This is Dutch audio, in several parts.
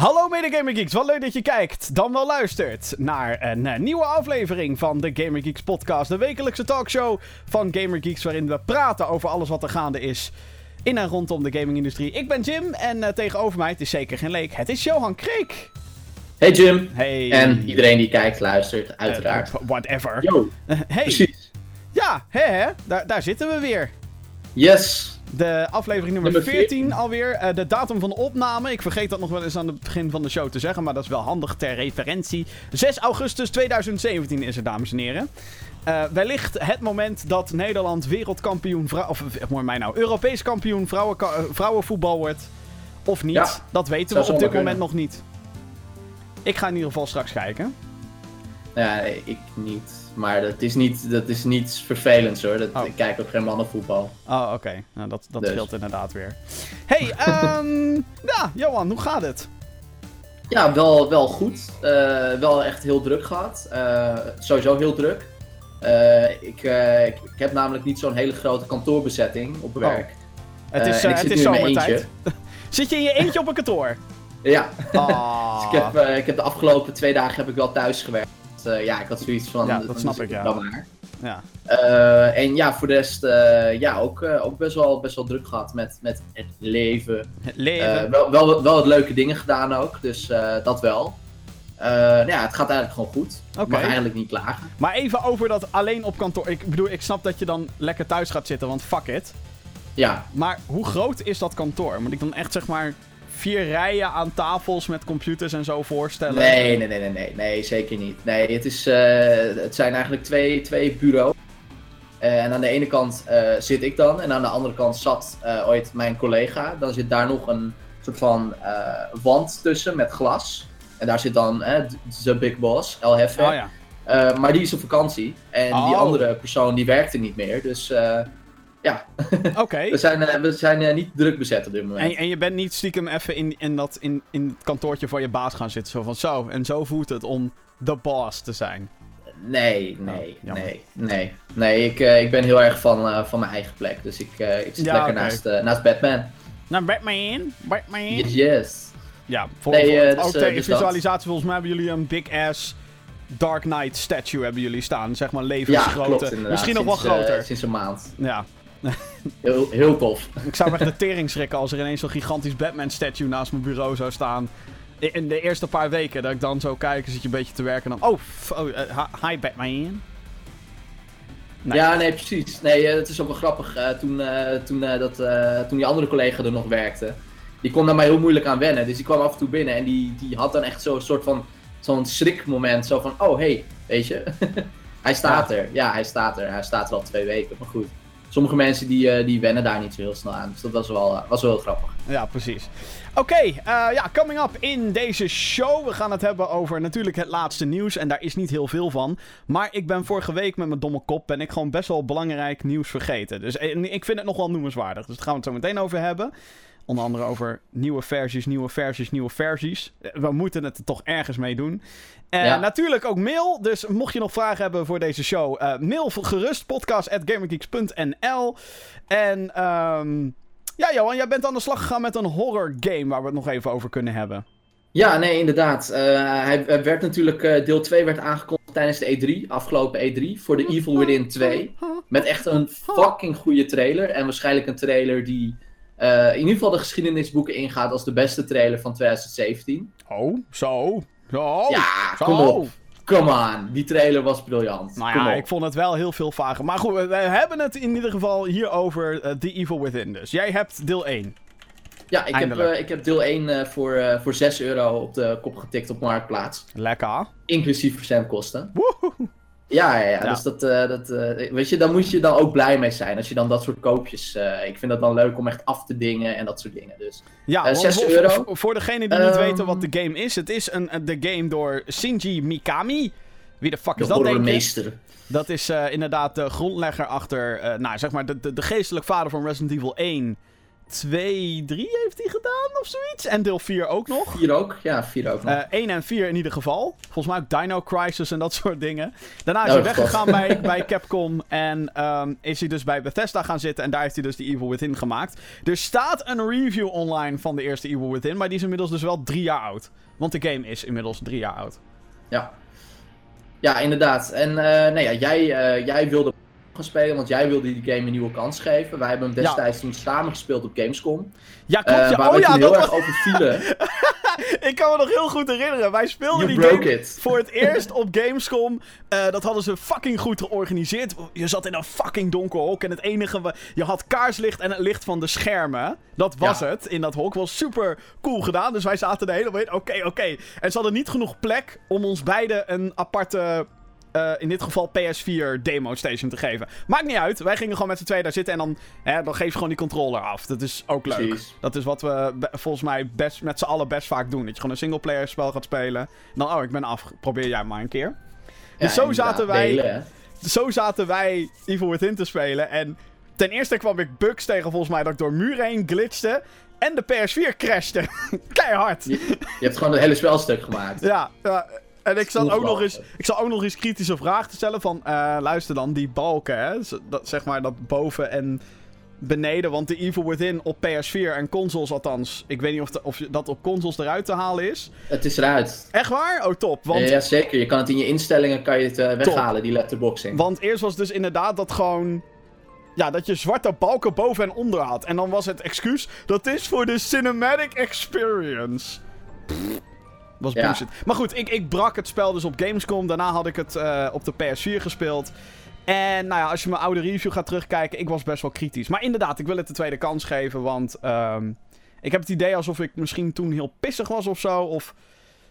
Hallo mede Gamer Geeks, wat leuk dat je kijkt, dan wel luistert naar een eh, nieuwe aflevering van de Gamer Geeks podcast. De wekelijkse talkshow van Gamer Geeks waarin we praten over alles wat er gaande is in en rondom de gamingindustrie. Ik ben Jim en eh, tegenover mij, het is zeker geen leek, het is Johan Kreek. Hey Jim. Hey. En iedereen die kijkt, luistert, uiteraard. Eh, whatever. Yo, hey. precies. Ja, hè, hè? Daar, daar zitten we weer. Yes. De aflevering nummer, Nummer 14 alweer. Eh, de datum van de opname. Ik vergeet dat nog wel eens aan het begin van de show te zeggen. Maar dat is wel handig ter referentie. 6 augustus 2017 is het, dames en heren. Eh, wellicht het moment dat Nederland wereldkampioen. Of eh, mooi mij nou. Europees kampioen eh, vrouwenvoetbal wordt. Of niet. Ja, dat weten we op dit moment nog niet. Ik ga in ieder geval straks kijken. Nee, ik niet. Maar dat is niet, dat is niets vervelends hoor. Dat, Oh. Ik kijk ook geen mannenvoetbal. Oh, oké. Nou, dat dat Dus. scheelt inderdaad weer. Hey, ehm ja, Johan, hoe gaat het? Ja, wel, wel goed. Eh, wel echt heel druk gehad. Eh, sowieso heel druk. Eh, ik, ik, ik heb namelijk niet zo'n hele grote kantoorbezetting op Oh. werk. Het is, ik het is nu in mijn zomertijd. eentje. Zit je in je eentje op een kantoor? Ja, Ah. dus ik heb, ik heb de afgelopen twee dagen heb ik wel thuis gewerkt. Eh, ja, ik had zoiets van... Ja, dat snap ik, ja. Dan maar. Ja. Eh, en ja, voor de rest, eh, ja, ook, ook best, wel, best wel druk gehad met, met het leven. Het leven. wel, wel, wel wat leuke dingen gedaan ook, dus dat wel. Nou ja, het gaat eigenlijk gewoon goed. Ik mag eigenlijk niet klagen. Maar even over dat alleen op kantoor. Ik bedoel, ik snap dat je dan lekker thuis gaat zitten, want fuck it. Ja, Maar hoe groot is dat kantoor? Moet ik dan echt zeg maar vier rijen aan tafels met computers en zo voorstellen? nee, nee, nee, nee, nee, nee, zeker niet. Nee, het, is, eh, het zijn eigenlijk twee, twee bureaus. Eh, en aan de ene kant eh, zit ik dan, en aan de andere kant zat ooit mijn collega. Dan zit daar nog een soort van wand tussen met glas. En daar zit dan de Big Boss, El Jefe. Oh ja. Maar die is op vakantie. En die Oh. andere persoon die werkte niet meer. Dus ja, Oké. we zijn, eh, we zijn eh, niet druk bezet op dit moment. En, en je bent niet stiekem even in, in, dat, in, in het kantoortje van je baas gaan zitten. Zo van zo. En zo voelt het om de boss te zijn. Nee, nee, Oh, jammer. nee, nee. Nee, ik, eh, ik ben heel erg van, van mijn eigen plek. Dus ik, ik zit Ja, lekker naast, naast Batman. Nou, Batman. Batman. Yes, yes. Ja, voor, Nee, voor- dus, ook eh, tegen dus dat. visualisatie. Volgens mij hebben jullie een big ass Dark Knight statue hebben jullie staan. Zeg maar Ja, levensgrote. klopt. Misschien nog wel Sinds, groter. sinds een maand. Ja. Heel, heel tof. Ik zou me echt de tering schrikken als er ineens zo'n gigantisch Batman-statue naast mijn bureau zou staan. In de eerste paar weken dat ik dan zo kijk, zit je een beetje te werken en dan... Oh, oh eh, hi- Batman. Nee. Ja, nee, precies. Nee, eh, het is ook wel grappig. eh, toen, toen, dat, toen die andere collega er nog werkte, die kon daar maar heel moeilijk aan wennen. Dus die kwam af en toe binnen en die, die had dan echt zo'n soort van zo'n schrikmoment. Zo van, oh hey, weet je. hij staat er. Ja, hij staat er. Hij staat er al twee weken, maar goed. Sommige mensen die, eh, die wennen daar niet zo heel snel aan. Dus dat was wel, eh, was wel heel grappig. Ja, precies. Oké, eh, ja, coming up in deze show. We gaan het hebben over natuurlijk het laatste nieuws. En daar is niet heel veel van. Maar ik ben vorige week met mijn domme kop... ben ik gewoon best wel belangrijk nieuws vergeten. Dus ik vind het nog wel noemenswaardig. Dus daar gaan we het zo meteen over hebben. Onder andere over nieuwe versies, nieuwe versies, nieuwe versies. Eh, We moeten het er toch ergens mee doen. En Ja. natuurlijk ook mail. Dus mocht je nog vragen hebben voor deze show... eh, mail gerust podcast.gamergeeks.nl En... ehm ja, Johan, jij bent aan de slag gegaan met een horror game waar we het nog even over kunnen hebben. Ja, nee, inderdaad. Eh, hij, hij werd natuurlijk, eh, deel 2 werd aangekondigd tijdens de E3, afgelopen E3, voor de Evil Within 2. Met echt een fucking goede trailer. En waarschijnlijk een trailer die eh, in ieder geval de geschiedenisboeken ingaat als de beste trailer van 2017. Oh, zo. Zo. ja, zo. kom op. Come on. Die trailer was briljant. Nou ja, ik vond het wel heel veel vager. Maar goed, we, hebben het in ieder geval hier over eh, The Evil Within dus. Jij hebt deel 1. ja, ik heb, eh, ik heb deel 1 eh, voor, eh, voor 6 euro op de kop getikt op Marktplaats. Lekker. Inclusief verzendkosten. Woehoe. Ja, ja, ja. Ja. Dus dat, eh, dat eh, weet je, dan moet je dan ook blij mee zijn. Als je dan dat soort koopjes. eh, ik vind dat dan leuk om echt af te dingen en dat soort dingen. Dus Ja, Eh, want 6 voor, euro. voor, voor degenen die niet Ehm. weten wat de game is. Het is een, de game door Shinji Mikami. Wie de fuck de is dat, denk horrormeester. Dat is inderdaad de grondlegger achter, nou zeg maar, de, de, de geestelijk vader van Resident Evil 1, 2, 3 heeft hij gedaan of zoiets. En deel 4 ook nog. 4 ook? Ja, 4 ook nog. Uh, 1 en 4 in ieder geval. Volgens mij ook Dino Crisis en dat soort dingen. Daarna is Oh, hij weggegaan bij, bij Capcom. En um, is hij dus bij Bethesda gaan zitten. En daar heeft hij dus die Evil Within gemaakt. Er staat een review online van de eerste Evil Within. Maar die is inmiddels dus wel drie jaar oud. Want de game is inmiddels drie jaar oud. Ja. Ja, inderdaad. En uh, nee, ja, jij, uh, jij wilde gaan spelen, want jij wilde die game een nieuwe kans geven. Wij hebben hem destijds ja. toen samen gespeeld op Gamescom. Ja, klopt. Ja. Uh, waar oh we ja, heel was... erg over vielen. ik kan me nog heel goed herinneren. Wij speelden You die game it. voor het eerst op Gamescom. Uh, dat hadden ze fucking goed georganiseerd. Je zat in een fucking donker hok. En het enige... Je had kaarslicht en het licht van de schermen. Dat was Ja. het in dat hok. Was super cool gedaan. Dus wij zaten de hele tijd... Oké, oké. En ze hadden niet genoeg plek om ons beiden een aparte... Uh, in dit geval PS4 demo station te geven. Maakt niet uit. Wij gingen gewoon met z'n tweeën daar zitten en dan, hè, dan geef je gewoon die controller af. Dat is ook leuk. Precies. Dat is wat we volgens mij best, met z'n allen best vaak doen. Dat je gewoon een singleplayer spel gaat spelen. En dan, oh, ik ben af. Probeer jij maar een keer. Dus zo zaten wij- delen. Zo zaten wij Evil Within te spelen. En ten eerste kwam ik bugs tegen volgens mij dat ik door muren heen glitchte. En de PS4 crashte. Keihard. Je, je hebt gewoon het hele spelstuk gemaakt. Ja, ja. En ik zat, ook nog eens, ik zat ook nog eens kritische vragen te stellen van... eh, luister dan, die balken, hè? Dat, zeg maar dat boven en beneden. Want de Evil Within op PS4 en consoles althans... Ik weet niet of, de- of dat op consoles eruit te halen is. Het is eruit. Echt waar? Oh, top. Want, Ja, zeker. Je kan het in je instellingen kan je het eh, weghalen, die letterboxing. want eerst was het dus inderdaad dat gewoon... Ja, dat je zwarte balken boven en onder had. En dan was het excuus... Dat is voor de cinematic experience. Pff, was Ja. bullshit. Maar goed, ik, ik brak het spel dus op Gamescom. Daarna had ik het eh, op de PS4 gespeeld. En nou ja, als je mijn oude review gaat terugkijken, ik was best wel kritisch. Maar inderdaad, ik wil het de tweede kans geven, want ehm, ik heb het idee alsof ik misschien toen heel pissig was of zo. Of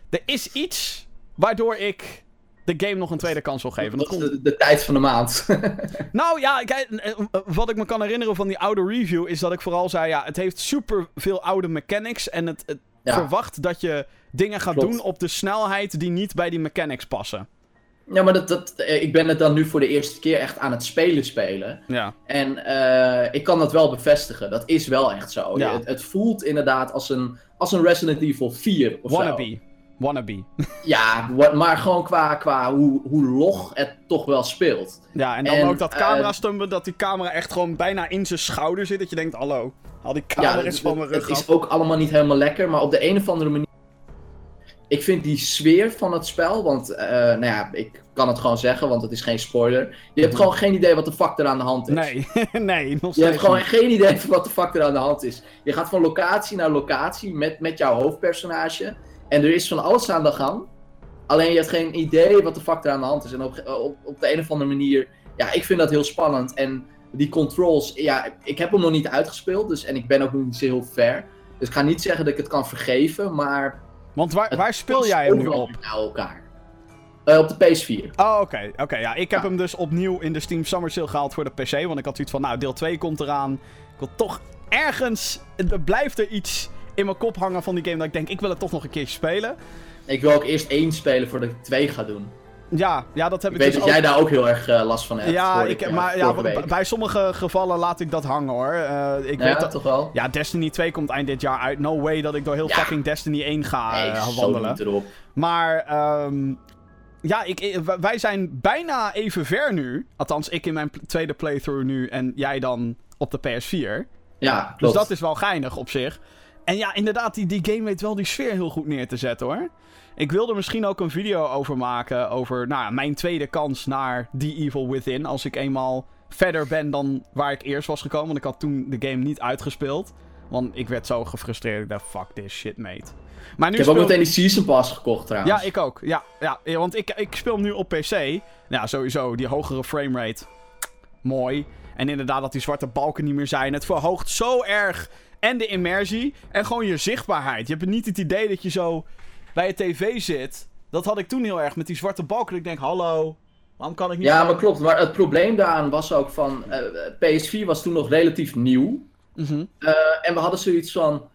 er is iets waardoor ik de game nog een tweede kans wil geven. dat Dat is komt- de, de tijd van de maand. nou ja, kijk, eh, eh, wat ik me kan herinneren van die oude review is dat ik vooral zei: ja, het heeft super veel oude mechanics. En het, het Ja. verwacht dat je dingen gaat Klopt. doen op de snelheid die niet bij die mechanics passen. ja, maar dat, dat, eh, ik ben het dan nu voor de eerste keer echt aan het spelen spelen. Ja, En eh, ik kan dat wel bevestigen. Dat is wel echt zo. Ja. Het, het voelt inderdaad als een, als een Resident Evil 4 of zo. wannabe. Wannabe. Ja, maar gewoon qua, qua hoe, hoe log het toch wel speelt. Ja, en dan En, ook dat camera stumpen, dat die camera echt gewoon bijna in zijn schouder zit. Dat je denkt, hallo, haal die camera ja, van mijn rug het is ook allemaal niet helemaal lekker, maar op de een of andere manier. Ik vind die sfeer van het spel, want eh, nou ja, ik kan het gewoon zeggen, want het is geen spoiler. Je hebt gewoon geen idee wat de fuck er aan de hand is. Nee, nee, nog Je hebt steeds gewoon niet. geen idee van wat de fuck er aan de hand is. Je gaat van locatie naar locatie met, met jouw hoofdpersonage. En er is van alles aan de gang. Alleen je hebt geen idee wat de fuck er aan de hand is. En op, op, op de een of andere manier, ja, ik vind dat heel spannend. En die controls, ja, ik heb hem nog niet uitgespeeld. Dus, en ik ben ook nog niet zo heel ver. Dus ik ga niet zeggen dat ik het kan vergeven, maar... Want waar, waar speel jij hem nu op? Elkaar. Eh, op de PS4. Oh, oké. Oké, ja. Ik heb Ja. hem dus opnieuw in de Steam Summer Sale gehaald voor de PC. Want ik had zoiets van, nou, deel 2 komt eraan. Ik wil toch ergens... Er blijft er iets in mijn kop hangen van die game dat ik denk, ik wil het toch nog een keertje spelen. Ik wil ook eerst één spelen voordat ik twee ga doen. Ja, ja dat heb Ik ik, weet dus dat ook... jij daar ook heel erg eh, last van hebt. ja, ik, eh, maar ja, week. bij sommige gevallen laat ik dat hangen hoor. Eh, ik Ja, weet dat... toch wel? Ja, Destiny 2 komt eind dit jaar uit. No way dat ik door heel Ja. fucking Destiny 1 ga Nee, wandelen. erop. Maar ehm, ja, ik, wij zijn bijna even ver nu. Althans, ik in mijn tweede playthrough nu en jij dan op de PS4. Ja, Dus klopt. dat is wel geinig op zich. En ja, inderdaad, die, die game weet wel die sfeer heel goed neer te zetten hoor. Ik wilde misschien ook een video over maken. Over nou, ja, mijn tweede kans naar The Evil Within. Als ik eenmaal verder ben dan waar ik eerst was gekomen. Want ik had toen de game niet uitgespeeld. Want ik werd zo gefrustreerd. Ik dacht, fuck this shit, mate. Maar nu Ik heb ook meteen die Season Pass gekocht trouwens. ja, ik ook. Ja, ja, want ik, ik speel hem nu op PC. Ja, sowieso, die hogere framerate. Mooi. En inderdaad dat die zwarte balken niet meer zijn. Het verhoogt zo erg. En de immersie. En gewoon je zichtbaarheid. Je hebt niet het idee dat je zo bij je tv zit. Dat had ik toen heel erg met die zwarte balken. Ik denk, hallo, waarom kan ik niet... Ja, maar klopt. Maar het probleem daaraan was ook van... eh, PS4 was toen nog relatief nieuw. Mhm. Eh, en we hadden zoiets van...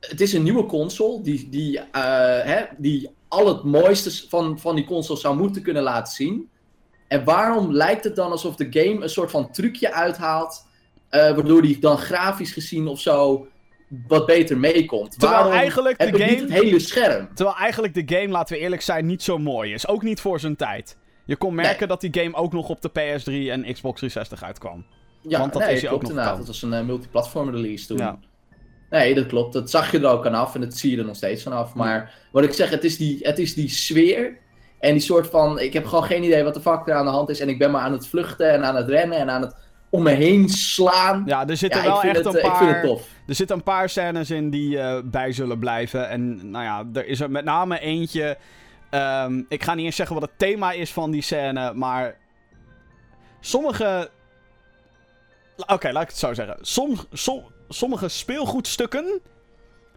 Het is een nieuwe console die, die, eh, hè, die al het mooiste van, van die console zou moeten kunnen laten zien. En waarom lijkt het dan alsof de game een soort van trucje uithaalt... waardoor die dan grafisch gezien of zo wat beter meekomt. Terwijl Waarom eigenlijk de ik niet game- het hele scherm? Terwijl eigenlijk de game, laten we eerlijk zijn, niet zo mooi is. Ook niet voor zijn tijd. Je kon merken Nee. dat die game ook nog op de PS3 en Xbox 360 uitkwam. Ja, Want dat nee, is hij ook nog inderdaad. Dat was een eh, multiplatform release toen. Ja. Nee, dat klopt. Dat zag je er ook aan af en dat zie je er nog steeds vanaf. Maar wat ik zeg, het is, die, het is die sfeer en die soort van... Ik heb gewoon geen idee wat de fuck er aan de hand is. En ik ben maar aan het vluchten en aan het rennen en aan het om me heen slaan. Ja, er zitten Ja, wel echt het, een eh, paar... ik vind het tof. Er zitten een paar scènes in die eh, bij zullen blijven. En nou ja, er is er met name eentje. ehm, ik ga niet eens zeggen wat het thema is van die scène, maar. Sommige. Oké, laat ik het zo zeggen. Som, som- sommige speelgoedstukken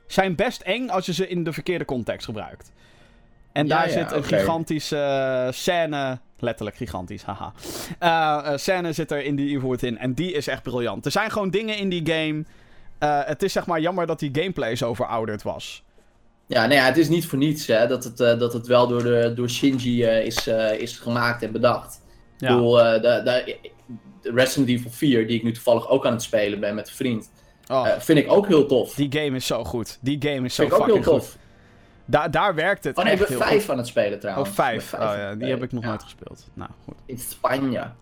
zijn best eng als je ze in de verkeerde context gebruikt. En daar ja, zit een gigantische eh, scène. Letterlijk gigantisch, haha. Eh, eh, scène zit er in die Evil Within. En die is echt briljant. Er zijn gewoon dingen in die game. eh, het is zeg maar jammer dat die gameplay zo verouderd was. Ja, nee, ja, het is niet voor niets hè, dat, het, dat het wel door, de, door Shinji is, is gemaakt en bedacht. Ik bedoel, de, de, de Resident Evil 4, die ik nu toevallig ook aan het spelen ben met een vriend, Oh, vind ik ook heel tof. die game is zo goed. Die game is zo vind ik ook heel fucking tof. goed. Daar, daar werkt het Oh nee, ik echt ben heel vijf goed. aan het spelen Oh, trouwens. vijf. Ik ben Oh, ja, die heb ik nog nooit gespeeld. Nou, goed. In Spanje. Ja,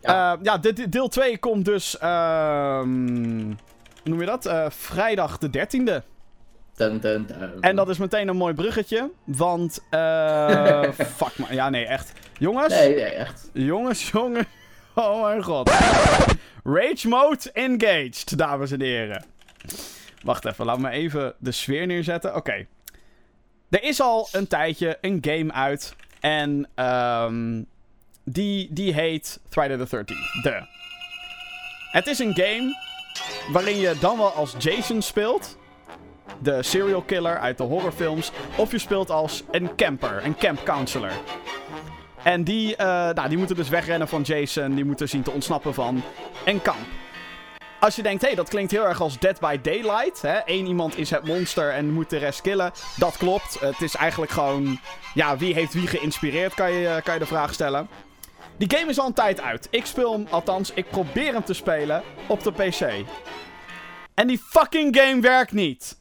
Ja. ja dit, deel 2 komt dus... ehm, hoe noem je dat? Eh, vrijdag de 13e. Dun, dun, dun. En dat is meteen een mooi bruggetje. Want... eh fuck maar. Ja, nee, echt. Jongens. Nee, nee, echt. Jongens, jongens. Oh mijn god. Rage mode engaged, dames en heren. Wacht even, laat me even de sfeer neerzetten. Oké. Er is al een tijdje een game uit. En ehm die, die heet Friday the 13th. De. Het is een game waarin je dan wel als Jason speelt. De serial killer uit de horrorfilms. Of je speelt als een camper, een camp counselor. En die, eh, nou, die moeten dus wegrennen van Jason. Die moeten zien te ontsnappen van een kamp. Als je denkt, hé, hey, dat klinkt heel erg als Dead by Daylight. Hè? Eén iemand is het monster en moet de rest killen. Dat klopt. Het is eigenlijk gewoon... Ja, wie heeft wie geïnspireerd, kan je, kan je de vraag stellen. Die game is al een tijd uit. Ik speel hem, althans, ik probeer hem te spelen op de PC. En die fucking game werkt niet.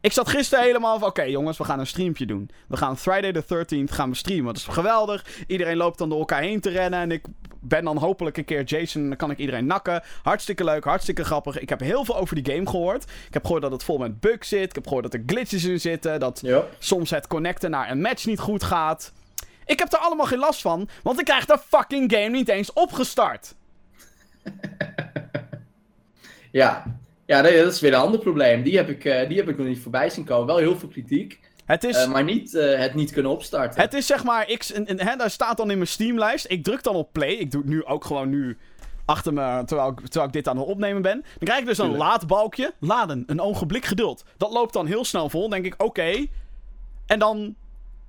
Ik zat gisteren helemaal van, oké jongens, we gaan een streampje doen. We gaan Friday the 13th gaan we streamen. Dat is geweldig. Iedereen loopt dan door elkaar heen te rennen. En ik ben dan hopelijk een keer Jason. Dan kan ik iedereen nakken. Hartstikke leuk, hartstikke grappig. Ik heb heel veel over die game gehoord. Ik heb gehoord dat het vol met bugs zit. Ik heb gehoord dat er glitches in zitten. Dat Ja. soms het connecten naar een match niet goed gaat. Ik heb er allemaal geen last van, want ik krijg de fucking game niet eens opgestart. Ja, ja nee, dat is weer een ander probleem. Die heb, ik, eh, die heb ik nog niet voorbij zien komen. Wel heel veel kritiek, Het is, eh, maar niet eh, het niet kunnen opstarten. het is zeg maar, ik, en, en, hè, daar staat dan in mijn Steamlijst. Ik druk dan op play. Ik doe het nu ook gewoon nu achter me, terwijl ik, terwijl ik dit aan het opnemen ben. Dan krijg ik dus een Tuurlijk. laadbalkje. Laden, een ogenblik geduld. Dat loopt dan heel snel vol. Dan denk ik, oké. En dan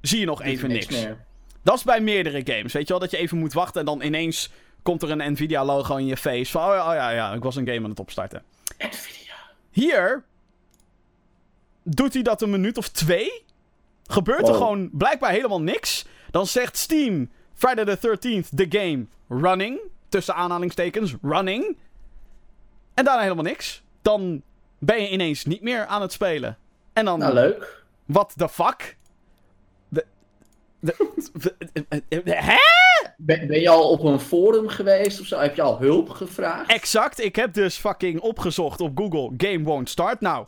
zie je nog Doet even niks. meer. Dat is bij meerdere games. Weet je wel, dat je even moet wachten en dan ineens komt er een Nvidia-logo in je face. Van, oh ja, oh ja, ja, ik was een game aan het opstarten. Nvidia. Hier doet hij dat een minuut of twee. Gebeurt er Wow. gewoon blijkbaar helemaal niks. Dan zegt Steam Friday the 13th the game running. Tussen aanhalingstekens running. En daarna helemaal niks. Dan ben je ineens niet meer aan het spelen. En dan, Nou, leuk. what the fuck? De- de- hè? Ben, ben je al op een forum geweest of zo? Heb je al hulp gevraagd? Exact, ik heb dus fucking opgezocht op Google Game Won't Start. Nou,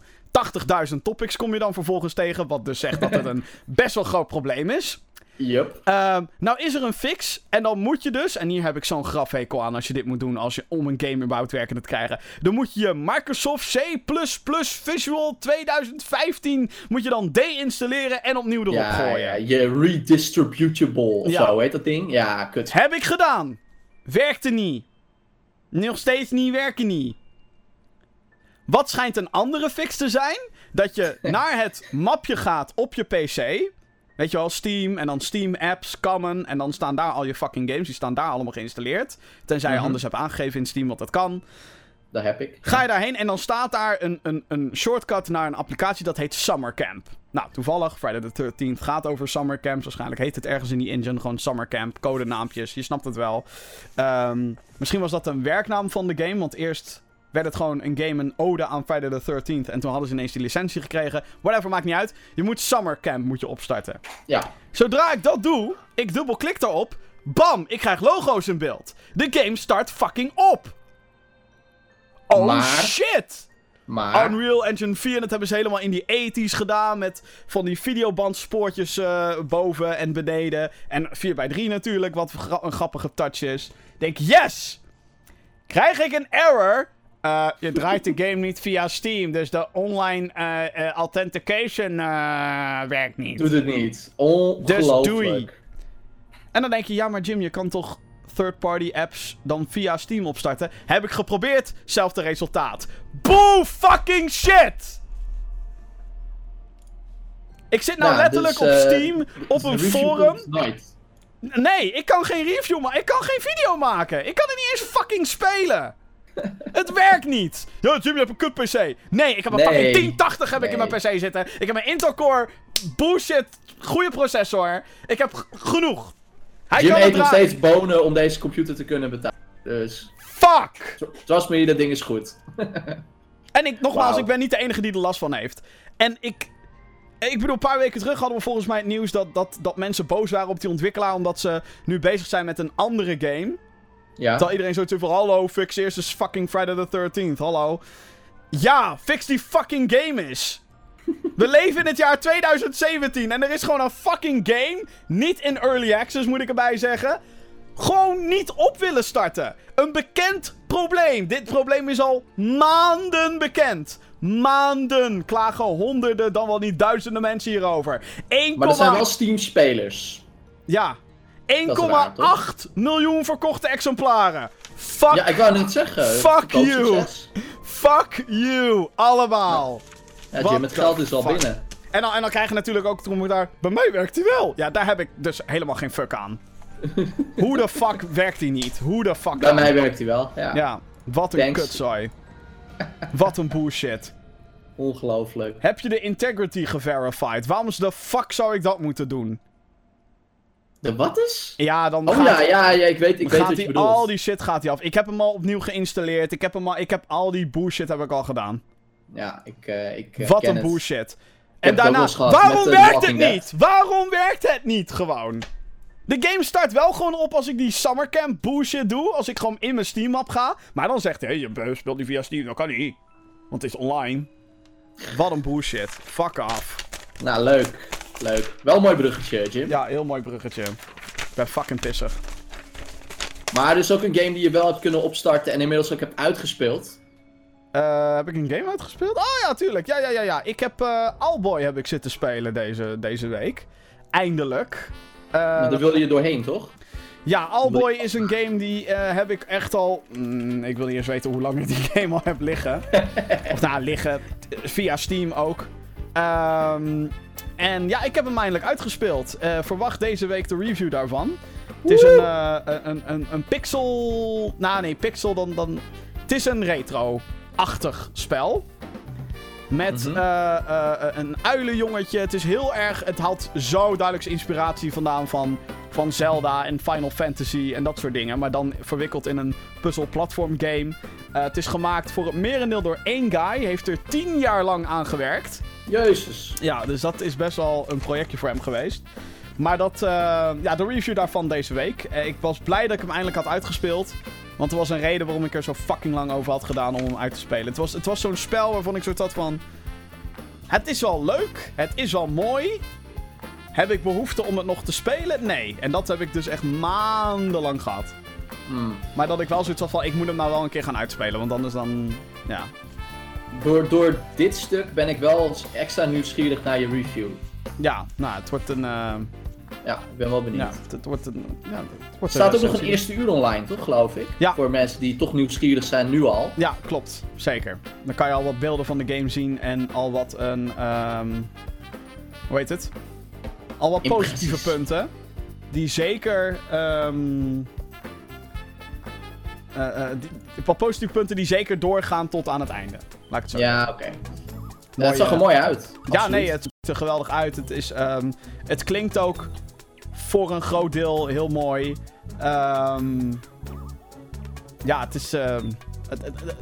80.000 topics kom je dan vervolgens tegen, wat dus zegt dat het een best wel groot probleem is. Yup. Ehm, nou is er een fix en dan moet je dus, en hier heb ik zo'n grafhekel aan als je dit moet doen, als je om een game überhaupt werkende te krijgen. Dan moet je Microsoft C++ Visual 2015 moet je dan deinstalleren en opnieuw erop Ja, gooien. ja, je redistributable of Ja. zo, heet dat ding? Ja, kut. Heb ik gedaan. Werkte niet. Nog steeds niet werken niet. Wat schijnt een andere fix te zijn? Dat je naar het mapje gaat op je PC. Weet je wel, Steam en dan Steam apps, Common. En dan staan daar al je fucking games. Die staan daar allemaal geïnstalleerd. Tenzij je Mhm. anders hebt aangegeven in Steam wat dat kan. daar heb ik. Ga je daarheen en dan staat daar een, een, een shortcut naar een applicatie dat heet Summer Camp. Nou, toevallig, Friday the 13th gaat over Summer Camps. Waarschijnlijk heet het ergens in die engine gewoon Summer Camp, codenaampjes, je snapt het wel. Ehm, misschien was dat een werknaam van de game, want eerst werd het gewoon een game, een ode aan Friday the 13th. En toen hadden ze ineens die licentie gekregen. Whatever, maakt niet uit. Je moet Summer Camp moet je opstarten. Ja, Zodra ik dat doe, ik dubbelklik erop. Bam, ik krijg logo's in beeld. De game start fucking op. Oh Maar- shit! maar... Unreal Engine 4, dat hebben ze helemaal in die 80s gedaan. Met van die videobandspoortjes eh, boven en beneden. En 4x3 natuurlijk, wat een grappige touch is. Denk, yes! Krijg ik een error? Eh, je draait de game niet via Steam, dus de online eh, eh, authentication werkt niet. Doet het niet. Ongelooflijk. Dus doei. En dan denk je, ja, maar Jim, je kan toch third-party apps dan via Steam opstarten? Heb ik geprobeerd, zelfde resultaat. Boo fucking shit! Ik zit nou Ja, letterlijk dus, op Steam, op een forum. Nee, ik kan geen review maken. Ik kan geen video maken. Ik kan het niet eens fucking spelen. Het werkt niet. Ja, Jim, je hebt een kut PC. Nee, ik heb een Nee. fucking 1080 heb ik in mijn PC zitten. Ik heb een Intel Core bullshit goede processor. Ik heb genoeg. Hij Jim kan eet nog steeds bonen om deze computer te kunnen betalen. Dus, Fuck! trust me, dat ding is goed. En ik, nogmaals, ik ben niet de enige die er last van heeft. En ik... Ik bedoel, een paar weken terug hadden we volgens mij het nieuws dat, dat, dat mensen boos waren op die ontwikkelaar. Omdat ze nu bezig zijn met een andere game. Ja. Terwijl iedereen zoiets heeft van, hallo, fix eerst eens fucking Friday the 13th, hallo. Ja, fix die fucking game eens. We leven in het jaar 2017 en er is gewoon een fucking game, niet in early access moet ik erbij zeggen, gewoon niet op willen starten. Een bekend probleem. Dit probleem is al maanden bekend. Maanden klagen honderden, dan wel niet duizenden mensen hierover. 1, Maar er zijn wel Steam-spelers. ja, is 1,8 miljoen verkochte exemplaren. Fuck Ja, ik wou net zeggen. Fuck you. succes. Fuck you, allemaal. Ja, Jim, het geld is al fuck? binnen. En dan, en dan krijg je natuurlijk ook het daar. Bij mij werkt hij wel. Ja, daar heb ik dus helemaal geen fuck aan. Hoe de fuck werkt hij niet? Hoe de fuck. Bij mij werkt hij wel. Ja. Ja, wat een Thanks. kutzooi. Wat een bullshit. Ongelooflijk. Heb je de integrity geverified? Waarom de fuck zou ik dat moeten doen? De wat is? Ja, dan Oh ja, ja, ja, ik weet, ik weet wat je bedoelt. al die shit gaat hij af. Ik heb hem al opnieuw geïnstalleerd. Ik heb, hem al, ik heb al die bullshit heb ik al gedaan. Ja, ik, eh ik eh, Wat een bullshit. En daarna, waarom eh, werkt het niet? Waarom werkt het niet gewoon? De game start wel gewoon op als ik die summercamp bullshit doe. Als ik gewoon in mijn Steam map ga. Maar dan zegt hij, hey, je speelt niet via Steam. Dat kan niet. Want het is online. Wat een bullshit. Fuck off. Nou, leuk. Leuk. Wel een mooi bruggetje, Jim. Ja, heel mooi bruggetje. Ik ben fucking pissig. Maar er is ook een game die je wel hebt kunnen opstarten en inmiddels ook hebt uitgespeeld. Eh, heb ik een game uitgespeeld? Oh ja, tuurlijk. Ja, ja, ja, ja. Ik heb eh Allboy heb ik zitten spelen deze, deze week. Eindelijk. Eh, Maar daar wilde je doorheen, toch? Ja, Allboy is een game die heb ik echt al. mm, ik wil niet eens weten hoe lang ik die game al heb liggen. of nou, liggen. Via Steam ook. Ehm, en ja, ik heb hem eindelijk uitgespeeld. Eh, verwacht deze week de review daarvan. Het is een, eh, een, een, een pixel. Nou, nee, pixel dan. dan het is een retro-achtig spel. Met Mhm. eh, eh, een uilenjongetje. Het is heel erg. Het haalt zo duidelijk zijn inspiratie vandaan van, van Zelda en Final Fantasy en dat soort dingen. Maar dan verwikkeld in een puzzel-platform game. Het is gemaakt voor het merendeel door één guy. Heeft er tien jaar lang aan gewerkt. Jezus. Ja, dus dat is best wel een projectje voor hem geweest. Maar dat, eh, ja, de review daarvan deze week. Eh, ik was blij dat ik hem eindelijk had uitgespeeld. Want er was een reden waarom ik er zo fucking lang over had gedaan om hem uit te spelen. Het was, het was zo'n spel waarvan ik zoiets had van... Het is wel leuk, het is wel mooi. Heb ik behoefte om het nog te spelen? Nee. En dat heb ik dus echt maandenlang gehad. Hmm. Maar dat ik wel zoiets had van, ik moet hem nou wel een keer gaan uitspelen. Want anders dan, ja... Door, door dit stuk ben ik wel extra nieuwsgierig naar je review. Ja, nou, het wordt een... eh, Ja, ik ben wel benieuwd. ja, het, het wordt een... Ja, het wordt Er staat ook nog een eerste uur online, toch, geloof ik? Ja. Voor mensen die toch nieuwsgierig zijn nu al. Ja, klopt. Zeker. Dan kan je al wat beelden van de game zien en al wat een. ehm hoe heet het? Al wat Impressies. positieve punten. Die zeker. die- wat positieve punten die zeker doorgaan tot aan het einde. Laat ik het zo Ja, oké. Mooi, het zag er mooi uit. Ja, nee, het ziet er geweldig uit. Het, is, ehm, het klinkt ook voor een groot deel heel mooi. Ehm, ja, het is. ehm, het, het, het-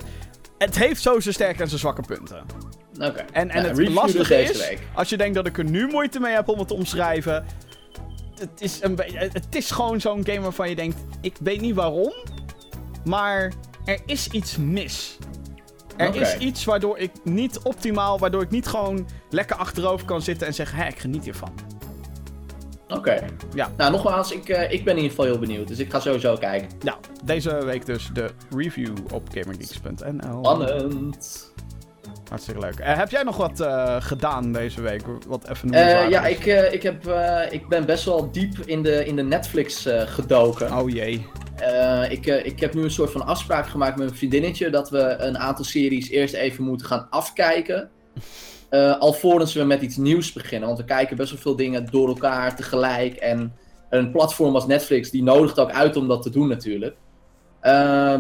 het heeft zo zijn sterke en zijn zwakke punten. Oké. En, en Ja, het lastige dus deze is, week. als je denkt dat ik er nu moeite mee heb om het te omschrijven. Het is, een het is gewoon zo'n game waarvan je denkt: ik weet niet waarom, maar er is iets mis. Er is iets waardoor ik niet optimaal, waardoor ik niet gewoon lekker achterover kan zitten en zeggen: hé, ik geniet hiervan. Oké. Ja. Nou, nogmaals, ik, eh, ik ben in ieder geval heel benieuwd. Dus ik ga sowieso kijken. Nou, deze week dus de review op gamergeeks.nl. Spannend. Hartstikke leuk. Eh, heb jij nog wat eh, gedaan deze week? Wat even noemenswaardig ja, is? ik, ik, heb, ik ben best wel diep in de, in de Netflix gedoken. Oh jee. Eh, ik, eh, ik heb nu een soort van afspraak gemaakt met mijn vriendinnetje dat we een aantal series eerst even moeten gaan afkijken. Eh, alvorens we met iets nieuws beginnen. Want we kijken best wel veel dingen door elkaar tegelijk. En een platform als Netflix die nodigt ook uit om dat te doen natuurlijk.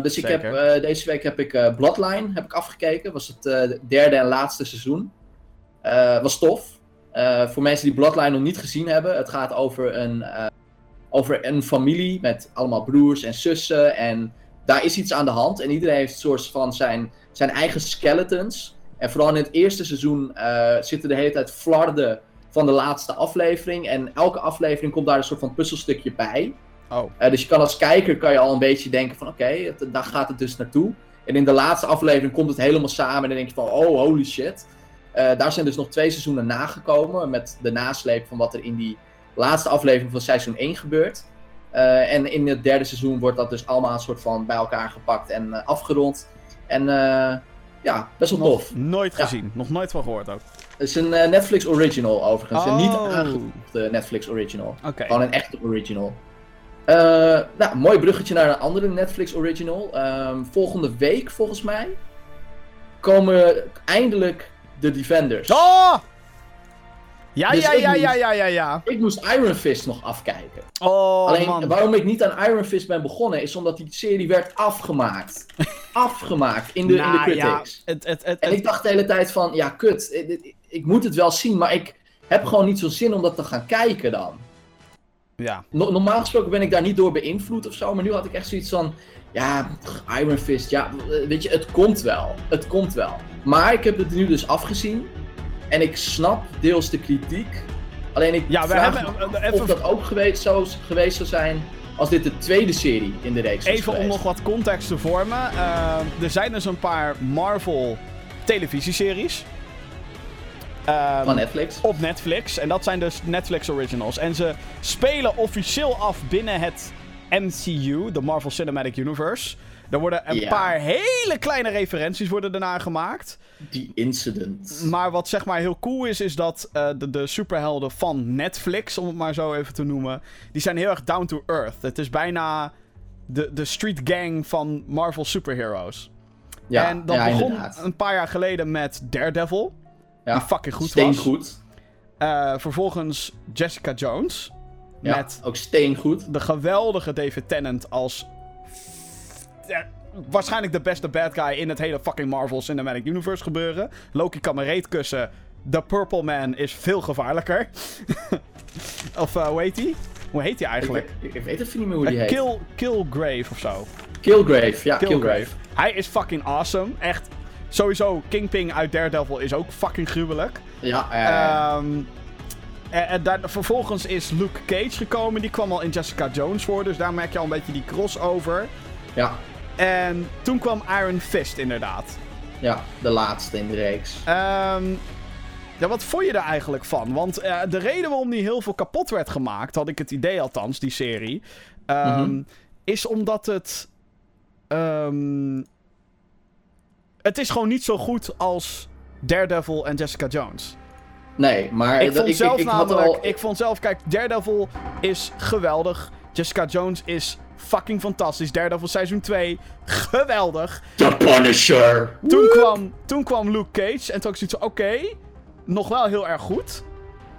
Dus ik heb, deze week heb ik Bloodline heb ik afgekeken. Was het derde en laatste seizoen. Was tof. Voor mensen die Bloodline nog niet gezien hebben. Het gaat over een, over een familie met allemaal broers en zussen. En daar is iets aan de hand. En iedereen heeft een soort van zijn, zijn eigen skeletons. En vooral in het eerste seizoen eh, zitten de hele tijd flarden van de laatste aflevering. En elke aflevering komt daar een soort van puzzelstukje bij. Oh. Eh, dus je kan als kijker kan je al een beetje denken van oké, het- daar gaat het dus naartoe. En in de laatste aflevering komt het helemaal samen en dan denk je van oh holy shit. Eh, daar zijn dus nog twee seizoenen nagekomen met de nasleep van wat er in die laatste aflevering van seizoen 1 gebeurt. Eh, en in het derde seizoen wordt dat dus allemaal een soort van bij elkaar gepakt en eh, afgerond. En eh, ja, best wel Nog tof. nooit Ja. gezien. Nog nooit van gehoord ook. Het is een Netflix original overigens. Een niet Oh. aangekondigde Netflix original. Gewoon een echte original. Nou, mooi bruggetje naar een andere Netflix original. Ehm, volgende week, volgens mij, komen eindelijk de Defenders. Oh! Ja, Dus ja, ja, ja, ja, ja, ja. Ik moest Iron Fist nog afkijken. Oh, Alleen man. waarom ik niet aan Iron Fist ben begonnen, is omdat die serie werd afgemaakt. afgemaakt in de, in de Nou, ja, critics. het, het, het, En ik dacht de hele tijd van, ja kut, ik, ik- ik moet het wel zien, maar ik heb gewoon niet zo'n zin om dat te gaan kijken dan. ja. No- normaal gesproken ben ik daar niet door beïnvloed of zo, maar nu had ik echt zoiets van, ja, Iron Fist, ja, eh, weet je, het komt wel. Het komt wel. Maar ik heb het nu dus afgezien en ik snap deels de kritiek. Alleen ik Ja, we vraag hebben- me af even- of dat ook geweest zou, geweest zou zijn als dit de tweede serie in de reeks was Even om nog wat context te vormen. eh, er zijn dus een paar Marvel televisieseries. Ehm, Van Netflix. op Netflix. En dat zijn dus Netflix originals. En ze spelen officieel af binnen het MCU, de Marvel Cinematic Universe. Er worden een Ja. paar hele kleine referenties worden daarna gemaakt. Die incident. Maar wat zeg maar heel cool is, is dat eh, de, de superhelden van Netflix, om het maar zo even te noemen, die zijn heel erg down to earth. Het is bijna de, de street gang van Marvel superheroes. Ja, en dat ja, begon inderdaad. een paar jaar geleden met Daredevil, Ja, die fucking goed was. steengoed. Eh, vervolgens Jessica Jones, Ja, met ook steengoed. de geweldige David Tennant als waarschijnlijk de beste bad guy in het hele fucking Marvel Cinematic Universe gebeuren. Loki kan me reet kussen. The Purple Man is veel gevaarlijker. of eh, hoe heet hij? Hoe heet hij eigenlijk? Ik, ik weet even niet meer hoe die Eh, heet. Kill, Killgrave of zo. Killgrave, ja, Killgrave. Killgrave. Hij is fucking awesome. Echt. Sowieso, Kingpin uit Daredevil is ook fucking gruwelijk. Ja, ja. Ehm, en, en daar, vervolgens is Luke Cage gekomen. Die kwam al in Jessica Jones voor. Dus daar merk je al een beetje die crossover. ja, En toen kwam Iron Fist inderdaad. ja, de laatste in de reeks. Ehm, ja, wat vond je er eigenlijk van? Want eh, de reden waarom die heel veel kapot werd gemaakt, had ik het idee althans, die serie, ehm, Mhm. is omdat het. ehm, het is gewoon niet zo goed als Daredevil en Jessica Jones. Nee, maar Ik vond zelf ik namelijk, al- ik vond zelf, kijk, Daredevil is geweldig. Jessica Jones is fucking fantastisch. Daredevil seizoen 2, geweldig. The Punisher! Toen kwam, toen kwam Luke Cage en toen had ik zoiets van, oké, nog wel heel erg goed.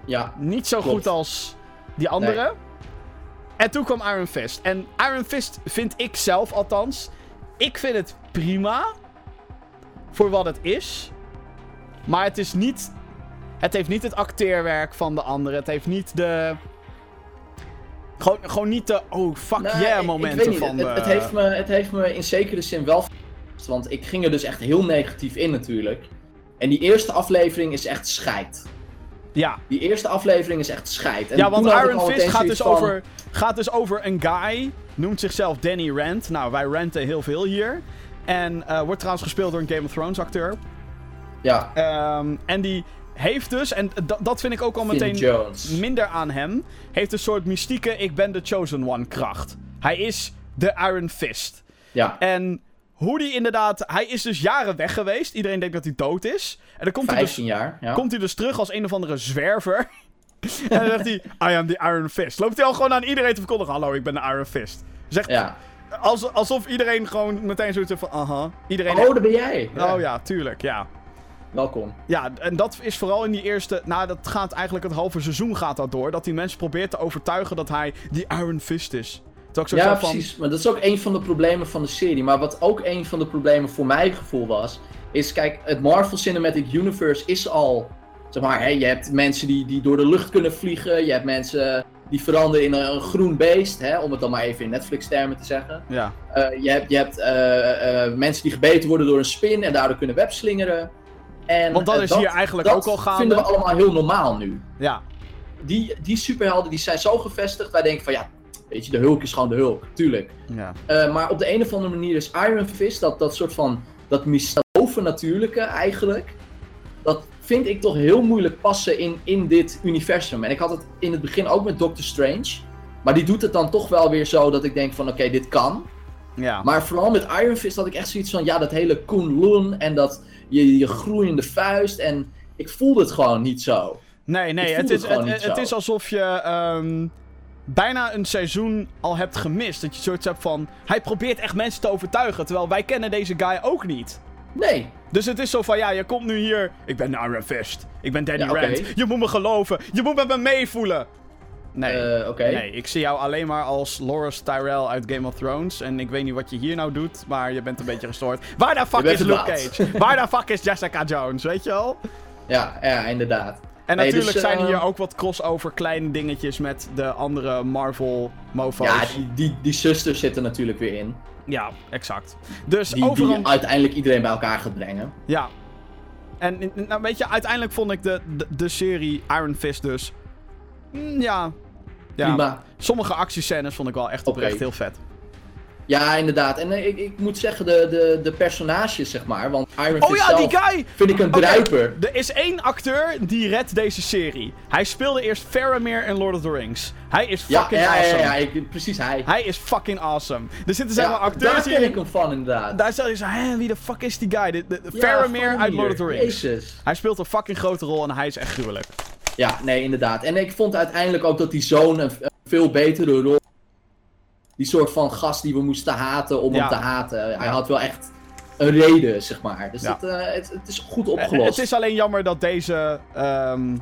Ja, Niet zo Klopt. goed als die andere. En toen kwam Iron Fist. En Iron Fist vind ik zelf althans ik vind het prima. Voor wat het is. Maar het is niet. Het heeft niet het acteerwerk van de anderen. Het heeft niet de. Gewoon, gewoon niet de. Oh, fuck yeah ik- ik momenten van het, het, heeft me, het heeft me in zekere zin wel want ik ging er dus echt heel negatief in natuurlijk. En die eerste aflevering is echt scheid. Ja. Die eerste aflevering is echt scheid. En Ja, want Iron Fist gaat dus, van- over, gaat dus over een guy. Noemt zichzelf Danny Rand. Nou, wij ranten heel veel hier. En eh, wordt trouwens gespeeld door een Game of Thrones acteur. Ja, Ehm, en die heeft dus, en dat vind ik ook al meteen minder aan hem. Heeft een soort mystieke ik ben de chosen one kracht. Hij is de Iron Fist. Ja, En hoe die inderdaad, hij is dus jaren weg geweest. Iedereen denkt dat hij dood is. En dan komt hij dus 15 jaar. Ja. komt hij dus terug als een of andere zwerver. en dan zegt hij, I am the Iron Fist. Loopt hij al gewoon aan iedereen te verkondigen, hallo, ik ben de Iron Fist. Zegt, ja. als, alsof iedereen gewoon meteen zoiets heeft van, aha. Iedereen... Oh, daar ben jij. Oh ja, tuurlijk, ja. Welkom. Ja, en dat is vooral in die eerste... Nou, dat gaat eigenlijk het halve seizoen gaat dat door. Dat die mensen probeert te overtuigen dat hij die Iron Fist is. Ik zo Ja, van... precies. Maar dat is ook een van de problemen van de serie. Maar wat ook een van de problemen voor mijn gevoel was, is kijk, het Marvel Cinematic Universe is al, zeg maar, hè, je hebt mensen die, die door de lucht kunnen vliegen, je hebt mensen die veranderen in een, een groen beest, hè, om het dan maar even in Netflix-termen te zeggen. Ja, Eh, je hebt, je hebt eh, eh, mensen die gebeten worden door een spin en daardoor kunnen webslingeren. En, want dat eh, is hier eigenlijk dat ook al gaande. vinden we allemaal heel normaal nu Ja, die, die superhelden die zijn zo gevestigd. Wij denken van ja, weet je, de Hulk is gewoon de Hulk, tuurlijk. ja. Eh, maar op de een of andere manier is Iron Fist, dat, dat soort van, dat dat bovennatuurlijke eigenlijk, dat vind ik toch heel moeilijk passen in, in dit universum. En ik had het in het begin ook met Doctor Strange. Maar die doet het dan toch wel weer zo dat ik denk van oké, dit kan. Ja. Maar vooral met Iron Fist had ik echt zoiets van, ja, dat hele Kunlun en dat je, je groeiende vuist. En ik voelde het gewoon niet zo. Nee, nee, het is, het is alsof je ehm, bijna een seizoen al hebt gemist. Dat je zoiets hebt van, hij probeert echt mensen te overtuigen, terwijl wij kennen deze guy ook niet. Nee, Dus het is zo van, ja, je komt nu hier, ik ben Iron Fist, ik ben Danny Ja. Rand, je moet me geloven, je moet met me meevoelen. Nee, oké. nee, ik zie jou alleen maar als Loras Tyrell uit Game of Thrones. En ik weet niet wat je hier nou doet, maar je bent een beetje gestoord. Waar de fuck is Luke. Cage? Waar de fuck is Jessica Jones, weet je wel? Ja, ja, inderdaad. En Nee, natuurlijk dus, zijn eh, hier ook wat crossover kleine dingetjes met de andere Marvel mofo's. Ja, die, die, die zusters zitten natuurlijk weer in. Ja, exact. Dus Die, overal... die uiteindelijk iedereen bij elkaar gaat brengen. Ja. En nou, weet je, uiteindelijk vond ik de, de, de serie Iron Fist dus... mm, ja. Ja. Prima. Sommige actiescènes vond ik wel echt oprecht heel vet. Ja, inderdaad. En eh, ik, ik moet zeggen, de, de, de personages, zeg maar. Want Iron Oh Fist ja, die guy! vind ik een Oké, druiper. Er is één acteur die redt deze serie. Hij speelde eerst Faramir in Lord of the Rings. Hij is Ja, fucking ja, ja, awesome. ja, ik- precies hij. Hij is fucking awesome. Er zitten zeg Ja, maar acteurs daar die... ken ik hem van, inderdaad. Daar stel je zo, hè, wie de fuck is die guy? De, de, Ja, Faramir uit. Lord of the Rings. Jezus. Hij speelt een fucking grote rol en hij is echt gruwelijk. Ja, nee, inderdaad. En ik vond uiteindelijk ook dat die zoon een, een veel betere rol... Die soort van gast die we moesten haten om Ja. hem te haten. Hij had wel echt een reden, zeg maar. Dus Ja. dat, eh, het, het is goed opgelost. Het is alleen jammer dat deze. ehm,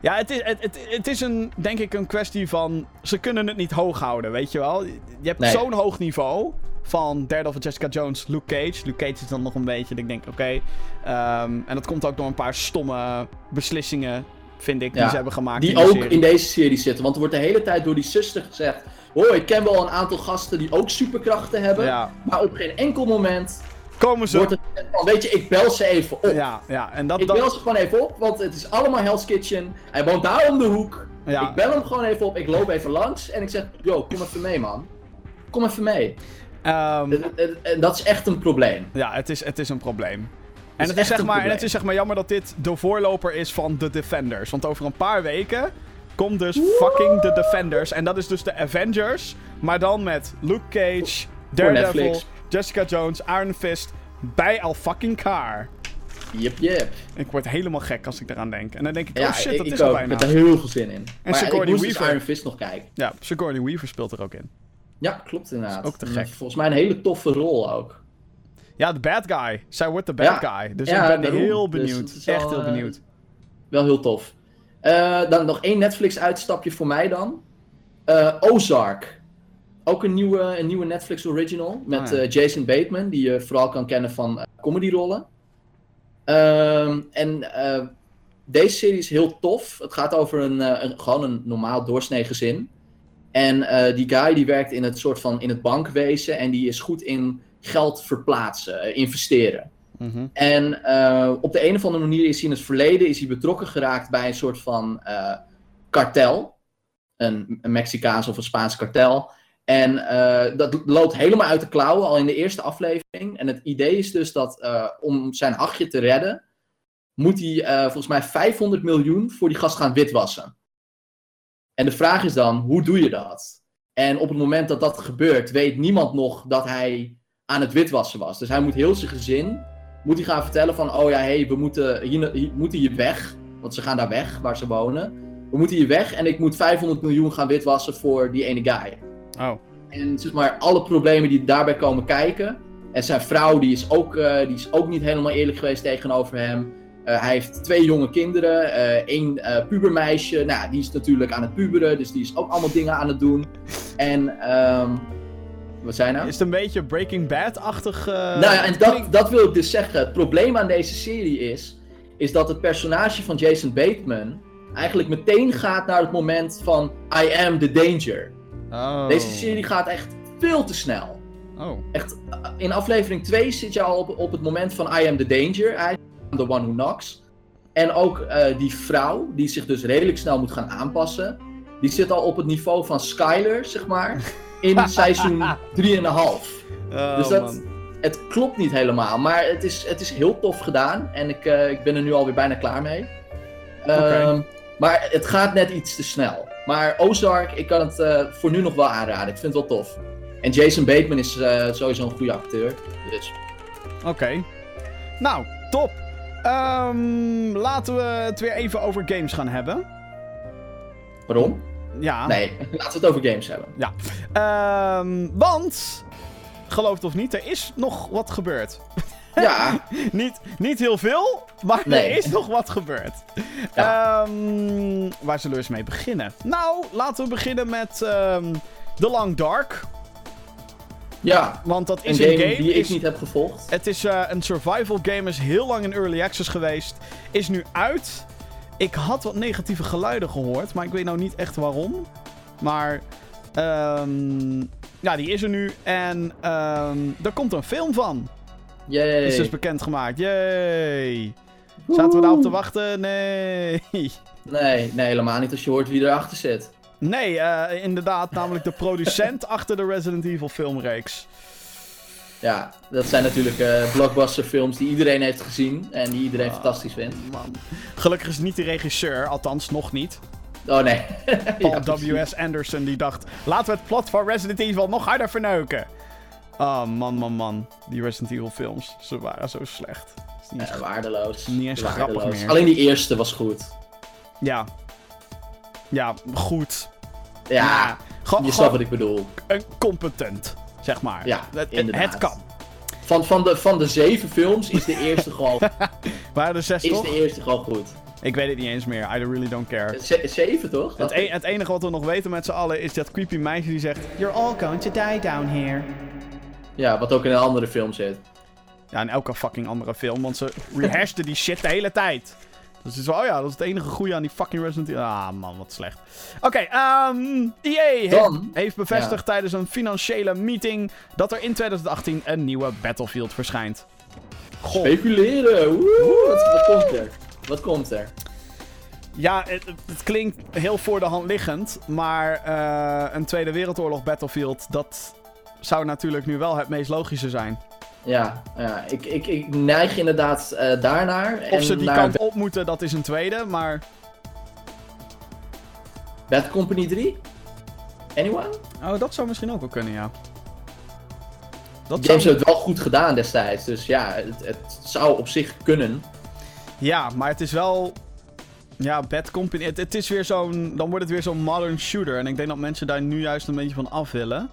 ja, het is, het, het, het is een, denk ik, een kwestie van. Ze kunnen het niet hoog houden, weet je wel? Je hebt Nee. zo'n hoog niveau. Van Daredevil, Jessica Jones, Luke Cage. Luke Cage is dan nog een beetje. dat Ik denk, oké. ehm, en dat komt ook door een paar stomme beslissingen. Vind ik, die ze hebben gemaakt. Die in ook serie. in deze serie zitten. Want er wordt de hele tijd door die zuster gezegd... Hoor, ik ken wel een aantal gasten die ook superkrachten hebben. Ja, Maar op geen enkel moment komen ze. wordt het. Weet je, ik bel ze even op. Ja, ja, en dat. Ik dat bel ze gewoon even op, want het is allemaal Hell's Kitchen. Hij woont daar om de hoek. ja. Ik bel hem gewoon even op, ik loop even langs en ik zeg... Yo, kom even mee, man. Kom even mee. En dat is echt een probleem. Ja, het is, het is een probleem. En is het, is zeg maar, en het is zeg maar jammer dat dit de voorloper is van The Defenders. Want over een paar weken komt dus fucking The Defenders. En dat is dus de Avengers. Maar dan met Luke Cage, Daredevil, Netflix. Jessica Jones, Iron Fist. Bij al fucking Car. Yep, yep. Ik word helemaal gek als ik eraan denk. En dan denk ik, Ja, oh shit, dat ik is al ook. bijna. Ik heb daar heel veel zin in. maar ja, Sigourney dus Weaver. Iron Fist nog kijken. Ja, Sigourney Weaver speelt er ook in. Ja, klopt inderdaad. Is ook te En gek. Volgens mij een hele toffe rol ook. Ja, de bad guy. Zij wordt de bad Ja. guy. Dus Ja, ik ben heel Dus benieuwd. Echt heel eh, benieuwd. Wel heel tof. Eh, dan nog één Netflix uitstapje voor mij dan. Eh, Ozark. ook een nieuwe, een nieuwe Netflix original met Ah, ja. Jason Bateman, die je vooral kan kennen van comedyrollen. Ehm, en deze serie is heel tof. Het gaat over een, een, gewoon een normaal doorsnee gezin. En die guy die werkt in het soort van in het bankwezen en die is goed in geld verplaatsen, eh, investeren. Mhm. En eh, op de een of andere manier is hij in het verleden is hij betrokken geraakt bij een soort van eh, kartel. Een, een Mexicaans of een Spaans kartel. En dat loopt helemaal uit de klauwen al in de eerste aflevering. En het idee is dus dat om zijn hachje te redden, moet hij volgens mij 500 miljoen voor die gast gaan witwassen. En de vraag is dan, hoe doe je dat? En op het moment dat dat gebeurt, weet niemand nog dat hij aan het witwassen was. Dus hij moet heel zijn gezin moet hij gaan vertellen van, oh ja, hey, we moeten hier, hier, moeten hier weg. Want ze gaan daar weg, waar ze wonen. We moeten hier weg en ik moet 500 miljoen gaan witwassen voor die ene guy. Oh. En zeg maar, alle problemen die daarbij komen kijken. En zijn vrouw, die is ook, eh, die is ook niet helemaal eerlijk geweest tegenover hem. Eh, hij heeft twee jonge kinderen, eh één pubermeisje. Nou, die is natuurlijk aan het puberen, dus die is ook allemaal dingen aan het doen. En, ehm wat nou? Is het een beetje Breaking Bad-achtig? eh, Nou ja, en dat, dat wil ik dus zeggen. Het probleem aan deze serie is, is dat het personage van Jason Bateman eigenlijk meteen gaat naar het moment van I am the danger. Oh. Deze serie gaat echt veel te snel. Oh. Echt, uh, in aflevering 2 zit je al op, op het moment van I am the danger. I am the one who knocks. En ook eh, die vrouw, die zich dus redelijk snel moet gaan aanpassen. Die zit al op het niveau van Skyler, zeg maar. In seizoen 3,5. Oh, Dus dat, man. het klopt niet helemaal, maar het is, het is heel tof gedaan en ik, eh, ik ben er nu alweer bijna klaar mee. Ehm, Maar het gaat net iets te snel. Maar Ozark, ik kan het eh, voor nu nog wel aanraden. Ik vind het wel tof. En Jason Bateman is eh, sowieso een goede acteur. Dus. Oké. Nou, top. Ehm, laten we het weer even over games gaan hebben. Waarom? Ja. Nee, laten we het over games hebben. Ehm, want, geloof het of niet, er is nog wat gebeurd. Ja, niet, niet heel veel, maar Nee. er is nog wat gebeurd. Ja. Ehm, waar zullen we eens mee beginnen? Nou, laten we beginnen met ehm The Long Dark. ja. Want dat een is game, een game. die ik is, niet heb gevolgd. Het is eh, een survival game, is heel lang in early access geweest. Is nu uit. Ik had wat negatieve geluiden gehoord, maar ik weet nou niet echt waarom. Maar, ehm, ja, die is er nu. En ehm er komt een film van. Yay. Is dus bekendgemaakt. Yay. Zaten we daarop te wachten? Nee. Nee, nee, helemaal niet als je hoort wie erachter zit. Nee, eh, inderdaad, namelijk de producent achter de Resident Evil filmreeks. Ja, dat zijn natuurlijk eh blockbuster films die iedereen heeft gezien en die iedereen Ah. fantastisch vindt. Man. Gelukkig is niet de regisseur, althans nog niet. Oh nee. Paul Ja. W.S. Anderson die dacht, laten we het plot van Resident Evil nog harder verneuken. Oh man, man, man. Die Resident Evil films, ze waren zo slecht. Is niet eens Ja, gra- waardeloos. Niet eens grappig meer. Alleen die eerste was goed. Ja. Ja, goed. Ja, Gewoon je snapt wat ik bedoel. een competent, zeg maar. Ja, het, het, inderdaad. het kan. Van, van, de, van de zeven films is de eerste gewoon, Waren er zes is toch? de eerste gewoon goed. Ik weet het niet eens meer. I really don't care. Ze- zeven toch? Het, e- het enige wat we nog weten met z'n allen is dat creepy meisje die zegt... You're all going to die down here. Ja, wat ook in een andere film zit. Ja, in elke fucking andere film, want ze rehashten die shit de hele tijd. Dus het is wel, oh ja, dat is het enige goede aan die fucking Resident Evil. Ah man, wat slecht. Oké, ehm EA heeft, Dan, heeft bevestigd ja. tijdens een financiële meeting dat er in 2018 een nieuwe Battlefield verschijnt. Goh, Speculeren! Woe, wat, wat komt er? Wat komt er? ja, het, het- het klinkt heel voor de hand liggend, maar eh, een Tweede Wereldoorlog Battlefield, dat zou natuurlijk nu wel het meest logische zijn. Ja, ja ik, ik, ik neig inderdaad eh, daarnaar. Of en ze die naar kant op moeten, dat is een tweede, maar... Bad Company 3? Anyone? Oh, dat zou misschien ook wel kunnen, ja. Dat zou... heeft het wel goed gedaan destijds. Dus ja, het, het zou op zich kunnen. Ja, maar het is wel... Ja, Bad Company... Het, het is weer zo'n... Dan wordt het weer zo'n modern shooter. En ik denk dat mensen daar nu juist een beetje van af willen.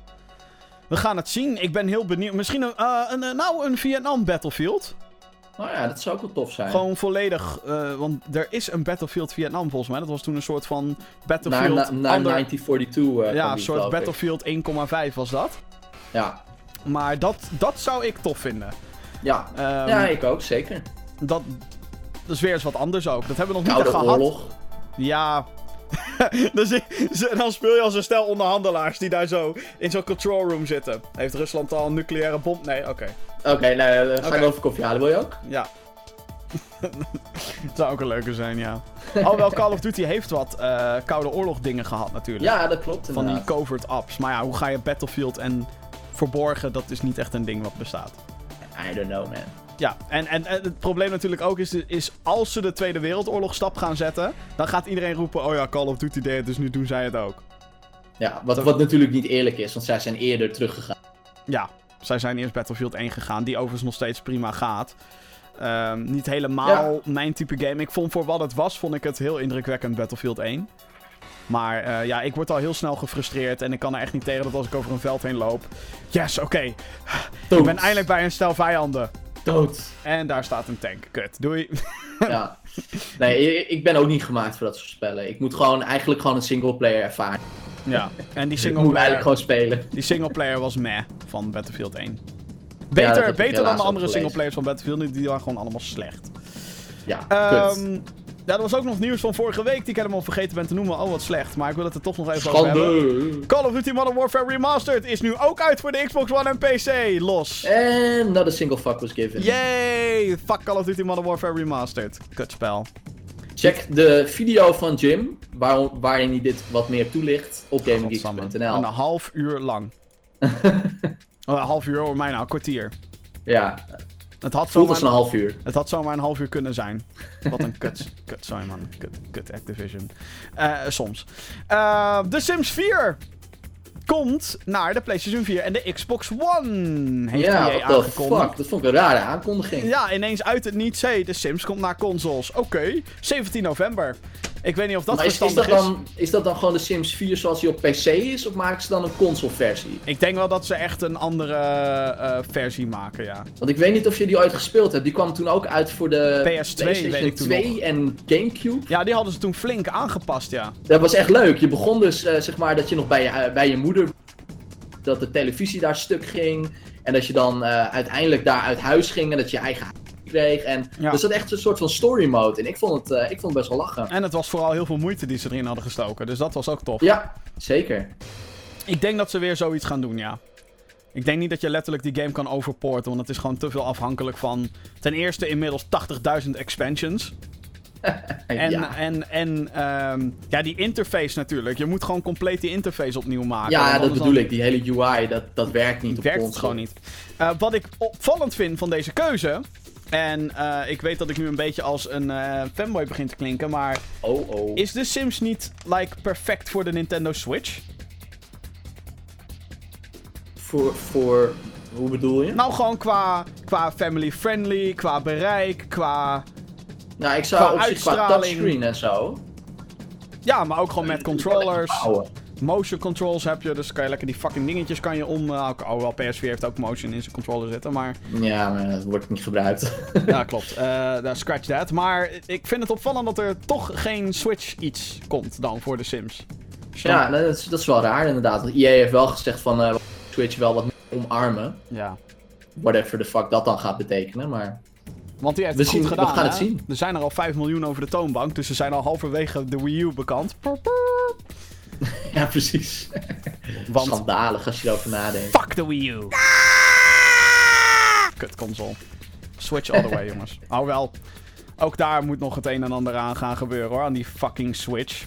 We gaan het zien. Ik ben heel benieuwd. Misschien een... eh, een eh, nou, een Vietnam Battlefield. Oh ja, dat zou ook wel tof zijn. Gewoon volledig, eh, want er is een Battlefield Vietnam volgens mij. Dat was toen een soort van naar, Battlefield... na, naar ander- 1942. eh, ja, een soort. Battlefield 1,5 was dat. Ja, Maar dat, dat zou ik tof vinden. ja. Ehm, ja, ik ook, zeker. dat, dat is weer eens wat anders ook. Dat hebben we nog niet Koude echt gehad. oorlog. Ja. dus ik- dan speel je als een stel onderhandelaars die daar zo in zo'n control room zitten. Heeft Rusland al een nucleaire bom? Nee, oké. Oké, nou, eh, ga wel even koffie halen, wil je ook? Ja. Zou ook een leuke zijn, ja. Alhoewel Call of Duty heeft wat eh, Koude Oorlog dingen gehad natuurlijk. Ja, dat klopt Van die covert apps. Maar ja, hoe ga je Battlefield en verborgen, dat is niet echt een ding wat bestaat. I don't know, man. Ja, en, en, en het probleem natuurlijk ook is, is als ze de Tweede Wereldoorlog stap gaan zetten, dan gaat iedereen roepen, oh ja, Call of Duty deed het, dus nu doen zij het ook. Ja, wat, wat natuurlijk niet eerlijk is, want zij zijn eerder teruggegaan. Ja, zij zijn eerst Battlefield 1 gegaan, die overigens nog steeds prima gaat. Ehm, niet helemaal mijn type game. Ik vond voor wat het was, vond ik het heel indrukwekkend Battlefield 1. Maar eh, ja, ik word al heel snel gefrustreerd en ik kan er echt niet tegen dat als ik over een veld heen loop. Yes, oké. Ik ben eindelijk bij een stel vijanden. Dood. En daar staat een tank. Kut. Doei. Ja. Nee, ik- ben ook niet gemaakt voor dat soort spellen. Ik moet gewoon eigenlijk gewoon een singleplayer ervaren. ja, en die Ik moet singleplayer, eigenlijk gewoon spelen. die singleplayer was meh van Battlefield 1. dat Beter, beter dan de andere singleplayers van Battlefield. Die- Die waren gewoon allemaal slecht. Ja, kut. Ja, er was ook nog nieuws van vorige week die ik helemaal vergeten ben te noemen. Oh, wat slecht. Maar ik wil het er toch nog even over hebben. Call of Duty Modern Warfare Remastered is nu ook uit voor de Xbox One en PC. Los. And not a single fuck was given. Yay! Fuck Call of Duty Modern Warfare Remastered. Kutspel. Check de video van Jim, waar, waarin hij dit wat meer toelicht op. GameGeeks.nl. Een half uur lang. Een half uur hoor mij nou, een kwartier. Ja, Het had, als zomaar, een half uur. het had zomaar een half uur kunnen zijn. Wat een kut. Kut, sorry man. Kut, kut Activision. Eh, soms. Eh, The Sims 4 komt naar de PlayStation 4 en de Xbox One. Heeft ja, EA aangekondigd. fuck. Dat vond ik een rare aankondiging. Ja, ineens uit het niets. Hey, de Sims komt naar consoles. Oké, 17 november. Ik weet niet of dat maar is, is, dat dan, is dat dan gewoon de Sims 4 zoals die op PC is? Of maken ze dan een consoleversie? Ik denk wel dat ze echt een andere eh, versie maken, ja. Want ik weet niet of je die ooit gespeeld hebt. Die kwam toen ook uit voor de PS2 PlayStation weet ik toen 2 nog. en Gamecube. Ja, die hadden ze toen flink aangepast, ja. Dat was echt leuk. Je begon dus, eh, zeg maar, dat je nog bij je, eh, bij je moeder... Dat de televisie daar stuk ging. En dat je dan eh, uiteindelijk daar uit huis ging. En dat je eigen kreeg. En Ja. dus dat echt een soort van story mode. En ik vond het, eh, ik vond het best wel lachen. En het was vooral heel veel moeite die ze erin hadden gestoken. Dus dat was ook tof. Ja, zeker. Ik denk dat ze weer zoiets gaan doen, ja. Ik denk niet dat je letterlijk die game kan overporten, want het is gewoon te veel afhankelijk van... Ten eerste inmiddels 80.000 expansions. En, ja. en, en ehm, ja, die interface natuurlijk. Je moet gewoon compleet die interface opnieuw maken. ja, dat bedoel dan ik. Die hele UI, dat, dat werkt niet Werkt gewoon niet. Eh, wat ik opvallend vind van deze keuze... En eh, ik weet dat ik nu een beetje als een eh, fanboy begin te klinken, maar... Oh, oh. Is The Sims niet, like, perfect voor de Nintendo Switch? Voor, voor... Hoe bedoel je? Nou, gewoon qua, qua family friendly, qua bereik, qua... Nou, ik zou qua op zich qua uitstraling- touchscreen en zo... Ja, maar ook gewoon met controllers. Motion controls heb je, dus kan je lekker die fucking dingetjes kan je om... Uh, oh, wel, PS4 heeft ook motion in zijn controller zitten, maar... Ja, maar dat wordt niet gebruikt. ja, klopt. Daar scratch that. Maar ik vind het opvallend dat er toch geen Switch iets komt dan voor de Sims. Ja, dat is, dat is wel raar inderdaad. Want EA heeft wel gezegd van... eh Switch wel wat omarmen. ja. Whatever the fuck dat dan gaat betekenen, maar... Want die heeft We het goed zien- we gedaan, gaan hè? het zien. Er zijn er al 5 miljoen over de toonbank, dus ze zijn al halverwege de Wii U bekend. Ja, precies. Want Schandalig als je erover nadenkt. fuck de Wii U. Kut console. Switch all the way, jongens. Oh wel. Ook daar moet nog het een en ander aan gaan gebeuren hoor, aan die fucking Switch.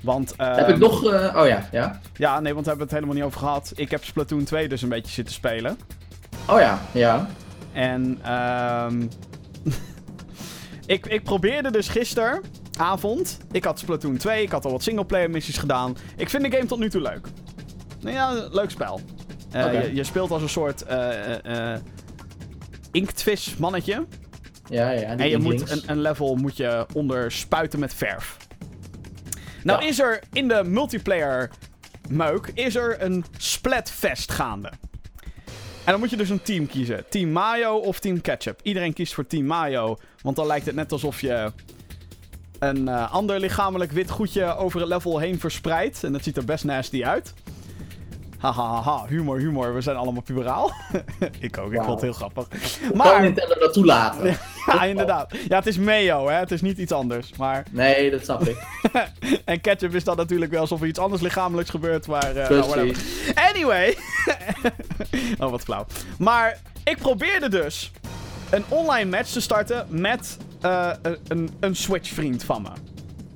Want, Heb ehm, ik nog... eh, oh ja, ja. Ja, nee, want we hebben het helemaal niet over gehad. Ik heb Splatoon 2 dus een beetje zitten spelen. Oh ja, ja. En ehm ik, ik probeerde dus gisteravond. Ik had Splatoon 2, ik had al wat singleplayer missies gedaan. Ik vind de game tot nu toe leuk. Nou ja, leuk spel. Eh, je, je speelt als een soort eh eh, inktvis mannetje. Ja, ja. En je moet een, een level moet je onder spuiten met verf. Nou Ja. is er in de multiplayer meuk is er een splatfest gaande. En dan moet je dus een team kiezen. Team Mayo of Team Ketchup. Iedereen kiest voor Team Mayo. Want dan lijkt het net alsof je een eh, ander lichamelijk wit goedje over het level heen verspreidt. En dat ziet er best nasty uit. Hahaha, humor, humor. We zijn allemaal puberaal. ik ook, ik vond het heel grappig. Kan Maar, Nintendo dat toelaten? ja, inderdaad. Ja, het is mayo, hè. Het is niet iets anders. Maar, Nee, dat snap ik. en ketchup is dan natuurlijk wel alsof er iets anders lichamelijks gebeurt. Maar, nou, whatever. Precies. Anyway. oh, wat flauw. Maar ik probeerde dus een online match te starten met eh, een- een, een Switch-vriend van me.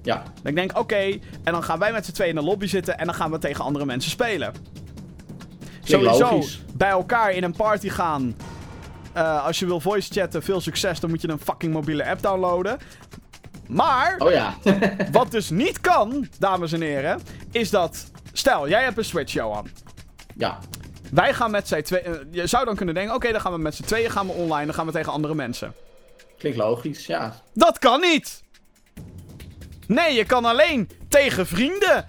Ja, Dan ik denk, oké, en dan gaan wij met z'n tweeën in de lobby zitten en dan gaan we tegen andere mensen spelen. Sowieso logisch. bij elkaar in een party gaan. Eh, als je wil voice chatten, veel succes, dan moet je een fucking mobiele app downloaden. Maar, oh ja. wat dus niet kan, dames en heren, is dat... Stel, jij hebt een Switch, Johan. ja, Wij gaan met z'n tweeën... eh, je zou dan kunnen denken, oké, dan gaan we met z'n tweeën gaan we online, dan gaan we tegen andere mensen. Klinkt logisch, ja. Dat kan niet! Nee, je kan alleen tegen vrienden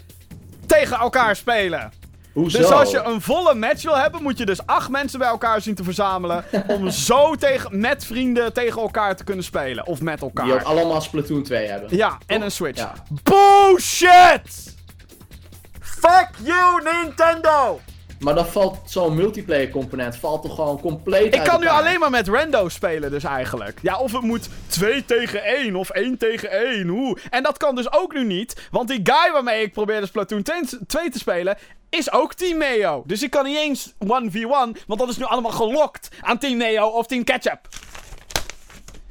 tegen elkaar spelen. Hoezo? Dus als je een volle match wil hebben, moet je dus acht mensen bij elkaar zien te verzamelen. om zo tegen, met vrienden tegen elkaar te kunnen spelen. Of met Die ook elkaar. allemaal Splatoon 2 hebben. Ja, en een Switch. Ja. Bullshit! Fuck you, Nintendo! Maar dan valt zo'n multiplayer component valt toch gewoon compleet Ik uit kan nu elkaar? alleen maar met rando spelen, dus eigenlijk. Ja, of het moet 2 tegen 1 of 1 tegen 1. Hoe? En dat kan dus ook nu niet. Want die guy waarmee ik probeerde Splatoon 2 te spelen. Is ook Team Neo. Dus ik kan niet eens 1v1. Want dat is nu allemaal gelokt aan Team Neo of Team Ketchup.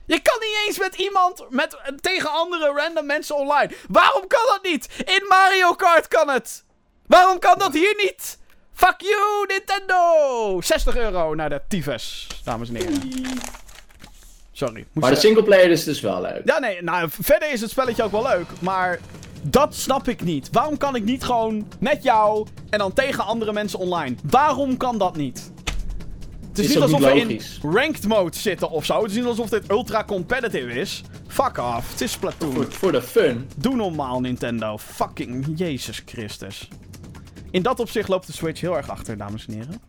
Je kan niet eens met iemand. Met, tegen andere random mensen online. Waarom kan dat niet? In Mario Kart kan het. Waarom kan dat hier niet? Fuck you, Nintendo! 60 euro naar de tyfus, dames en heren. Sorry. Maar de er- singleplayer is dus wel leuk. Ja, nee, nou, verder is het spelletje ook wel leuk, maar dat snap ik niet. Waarom kan ik niet gewoon met jou en dan tegen andere mensen online? Waarom kan dat niet? Het is, Is niet alsof niet we in ranked mode zitten of zo. Het is niet alsof dit ultra competitive is. Fuck off, het is Splatoon. Voor de fun. Doe normaal, Nintendo. Fucking Jezus Christus. In dat opzicht loopt de Switch heel erg achter, dames en heren.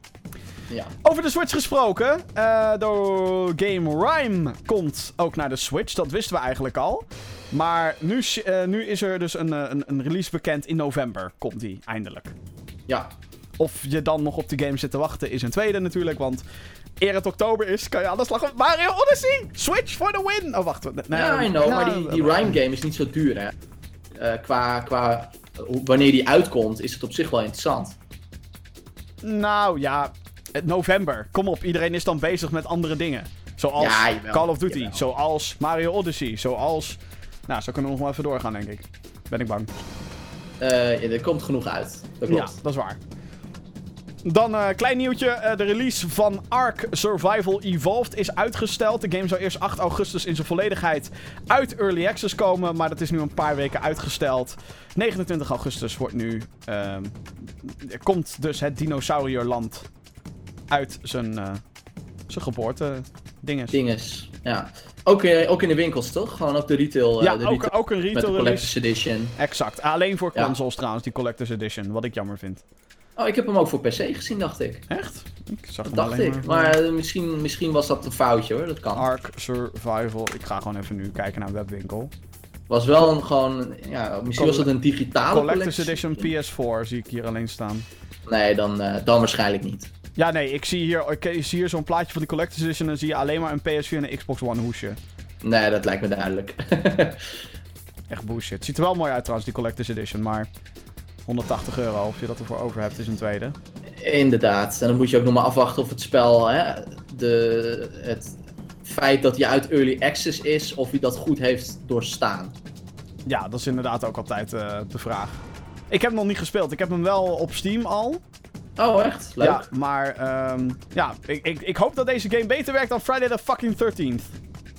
Ja. Over de Switch gesproken. eh de game Rhyme komt ook naar de Switch. Dat wisten we eigenlijk al. Maar nu, eh, nu is er dus een, eh, een, een release bekend. In november komt die eindelijk. Ja. Of je dan nog op die game zit te wachten is een tweede natuurlijk. Want eer het oktober is, kan je aan de slag met Mario Odyssey. Switch for the win. Oh, wacht. Nee, Ja, I know, maar die, die Rhyme game is niet zo duur, hè. Eh, qua, qua wanneer die uitkomt, is het op zich wel interessant. Nou ja, november. Kom op, iedereen is dan bezig met andere dingen. Zoals Ja, jawel. Call of Duty, Jawel. zoals Mario Odyssey, zoals... Nou, zo kunnen we nog wel even doorgaan, denk ik. Ben ik bang. Eh, ja, er komt genoeg uit. Dat Ja, klopt. dat is waar. Dan een klein nieuwtje. eh, de release van Ark Survival Evolved is uitgesteld. De game zou eerst 8 augustus in zijn volledigheid uit Early Access komen. Maar dat is nu een paar weken uitgesteld. 29 augustus wordt nu... ehm, komt dus het dinosaurierland uit zijn, eh zijn geboorte dinges. Dinges. Ja. Ook, eh, ook in de winkels, toch? Gewoon ook de retail. eh, ja, de ook, retail ook een met de retail release. Collector's Edition. Exact. Alleen voor Ja. consoles trouwens, die Collector's Edition. Wat ik jammer vind. Oh, ik heb hem ook voor PC gezien, dacht ik. Echt? Ik zag Dat hem dacht alleen ik. voor- Maar eh, misschien, misschien was dat een foutje hoor, dat kan. Ark Survival. Ik ga gewoon even nu kijken naar een webwinkel. Was wel een gewoon, ja, misschien was het een digitale Collector's collectie. Edition PS4 zie ik hier alleen staan. Nee, dan, eh, dan waarschijnlijk niet. Ja, nee, ik zie hier, ik zie hier zo'n plaatje van die Collector's Edition en dan zie je alleen maar een PS4 en een Xbox One hoesje. Nee, dat lijkt me duidelijk. Echt bullshit. Ziet er wel mooi uit trouwens, die Collector's Edition, maar 180 euro, of je dat ervoor over hebt, is een tweede. Inderdaad. En dan moet je ook nog maar afwachten of het spel, hè, de, het feit dat hij uit early access is, of hij dat goed heeft doorstaan. Ja, dat is inderdaad ook altijd eh, de vraag. Ik heb hem nog niet gespeeld. Ik heb hem wel op Steam al. Oh, echt? Leuk. Ja, maar ehm, ja, ik, ik, ik hoop dat deze game beter werkt dan Friday the fucking 13th.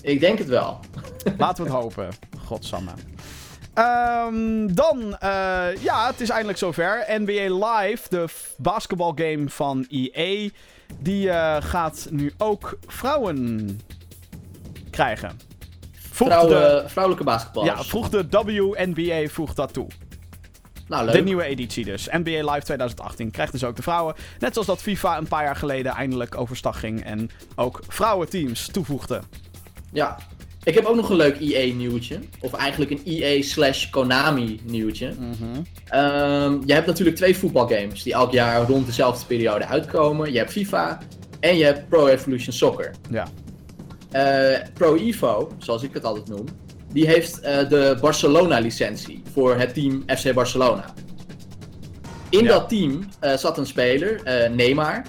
Ik denk het wel. Laten we het hopen. Godsamme. Ehm, dan, eh, ja, het is eindelijk zover. NBA Live, de basketbalgame van EA, die eh, gaat nu ook vrouwen krijgen. Vrouwen, de, vrouwelijke basketballers. ja, voegt de WNBA voegt dat toe. Nou, De leuk. nieuwe editie dus. NBA Live 2018 krijgt dus ook de vrouwen. Net zoals dat FIFA een paar jaar geleden eindelijk overstag ging en ook vrouwenteams toevoegde. Ja. Ik heb ook nog een leuk EA nieuwtje. Of eigenlijk een EA slash Konami nieuwtje. Ehm, je hebt natuurlijk twee voetbalgames die elk jaar rond dezelfde periode uitkomen. Je hebt FIFA en je hebt Pro Evolution Soccer. Ja. Eh, Pro Evo, zoals ik het altijd noem, die heeft eh, de Barcelona-licentie voor het team FC Barcelona. In Ja. dat team eh, zat een speler, Neymar.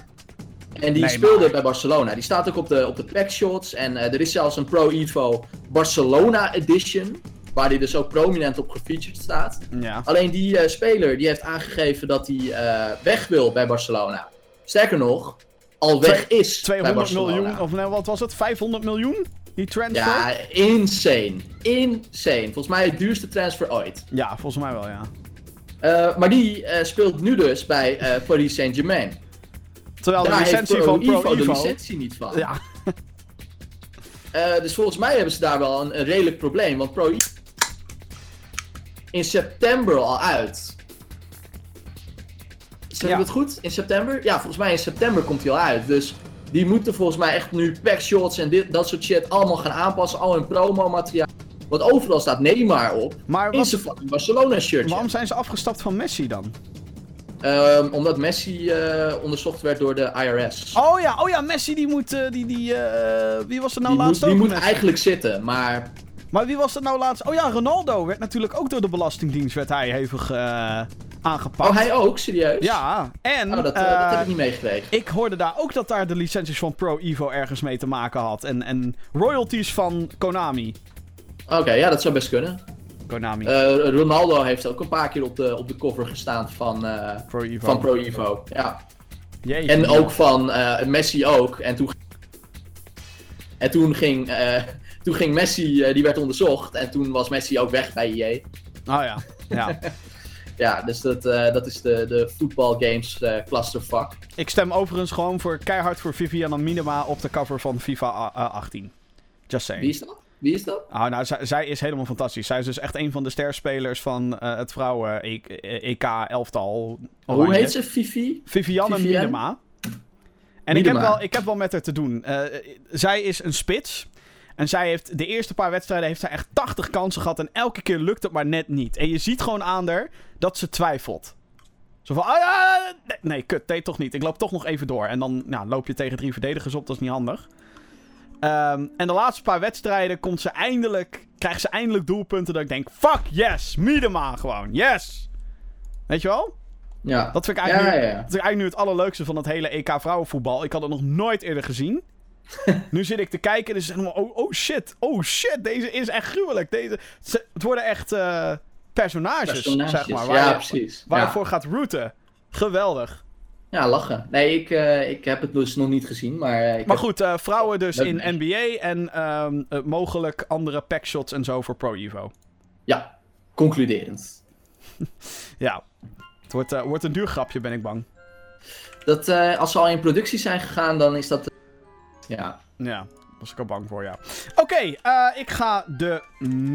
En die speelde bij Barcelona. Die staat ook op de, op de packshots. En eh, er is zelfs een Pro Evo Barcelona Edition. Waar die dus ook prominent op gefeatured staat. Ja. Alleen die eh, speler die heeft aangegeven dat hij eh, weg wil bij Barcelona. Sterker nog, al weg is bij 200 Barcelona. miljoen, of nee, wat was het? 500 miljoen? Die transfer? Ja, insane. Insane. Volgens mij het duurste transfer ooit. Ja, volgens mij wel, ja. Maar die speelt nu dus bij Paris Saint-Germain. Terwijl de licentie Pro van Pro Evo de licentie niet van. Ja, Eh, dus volgens mij hebben ze daar wel een, een redelijk probleem. Want Pro Evo in september al uit. Zeg Ja. het goed? In september? Ja, volgens mij in september komt hij al uit. Dus die moeten volgens mij echt nu packshots en dit, dat soort shit allemaal gaan aanpassen. Al hun promo materiaal. Want overal staat Neymar op. maar In wat, zijn fucking Barcelona shirtje. waarom zijn ze afgestapt van Messi dan? Ehm, omdat Messi eh, onderzocht werd door de IRS. Oh ja, oh ja, Messi die moet... eh, die, die, eh, wie was er nou die moet, laatst die ook moet Messi? eigenlijk zitten, maar Maar wie was er nou laatst? Oh ja, Ronaldo werd natuurlijk ook door de Belastingdienst werd hij hevig aangepakt. Oh, hij ook? Serieus? Ja, en Oh, dat, dat heb ik niet meegekregen. ik hoorde daar ook dat daar de licenties van Pro Evo ergens mee te maken had. En, en royalties van Konami. Oké, ja, dat zou best kunnen. Konami, Eh, Ronaldo heeft ook een paar keer op de, op de cover gestaan van, eh, Pro Evo. van Pro Evo. Ja. Jeetje. En ook van eh, Messi ook. En toen, en toen, ging, toen ging Messi, die werd onderzocht. En toen was Messi ook weg bij EA. Oh ja, ja. Ja, dus dat, dat is de, de voetbalgames eh clusterfuck. ik stem overigens gewoon voor keihard voor Viviana Minima op de cover van FIFA eh, 18. Just saying. Wie is dat? Wie is dat? Oh, nou, zij, zij is helemaal fantastisch. Zij is dus echt een van de sterspelers van eh, het vrouwen-EK-elftal. Hoe heet ze? Fifi? Vivianne? Minima. En ik heb, wel, ik heb wel met haar te doen. Eh, zij is een spits. En zij heeft de eerste paar wedstrijden heeft zij echt 80 kansen gehad. En elke keer lukt het maar net niet. En je ziet gewoon aan haar dat ze twijfelt. Zo van, ah ja, nee, nee, kut, nee, toch niet. Ik loop toch nog even door. En dan nou, loop je tegen drie verdedigers op, dat is niet handig. Ehm, en de laatste paar wedstrijden komt ze eindelijk, krijgt ze eindelijk doelpunten dat ik denk, fuck yes, Miedema gewoon, yes. Weet je wel? Ja. Dat vind ik eigenlijk, Ja, nu, ja, ja. Dat vind ik eigenlijk nu het allerleukste van het hele EK vrouwenvoetbal. Ik had het nog nooit eerder gezien. nu zit ik te kijken en is het helemaal, oh, oh shit, oh shit, deze is echt gruwelijk. Deze, ze- het worden echt eh, personages, Personages. zeg maar. Waar ja, precies. waar je ja. voor gaat routen. Geweldig. Ja, lachen. Nee, ik, eh, ik heb het dus nog niet gezien, maar... eh, ik Maar goed, eh, vrouwen dus Leuk in. NBA en ehm, eh, mogelijk andere packshots en zo voor Pro Evo. Ja, concluderend. Ja, het wordt, wordt een duur grapje, ben ik bang. Dat, als ze al in productie zijn gegaan, dan is dat... ja. Ja, was ik al bang voor, ja. Oké, ik ga de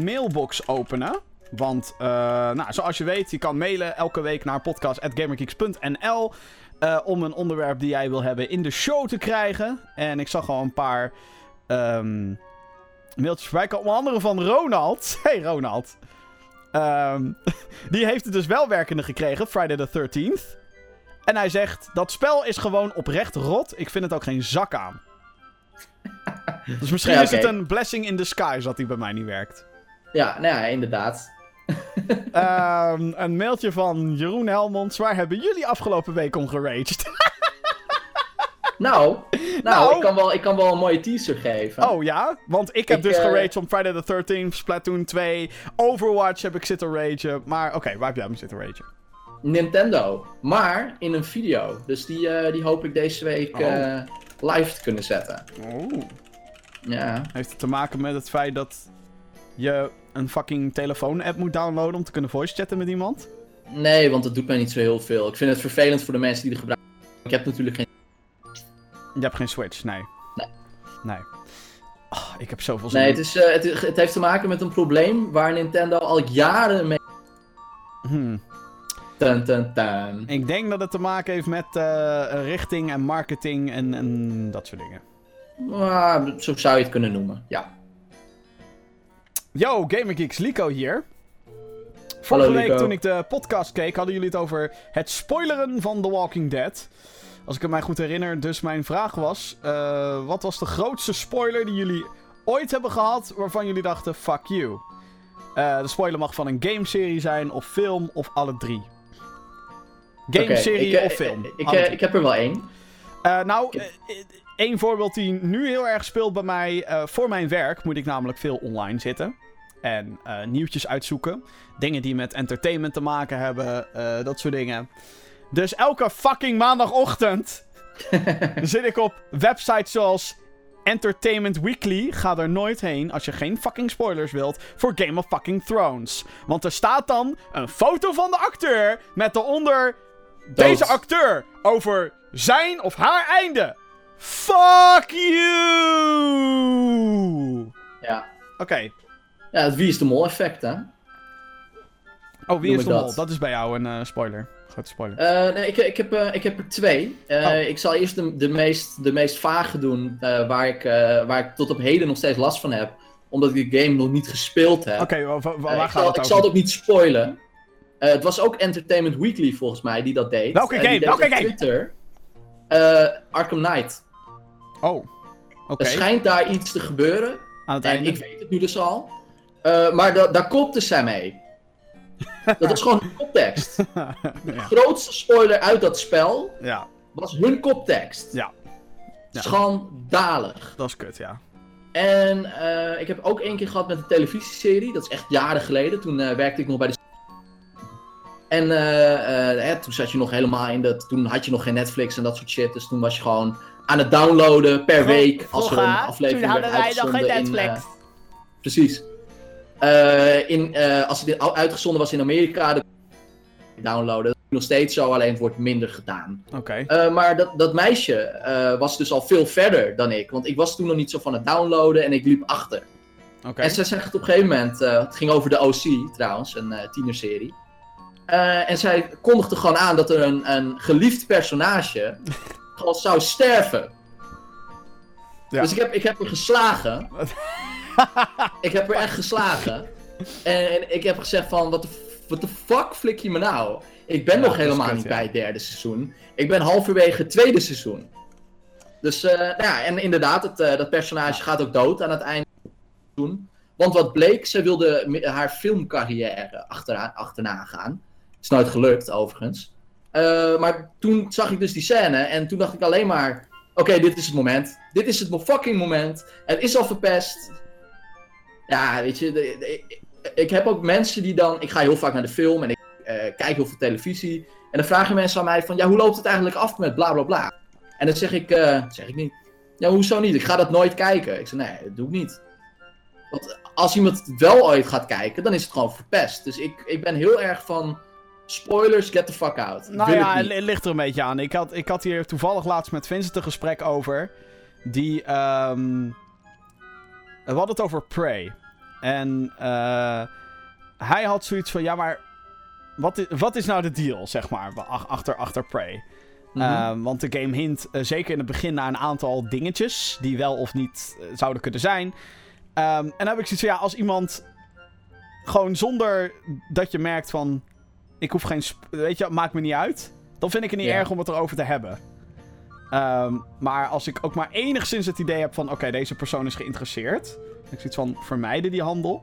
mailbox openen. Want, nou, zoals je weet, je kan mailen elke week naar podcast.gamergeeks.nl eh, om een onderwerp die jij wil hebben in de show te krijgen. En ik zag al een paar ehm, mailtjes voorbij komen. Onder andere van Ronald. Hey Ronald. Ehm, die heeft het dus wel werkende gekregen, Friday the 13th. En hij zegt, dat spel is gewoon oprecht rot. Ik vind het ook geen zak aan. Dus misschien Ja, is het een blessing in disguise dat hij bij mij niet werkt. Ja, nou ja, inderdaad. Ehm, een mailtje van Jeroen Helmonds. Waar hebben jullie afgelopen week om geraged? Nou, nou, Nou. Ik, kan wel, ik kan wel een mooie teaser geven. oh ja? Want ik heb Ik, dus eh, geraged om Friday the 13th, Splatoon 2, Overwatch heb ik zitten ragen. Maar oké, waar heb jij hem zitten ragen? Nintendo. Maar in een video. Dus die, eh, die hoop ik deze week Oh. eh, live te kunnen zetten. Oeh. Ja. Heeft het te maken met het feit dat je een fucking telefoon-app moet downloaden om te kunnen voice chatten met iemand? Nee, want dat doet mij niet zo heel veel. Ik vind het vervelend voor de mensen die er gebruiken. Ik heb natuurlijk geen... Je hebt geen Switch, nee. Nee. Nee. Ah, ik heb zoveel zin Nee, het, is, eh, het, het heeft te maken met een probleem waar Nintendo al jaren mee... Hmm. Dun, dun, dun. Ik denk dat het te maken heeft met eh, richting en marketing en, en dat soort dingen. Ah, zo zou je het kunnen noemen, ja. Yo, Gamer Geeks, Lico hier. Vorige Hallo, week Lico. toen ik de podcast keek, hadden jullie het over het spoileren van The Walking Dead. Als ik het mij goed herinner. Dus mijn vraag was: eh, wat was de grootste spoiler die jullie ooit hebben gehad waarvan jullie dachten: fuck you? Eh, de spoiler mag van een gameserie zijn, of film, of alle drie. Gameserie ik, eh, of film. Ik, ik heb er wel één. Nou, één voorbeeld die nu heel erg speelt bij mij. eh, voor mijn werk moet ik namelijk veel online zitten. En eh, nieuwtjes uitzoeken. Dingen die met entertainment te maken hebben. eh, dat soort dingen. Dus elke fucking maandagochtend zit ik op websites zoals Entertainment Weekly. Ga er nooit heen als je geen fucking spoilers wilt voor Game of fucking Thrones. Want er staat dan een foto van de acteur met daaronder deze acteur over zijn of haar einde. Fuck you! Ja. Oké. ja, het wie is de mol effect, hè? Oh, wie Noem is ik de dat. mol? Dat is bij jou een eh, spoiler. Grote spoiler. Eh, nee, ik, ik, heb, eh, ik heb er twee. Oh. Ik zal eerst de, de, meest, de meest vage doen, waar, ik, waar ik tot op heden nog steeds last van heb. Omdat ik de game nog niet gespeeld heb. Oké, wa- wa- wa- waar ik, gaat zal, het ik over? zal het ook niet spoilen. Het was ook Entertainment Weekly volgens mij die dat deed. Welke game? Welke game? Twitter. Arkham Knight. Oh. Oké. Er schijnt daar iets te gebeuren. Aan het En einde. ik weet het nu dus al. Eh, maar da daar kopte zij mee. Dat was gewoon hun koptekst. ja. De grootste spoiler uit dat spel ja, was hun koptekst. Ja. Ja. Schandalig. dat is kut, ja. En eh, ik heb ook één keer gehad met een televisieserie. Dat is echt jaren geleden. Toen eh, werkte ik nog bij de. En hè, toen zat je nog helemaal in dat. Toen had je nog geen Netflix en dat soort shit. Dus toen was je gewoon aan het downloaden per week. Als er een aflevering werd uitgezonden in. eh, precies. Eh, in, eh, als het uitgezonden was in Amerika, dan downloaden. Dat is nog steeds zo, alleen het wordt minder gedaan. Oké. Eh, maar dat, dat meisje eh, was dus al veel verder dan ik. Want ik was toen nog niet zo van het downloaden en ik liep achter. Oké. En ze zegt op een gegeven moment, eh, het ging over de OC trouwens, een eh, tienerserie. Eh, en zij kondigde gewoon aan dat er een, een geliefd personage gewoon zou sterven. Ja. Dus ik heb, ik heb er geslagen. ik heb er echt geslagen. En, en ik heb gezegd van, wat de, wat de fuck flik je me nou? Ik ben Ja, nog helemaal kut, niet ja. bij het derde seizoen. Ik ben halverwege het tweede seizoen. Dus, eh, nou ja, en inderdaad, het, eh, dat personage gaat ook dood aan het einde van het seizoen. Want wat bleek, ze wilde haar filmcarrière achteraan, achterna gaan. Is nooit gelukt, overigens. Eh, maar toen zag ik dus die scène en toen dacht ik alleen maar... Oké, dit is het moment. Dit is het fucking moment. Het is al verpest. Ja, weet je, ik heb ook mensen die dan... Ik ga heel vaak naar de film en ik eh, kijk heel veel televisie. En dan vragen mensen aan mij van... Ja, hoe loopt het eigenlijk af met bla bla bla? En dan zeg ik... eh, zeg ik niet. Ja, hoezo niet? Ik ga dat nooit kijken. Ik zeg, nee, dat doe ik niet. Want als iemand het wel ooit gaat kijken, dan is het gewoon verpest. Dus ik, ik ben heel erg van... Spoilers, get the fuck out. Nou wil ja, het ligt er een beetje aan. Ik had, ik had hier toevallig laatst met Vincent een gesprek over. Die, ehm We hadden het over Prey. En eh hij had zoiets van, ja maar... Wat is, wat is nou de deal, zeg maar, ach- achter, achter Prey? Mhm. Ehm, want de game hint eh, zeker in het begin naar een aantal dingetjes... die wel of niet eh, zouden kunnen zijn. Ehm, en dan heb ik zoiets van, ja, als iemand... gewoon zonder dat je merkt van... ik hoef geen... weet je, maakt me niet uit... dan vind ik het niet erg om het erover te hebben. Ehm, maar als ik ook maar enigszins het idee heb van... oké, deze persoon is geïnteresseerd... dan ik zoiets van, vermijden die handel...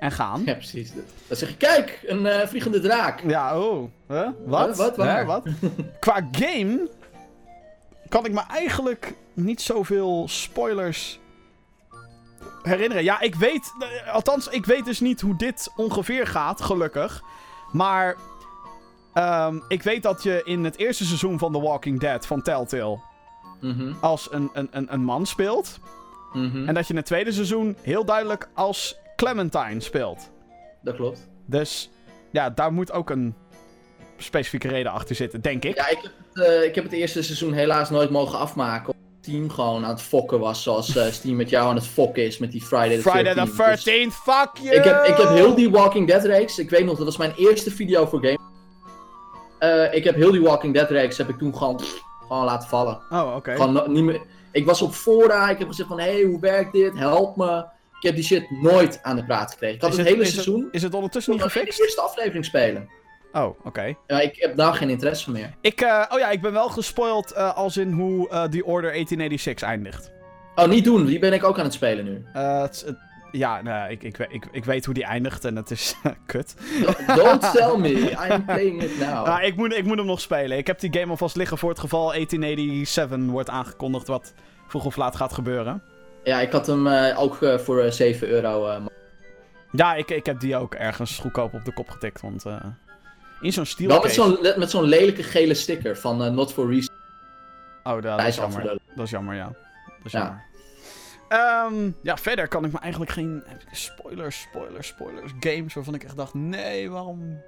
en gaan. Ja, precies. Dan zeg je, kijk, een eh, vliegende draak. Ja, oh. Huh? Wat? Huh? Wat? Huh? Wat? Qua game kan ik me eigenlijk niet zoveel spoilers herinneren. Ja, ik weet... eh, Althans, ik weet dus niet hoe dit ongeveer gaat, gelukkig. Maar ehm, ik weet dat je in het eerste seizoen van The Walking Dead van Telltale... Mhm, als een, een, een, een man speelt. mhm. En dat je in het tweede seizoen heel duidelijk als Clementine speelt. Dat klopt. Dus ja, daar moet ook een specifieke reden achter zitten, denk ik. Ja, ik heb, het, eh, ik heb het eerste seizoen helaas nooit mogen afmaken. Team gewoon aan het fokken was. Zoals eh Steam met jou aan het fokken is met die Friday the 13th. Friday the Dus 13th, fuck you! ik, heb, ik heb heel die Walking Dead reeks. Ik weet nog, dat was mijn eerste video voor game. Eh, ik heb heel die Walking Dead reeks heb ik toen gewoon, gewoon laten vallen. Oh, oké. Gewoon niet meer. Ik was op fora, ik heb gezegd van, hé, hey, hoe werkt dit? Help me. Ik heb die shit nooit aan de praat gekregen. Ik had Is het, hele is het- seizoen Is het ondertussen niet nog in de gefixt? eerste aflevering spelen. Oh, oké. Ja, ik heb daar geen interesse meer. Ik, eh, oh ja, ik ben wel gespoild eh, als in hoe eh die Order 1886 eindigt. Oh, niet doen. Die ben ik ook aan het spelen nu. Het, het- ja, nou, ik, ik, ik, ik weet hoe die eindigt en het is kut. Don't tell me. I'm playing it now. Nou, ik, moet, ik moet hem nog spelen. Ik heb die game alvast liggen voor het geval 1887 wordt aangekondigd wat vroeg of laat gaat gebeuren. Ja, ik had hem ook voor eh, 7 euro. Ja, ik, ik heb die ook ergens goedkoop op de kop getikt, want in zo'n steel wel met zo'n met zo'n lelijke gele sticker van eh, Not for Resale. Oh, dat, dat is jammer. Dat is jammer, ja. Dat is Ja. jammer. Ehm, ja, verder kan ik me eigenlijk geen... Spoilers, spoilers, spoilers. Games waarvan ik echt dacht, nee, waarom...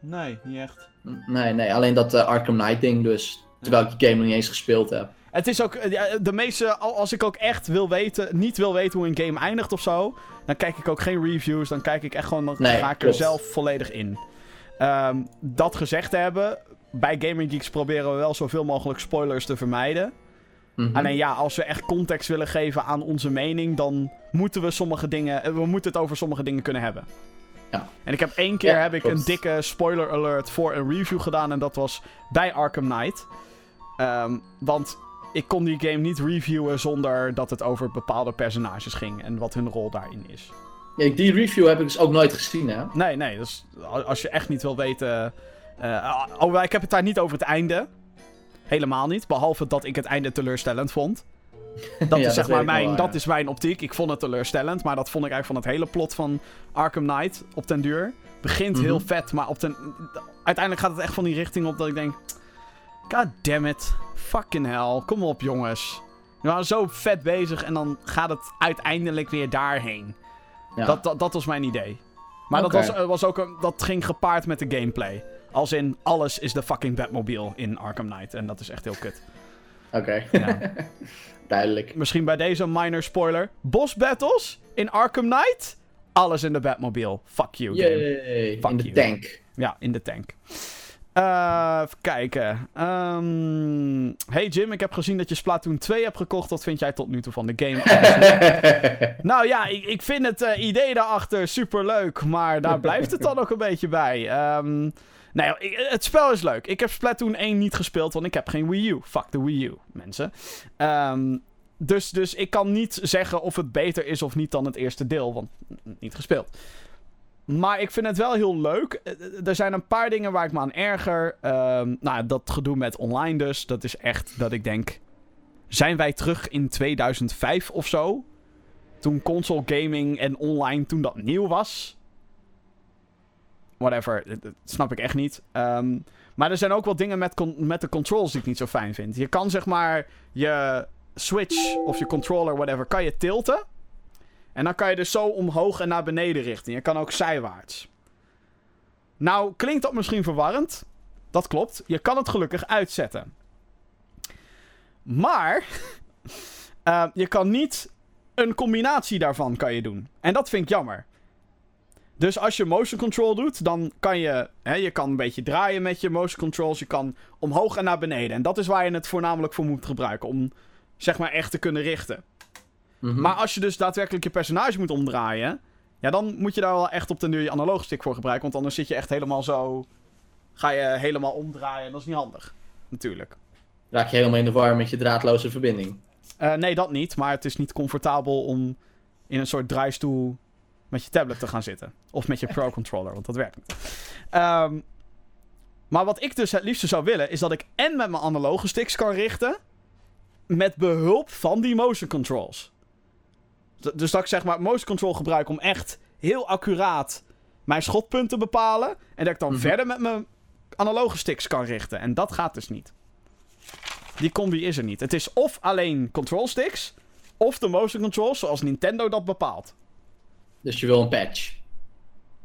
Nee, niet echt. Nee, nee, alleen dat eh, Arkham Knight ding dus. Terwijl ik die game nog niet eens gespeeld heb. Het is ook, eh, de meeste, al- als ik ook echt wil weten, niet wil weten hoe een game eindigt of zo, dan kijk ik ook geen reviews, dan kijk ik echt gewoon, dan Nee, ga ik er klopt. zelf volledig in. Ehm, dat gezegd te hebben, bij Gaming Geeks proberen we wel zoveel mogelijk spoilers te vermijden. Mhm. Alleen ja, als we echt context willen geven aan onze mening, dan moeten we sommige dingen, eh, we moeten het over sommige dingen kunnen hebben. Ja. En ik heb één keer Ja, heb ik klopt. een dikke spoiler alert voor een review gedaan en dat was bij Arkham Knight. Ehm, want ik kon die game niet reviewen zonder dat het over bepaalde personages ging en wat hun rol daarin is. Ja, die review heb ik dus ook nooit gezien, hè? Nee, nee, dus als je echt niet wil weten. eh, oh, ik heb het daar niet over het einde. Helemaal niet. Behalve dat ik het einde teleurstellend vond. Dat Ja, is zeg dat maar mijn, wel, dat ja. is mijn optiek. Ik vond het teleurstellend, maar dat vond ik eigenlijk van het hele plot van Arkham Knight op den duur. Begint heel Mhm. vet, maar op den, uiteindelijk gaat het echt van die richting op dat ik denk... God damn it. Fucking hell. Kom op jongens. We waren zo vet bezig en dan gaat het uiteindelijk weer daarheen. Ja. Dat, dat, dat was mijn idee. Maar dat, was, eh, was ook een, dat ging gepaard met de gameplay. Als in, alles is de fucking Batmobile in Arkham Knight. En dat is echt heel kut. Oké, Ja. duidelijk. Misschien bij deze een minor spoiler. Boss battles in Arkham Knight? Alles in de Batmobile. Fuck you, game. Yay, Fuck in de tank. Ja, in de tank. Eh, even kijken. Ehm, hey Jim, ik heb gezien dat je Splatoon 2 hebt gekocht. Wat vind jij tot nu toe van de game? Nou ja, ik, ik vind het eh, idee daarachter super leuk, maar daar blijft het dan ook een beetje bij. Ehm nou ja, ik- het spel is leuk. Ik heb Splatoon 1 niet gespeeld, want ik heb geen Wii U. Fuck de Wii U, mensen. Ehm, dus, dus ik kan niet zeggen of het beter is of niet dan het eerste deel, want niet gespeeld. Maar ik vind het wel heel leuk. Eh, eh, Er zijn een paar dingen waar ik me aan erger. Ehm, nou, dat gedoe met online dus. Dat is echt dat ik denk... Zijn wij terug in 2005 of zo? Toen console gaming en online, toen dat nieuw was. Whatever, dat- dat snap ik echt niet. Ehm, maar er zijn ook wel dingen met, met de controls die ik niet zo fijn vind. Je kan zeg maar je Switch of je controller, whatever, kan je tilten. En dan kan je dus zo omhoog en naar beneden richten. Je kan ook zijwaarts. Nou, klinkt dat misschien verwarrend. Dat klopt. Je kan het gelukkig uitzetten. Maar eh, je kan niet een combinatie daarvan kan je doen. En dat vind ik jammer. Dus als je motion control doet, dan kan je... Hè, je kan een beetje draaien met je motion controls. Je kan omhoog en naar beneden. En dat is waar je het voornamelijk voor moet gebruiken. Om zeg maar echt te kunnen richten. Mhm. Maar als je dus daadwerkelijk je personage moet omdraaien... Ja, dan moet je daar wel echt op de duur je analoge stick voor gebruiken. Want anders zit je echt helemaal zo... Ga je helemaal omdraaien. En dat is niet handig. Natuurlijk. Raak je helemaal in de war met je draadloze verbinding. Eh, nee, dat niet. Maar het is niet comfortabel om in een soort draaistoel met je tablet te gaan zitten. Of met je Pro Controller, want dat werkt niet. Ehm, maar wat ik dus het liefste zou willen, is dat ik en met mijn analoge sticks kan richten. Met behulp van die motion controls. Dus dat ik zeg maar motion control gebruik om echt heel accuraat mijn schotpunt te bepalen. En dat ik dan Mhm. verder met mijn analoge sticks kan richten. En dat gaat dus niet. Die combi is er niet. Het is of alleen control sticks, of de motion controls zoals Nintendo dat bepaalt. Dus je wil een patch.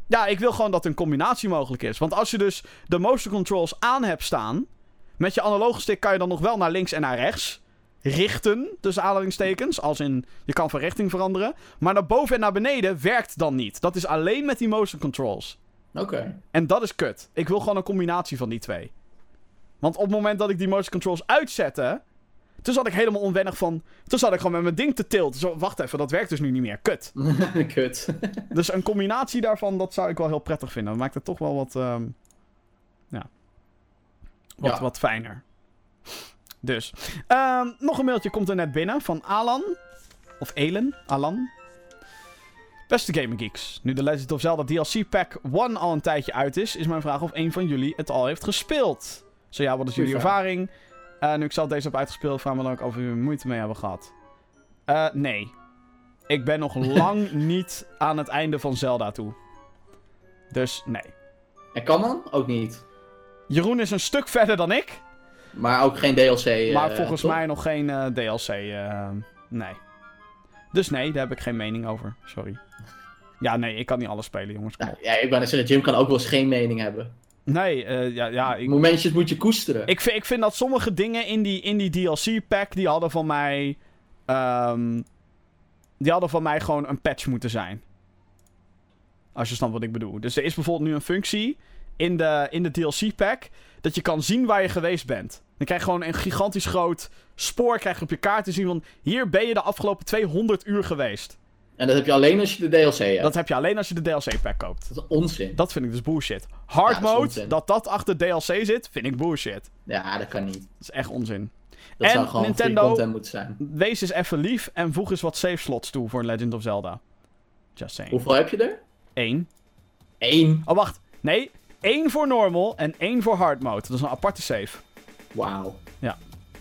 Ja, ik wil gewoon dat een combinatie mogelijk is. Want als je dus de motion controls aan hebt staan, met je analoge stick kan je dan nog wel naar links en naar rechts richten, tussen aanhalingstekens. Als in, je kan van richting veranderen. Maar naar boven en naar beneden werkt dan niet. Dat is alleen met die motion controls. Oké. En dat is kut. Ik wil gewoon een combinatie van die twee. Want op het moment dat ik die motion controls uitzette... Toen zat ik helemaal onwennig van... Toen zat ik gewoon met mijn ding te tilten. Zo, wacht even, dat werkt dus nu niet meer. Kut. Kut. Dus een combinatie daarvan, dat zou ik wel heel prettig vinden. Dat maakt het toch wel wat... ehm, ja. Wat, Ja. wat fijner. Dus. Ehm, nog een mailtje komt er net binnen van Alan. Of Elen. Alan. Beste Gaming Geeks. Nu de Legend of Zelda DLC Pack 1 al een tijdje uit is, is mijn vraag of een van jullie het al heeft gespeeld. Zo ja, wat is jullie ervaring? Eh, nu ik zelf deze heb uitgespeeld, vraag me dan ook of jullie moeite mee hebben gehad. Eh, nee. Ik ben nog lang niet aan het einde van Zelda toe. Dus nee. En kan dan? Ook niet. Jeroen is een stuk verder dan ik, Maar ook geen DLC. eh, maar volgens toch? mij nog geen eh, DLC. eh, nee. Dus nee, daar heb ik geen mening over. Sorry. Ja, nee, ik kan niet alles spelen, jongens. Ja, ik ben zeggen, Jim kan ook wel eens geen mening hebben. Nee, eh, ja, ja, ik, Momentjes moet je koesteren. Ik vind, ik vind dat sommige dingen in die, in die DLC-pack, die hadden van mij... ehm, die hadden van mij gewoon een patch moeten zijn. Als je snapt wat ik bedoel. Dus er is bijvoorbeeld nu een functie in de, in de DLC-pack... dat je kan zien waar je geweest bent. Dan krijg je gewoon een gigantisch groot spoor krijg je op je kaart te zien van... hier ben je de afgelopen 200 uur geweest. En dat heb je alleen als je de DLC hebt. Dat heb je alleen als je de DLC-pack koopt. Dat is onzin. Dat vind ik dus bullshit. Hard Ja, mode, dat dat achter DLC zit, vind ik bullshit. Ja, dat kan niet. Dat is echt onzin. Dat En zou gewoon Nintendo- content moeten zijn. Wees eens even lief en voeg eens wat save slots toe voor Legend of Zelda. Just saying. Hoeveel heb je er? Eén. Eén. Oh, wacht. Nee, één voor normal en één voor hard mode. Dat is een aparte save. Wauw.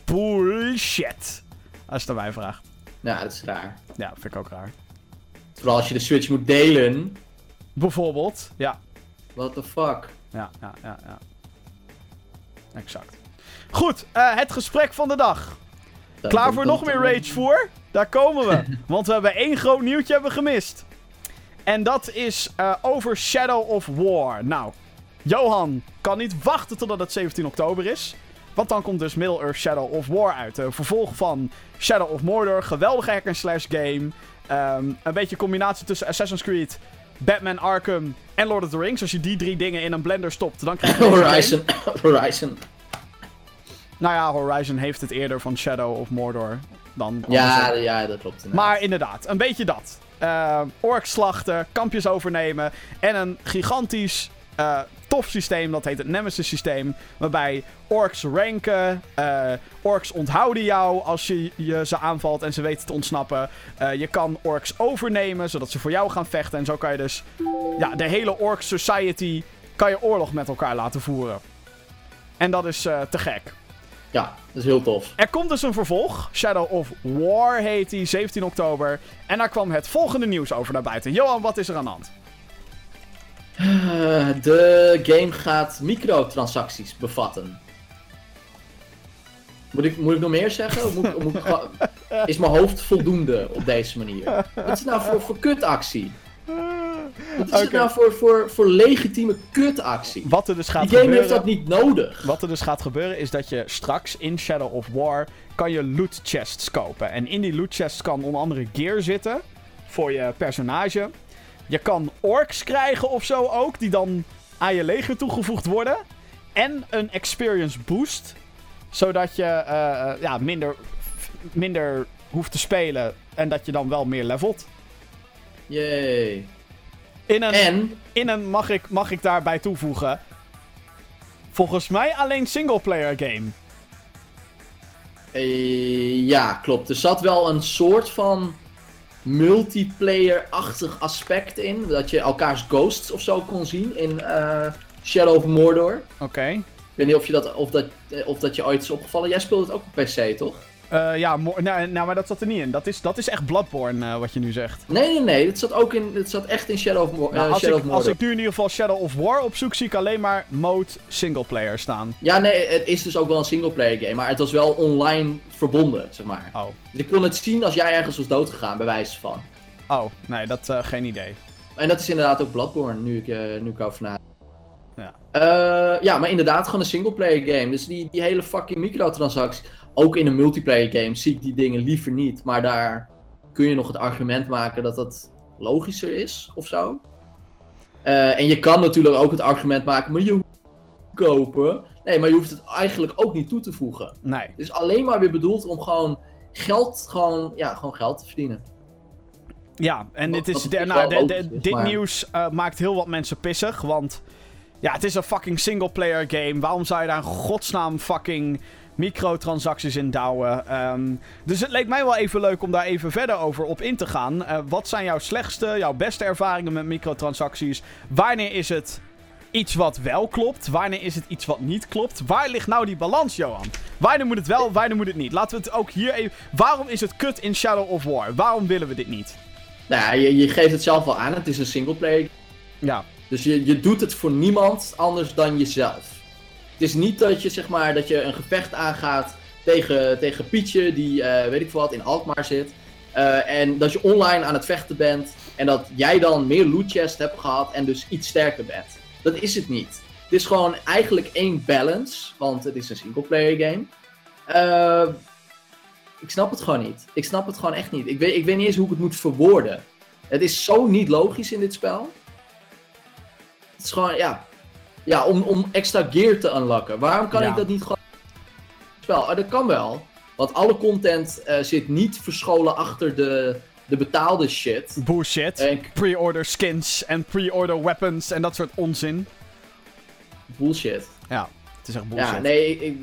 Bullshit. Als je het aan mij vraagt. Ja, dat is raar. Ja, vind ik ook raar. Vooral als je de Switch moet delen. Bijvoorbeeld. Ja, What the fuck? ja, ja, ja. ja. Exact. Goed, eh, het gesprek van de dag. Klaar voor nog meer Rage voor? Daar komen we. Want we hebben één groot nieuwtje hebben gemist. En dat is eh, over Shadow of War. Nou, Johan kan niet wachten totdat het 17 oktober is. Want dan komt dus Middle-earth Shadow of War uit. De vervolg van Shadow of Mordor. Geweldige hack and slash game. Ehm, een beetje combinatie tussen Assassin's Creed, Batman Arkham en Lord of the Rings. Als je die drie dingen in een blender stopt, dan krijg je. Horizon. Horizon. Nou ja, Horizon heeft het eerder van Shadow of Mordor dan Ja, ja, dat klopt. inderdaad. Maar inderdaad, een beetje dat. Eh orks slachten, kampjes overnemen en een gigantisch eh, tof systeem, dat heet het Nemesis systeem, waarbij orks ranken, eh, orks onthouden jou als je, je ze aanvalt en ze weten te ontsnappen. Eh, je kan orks overnemen, zodat ze voor jou gaan vechten en zo kan je dus ja, de hele ork society kan je oorlog met elkaar laten voeren. En dat is eh, te gek. Ja, dat is heel tof. Er komt dus een vervolg. Shadow of War heet die, 17 oktober. En daar kwam het volgende nieuws over naar buiten. Johan, wat is er aan de hand? De game gaat microtransacties bevatten. Moet ik, moet ik nog meer zeggen? Of moet, ik- moet ik gewoon- is mijn hoofd voldoende op deze manier? Wat is het nou voor, voor kutactie? Wat is het nou voor, voor, voor legitieme kutactie? Wat er dus gaat Die game heeft dat niet nodig. Wat er dus gaat gebeuren is dat je straks in Shadow of War kan je loot chests kopen. En in die loot chests kan onder andere gear zitten voor je personage. Je kan orks krijgen of zo ook, die dan aan je leger toegevoegd worden. En een experience boost, zodat je eh, eh, ja, minder, minder hoeft te spelen en dat je dan wel meer levelt. Yay. In een, En, in een mag, ik, mag ik daarbij toevoegen, volgens mij alleen singleplayer game. eh, ja, klopt. Er zat wel een soort van multiplayer-achtig aspect in. Dat je elkaars ghosts of zo kon zien in eh, Shadow of Mordor. Oké. Ik weet niet of, je dat, of, dat, eh, of dat je ooit is opgevallen. Jij speelde het ook op PC, toch? Eh, ja, nou, nou, maar dat zat er niet in. Dat is, dat is echt Bloodborne, eh, wat je nu zegt. Nee, nee, nee. Het zat, ook in, het zat echt in Shadow of, eh, Nou, als, Shadow ik, of als ik nu in ieder geval Shadow of War opzoek, zie ik alleen maar mode singleplayer staan. Ja, nee, het is dus ook wel een singleplayer game. Maar het was wel online verbonden, zeg maar. Oh. Dus ik kon het zien als jij ergens was doodgegaan, bij wijze van. Oh, nee, dat eh, geen idee. En dat is inderdaad ook Bloodborne, nu ik, eh, nu ik over nadenk. Ja. Eh, ja, maar inderdaad gewoon een singleplayer game. Dus die, die hele fucking microtransacties. Ook in een multiplayer game zie ik die dingen liever niet. Maar daar kun je nog het argument maken dat dat logischer is of zo. Eh, en je kan natuurlijk ook het argument maken, maar je hoeft het niet kopen. Nee, maar je hoeft het eigenlijk ook niet toe te voegen. Nee. Het is alleen maar weer bedoeld om gewoon geld, gewoon, ja, gewoon geld te verdienen. Ja, en dit, is, de- nou, wel de- de- logisch is, dit maar- nieuws eh, maakt heel wat mensen pissig. Want ja, het is een fucking singleplayer game. Waarom zou je daar in godsnaam fucking microtransacties in douwen? Ehm, dus het leek mij wel even leuk om daar even verder over op in te gaan. Eh, wat zijn jouw slechtste, jouw beste ervaringen met microtransacties? Wanneer is het iets wat wel klopt? Wanneer is het iets wat niet klopt? Waar ligt nou die balans, Johan? Wanneer moet het wel, wanneer moet het niet? Laten we het ook hier even... Waarom is het kut in Shadow of War? Waarom willen we dit niet? Nou ja, je, je geeft het zelf wel aan, het is een singleplayer. Ja, Dus je, je doet het voor niemand anders dan jezelf. Het is niet dat je, zeg maar, dat je een gevecht aangaat tegen, tegen Pietje, die, eh, weet ik veel wat, in Alkmaar zit. Eh, en dat je online aan het vechten bent. En dat jij dan meer loot chest hebt gehad en dus iets sterker bent. Dat is het niet. Het is gewoon eigenlijk één balance, want het is een singleplayer game. Eh, ik snap het gewoon niet. Ik snap het gewoon echt niet. Ik weet, ik weet niet eens hoe ik het moet verwoorden. Het is zo niet logisch in dit spel. Het is gewoon, ja. Ja, om, om extra gear te unlocken. Waarom kan Ja. ik dat niet gewoon. Spel? Oh, dat kan wel. Want alle content eh, zit niet verscholen achter de, de betaalde shit. bullshit. En Pre-order skins en pre-order weapons en dat soort onzin. bullshit. Ja, het is echt bullshit. Ja, nee, ik,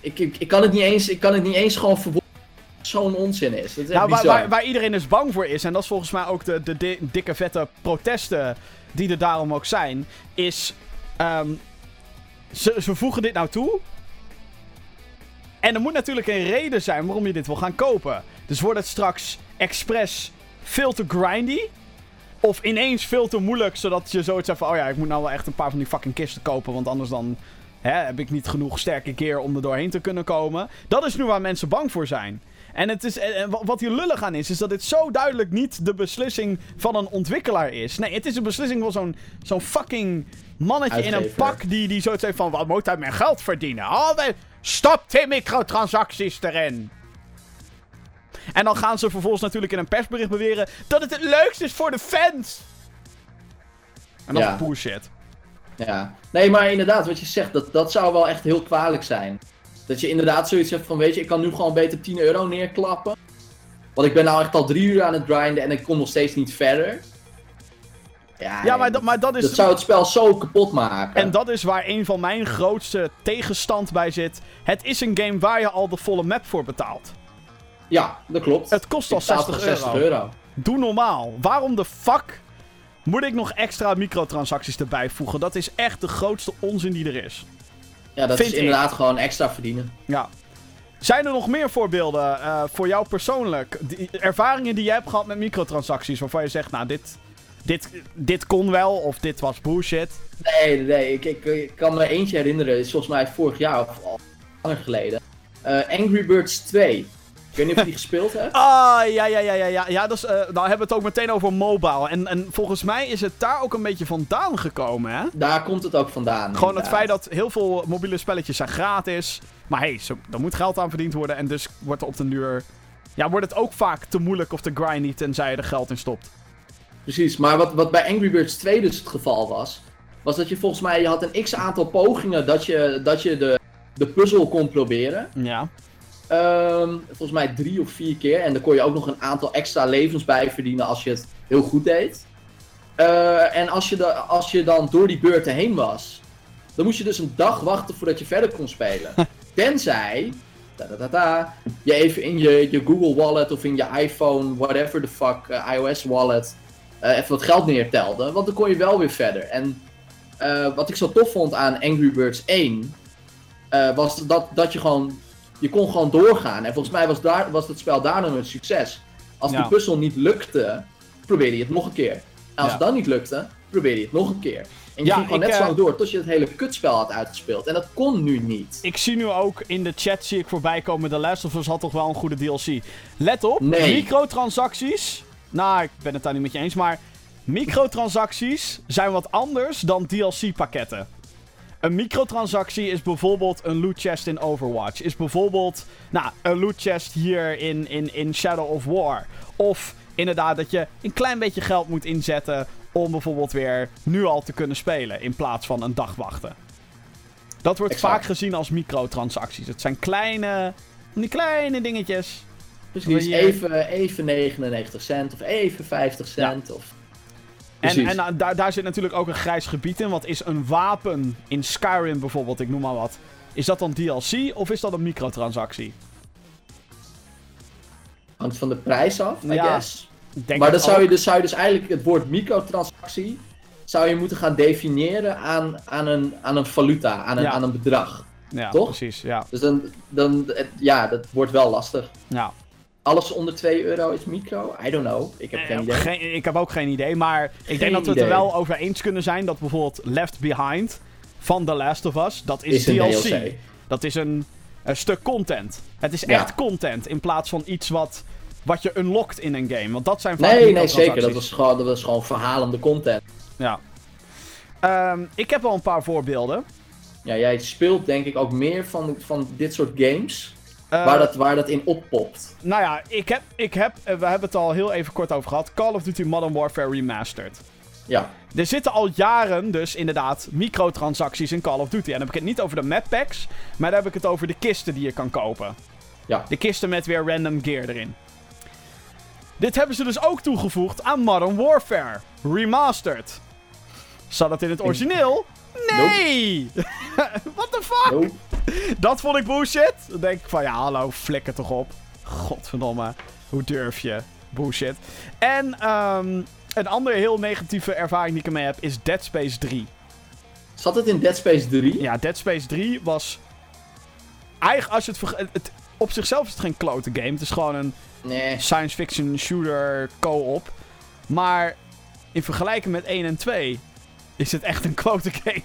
ik, ik, ik, kan het niet eens, ik kan het niet eens gewoon verwoorden. Zo'n onzin is. Dat is Nou, waar, waar, waar iedereen dus bang voor is, en dat is volgens mij ook de, de, di- dikke vette protesten die er daarom ook zijn, is. Ehm, ze, voegen dit nou toe. En er moet natuurlijk een reden zijn waarom je dit wil gaan kopen. Dus wordt het straks expres veel te grindy? Of ineens veel te moeilijk, zodat je zoiets hebt van... Oh ja, ik moet nou wel echt een paar van die fucking kisten kopen, want anders dan... Hè, heb ik niet genoeg sterke gear om er doorheen te kunnen komen. Dat is nu waar mensen bang voor zijn. En, het is, en en wa- wat hier lullig aan is, is dat dit zo duidelijk niet de beslissing van een ontwikkelaar is. Nee, het is een beslissing van zo'n zo'n fucking mannetje in een pak die, die zoiets heeft van... Wat moet hij mijn geld verdienen? Oh, stop die microtransacties erin. En dan gaan ze vervolgens natuurlijk in een persbericht beweren dat het het leukste is voor de fans. En dat Ja. is bullshit. Ja. Nee, maar inderdaad, wat je zegt, dat, dat zou wel echt heel kwalijk zijn. Dat je inderdaad zoiets hebt van, weet je, ik kan nu gewoon beter 10 euro neerklappen. Want ik ben nou echt al drie uur aan het grinden en ik kom nog steeds niet verder. Ja, Ja, maar, dat, maar dat is... dat zou het spel zo kapot maken. En dat is waar een van mijn grootste tegenstand bij zit. Het is een game waar je al de volle map voor betaalt. Ja, dat klopt. Het kost al Je betaalt 60 gewoon 60 euro. euro. Doe normaal. Waarom de fuck moet ik nog extra microtransacties erbij voegen? Dat is echt de grootste onzin die er is. Ja, dat Vind is ik. inderdaad gewoon extra verdienen. Ja. Zijn er nog meer voorbeelden eh, voor jou persoonlijk? Die, ervaringen die je hebt gehad met microtransacties waarvan je zegt, nou, dit, dit, dit kon wel of dit was bullshit. Nee, nee. Ik, ik, ik kan me eentje herinneren. Het is volgens mij vorig jaar of al langer geleden. Eh, Angry Birds 2. Ik weet niet of je die gespeeld hebt. Ah, ja, ja, ja, ja, ja. ja dat is, eh, nou hebben we het ook meteen over mobile. En, en volgens mij is het daar ook een beetje vandaan gekomen, hè? Daar komt het ook vandaan. Gewoon het feit dat heel veel mobiele spelletjes zijn gratis. Maar hey, zo, er moet geld aan verdiend worden. En dus wordt er op den duur... Ja, wordt het ook vaak te moeilijk of te grindy tenzij je er geld in stopt. Precies, maar wat, wat bij Angry Birds 2 dus het geval was, was dat je volgens mij, je had een x aantal pogingen dat je, dat je de, de puzzel kon proberen. Ja. Ehm, volgens mij drie of vier keer. En dan kon je ook nog een aantal extra levens bij verdienen als je het heel goed deed. Eh, en als je, de, als je dan door die beurten heen was, dan moest je dus een dag wachten voordat je verder kon spelen. Tenzij, da, da, da, da, je even in je, je Google Wallet of in je iPhone, whatever the fuck, eh, iOS Wallet, eh, even wat geld neertelde. Want dan kon je wel weer verder. En wat ik zo tof vond aan Angry Birds 1, eh, was dat, dat je gewoon je kon gewoon doorgaan. En volgens mij was, daar, was het spel daarna een succes. Als Ja. de puzzel niet lukte, probeerde je het nog een keer. En als Ja. het dan niet lukte, probeerde je het nog een keer. En je Ja, ging gewoon ik, net eh, zo door tot je het hele kutspel had uitgespeeld. En dat kon nu niet. Ik zie nu ook in de chat zie ik voorbij komen. The Last of Us had toch wel een goede DLC. Let op, Nee. microtransacties. Nou, ik ben het daar niet met je eens, maar microtransacties zijn wat anders dan DLC-pakketten. Een microtransactie is bijvoorbeeld een loot chest in Overwatch. Is bijvoorbeeld, nou, een loot chest hier in, in, in Shadow of War. Of inderdaad dat je een klein beetje geld moet inzetten om bijvoorbeeld weer nu al te kunnen spelen in plaats van een dag wachten. Dat wordt Exact. vaak gezien als microtransacties. Het zijn kleine, die kleine dingetjes. Precies, even, even 99 cent of even 50 cent. Of... En, Precies. en nou, daar, daar zit natuurlijk ook een grijs gebied in. Want is een wapen in Skyrim bijvoorbeeld, ik noem maar wat. Is dat dan DLC of is dat een microtransactie? Hangt van de prijs af, I Ja, guess. Denk Maar dan zou, je dus, zou je dus eigenlijk het woord microtransactie zou je moeten gaan definiëren aan, aan, een, aan een valuta, aan een, Ja. aan een bedrag. Ja, toch? precies. Ja, Dus dan, dan ja, dat wordt wel lastig. ja. Alles onder 2 euro is micro? I don't know. Ik heb geen idee. geen- ik heb ook geen idee, maar ik Geen denk dat we het er wel over eens kunnen zijn dat bijvoorbeeld Left Behind van The Last of Us, dat is, DLC. DLC. Dat is een, een stuk content. Het is Ja. echt content in plaats van iets wat, wat je unlockt in een game. Want dat zijn vaak Nee, nee, zeker. Dat was, gewoon, dat was gewoon verhalende content. Ja. Ehm, ik heb wel een paar voorbeelden. Ja, jij speelt denk ik ook meer van, van dit soort games Eh, waar, dat, waar dat in oppopt. Nou ja, ik heb, ik heb, eh, we hebben het al heel even kort over gehad. Call of Duty Modern Warfare Remastered. Ja, Er zitten al jaren dus inderdaad microtransacties in Call of Duty. En dan heb ik het niet over de map packs, maar dan heb ik het over de kisten die je kan kopen. ja. De kisten met weer random gear erin. Dit hebben ze dus ook toegevoegd aan Modern Warfare Remastered. Zat het in het origineel? Nee! What the fuck? Nope. Dat vond ik bullshit. Dan denk ik van, ja, hallo, flikker toch op. Godverdomme, hoe durf je? Bullshit. En ehm, een andere heel negatieve ervaring die ik ermee heb is Dead Space 3. Zat het in Dead Space 3? Ja, Dead Space 3 was... Eigenlijk, als je het, het... Op zichzelf is het geen klote game. Het is gewoon een Nee. science fiction shooter co-op. Maar in vergelijking met 1 en 2 is het echt een klote game.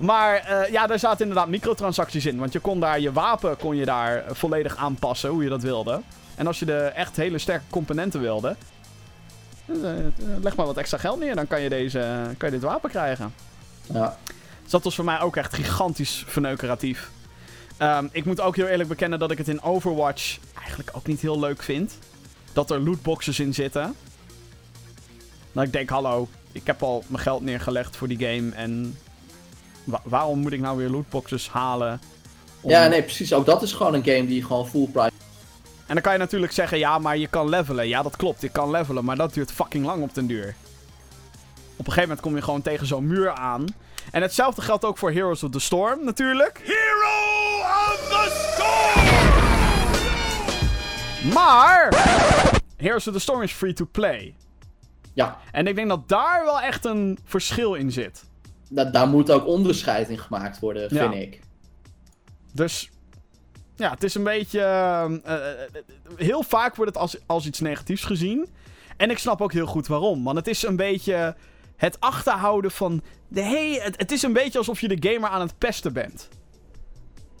Maar eh, ja, daar zaten inderdaad microtransacties in. Want je kon daar je wapen kon je daar volledig aanpassen hoe je dat wilde. En als je de echt hele sterke componenten wilde, eh, eh, leg maar wat extra geld neer, dan kan je, deze, kan je dit wapen krijgen. Ja. Dus dat was voor mij ook echt gigantisch verneukeratief. Ehm, ik moet ook heel eerlijk bekennen dat ik het in Overwatch eigenlijk ook niet heel leuk vind. Dat er lootboxes in zitten. Nou, ik denk, hallo, ik heb al mijn geld neergelegd voor die game en wa- waarom moet ik nou weer lootboxes halen? om- ja, nee, precies. Ook dat is gewoon een game die gewoon full price. En dan kan je natuurlijk zeggen, ja, maar je kan levelen. Ja, dat klopt, je kan levelen, maar dat duurt fucking lang op den duur. Op een gegeven moment kom je gewoon tegen zo'n muur aan. En hetzelfde geldt ook voor Heroes of the Storm, natuurlijk. Hero of the Storm! Maar Heroes of the Storm is free to play. Ja, En ik denk dat daar wel echt een verschil in zit. da daar moet ook onderscheid in gemaakt worden, Ja. vind ik. Dus ja, het is een beetje. ehm, eh, eh, heel vaak wordt het als, als iets negatiefs gezien. En ik snap ook heel goed waarom. Want het is een beetje het achterhouden van. De hey, het, het is een beetje alsof je de gamer aan het pesten bent.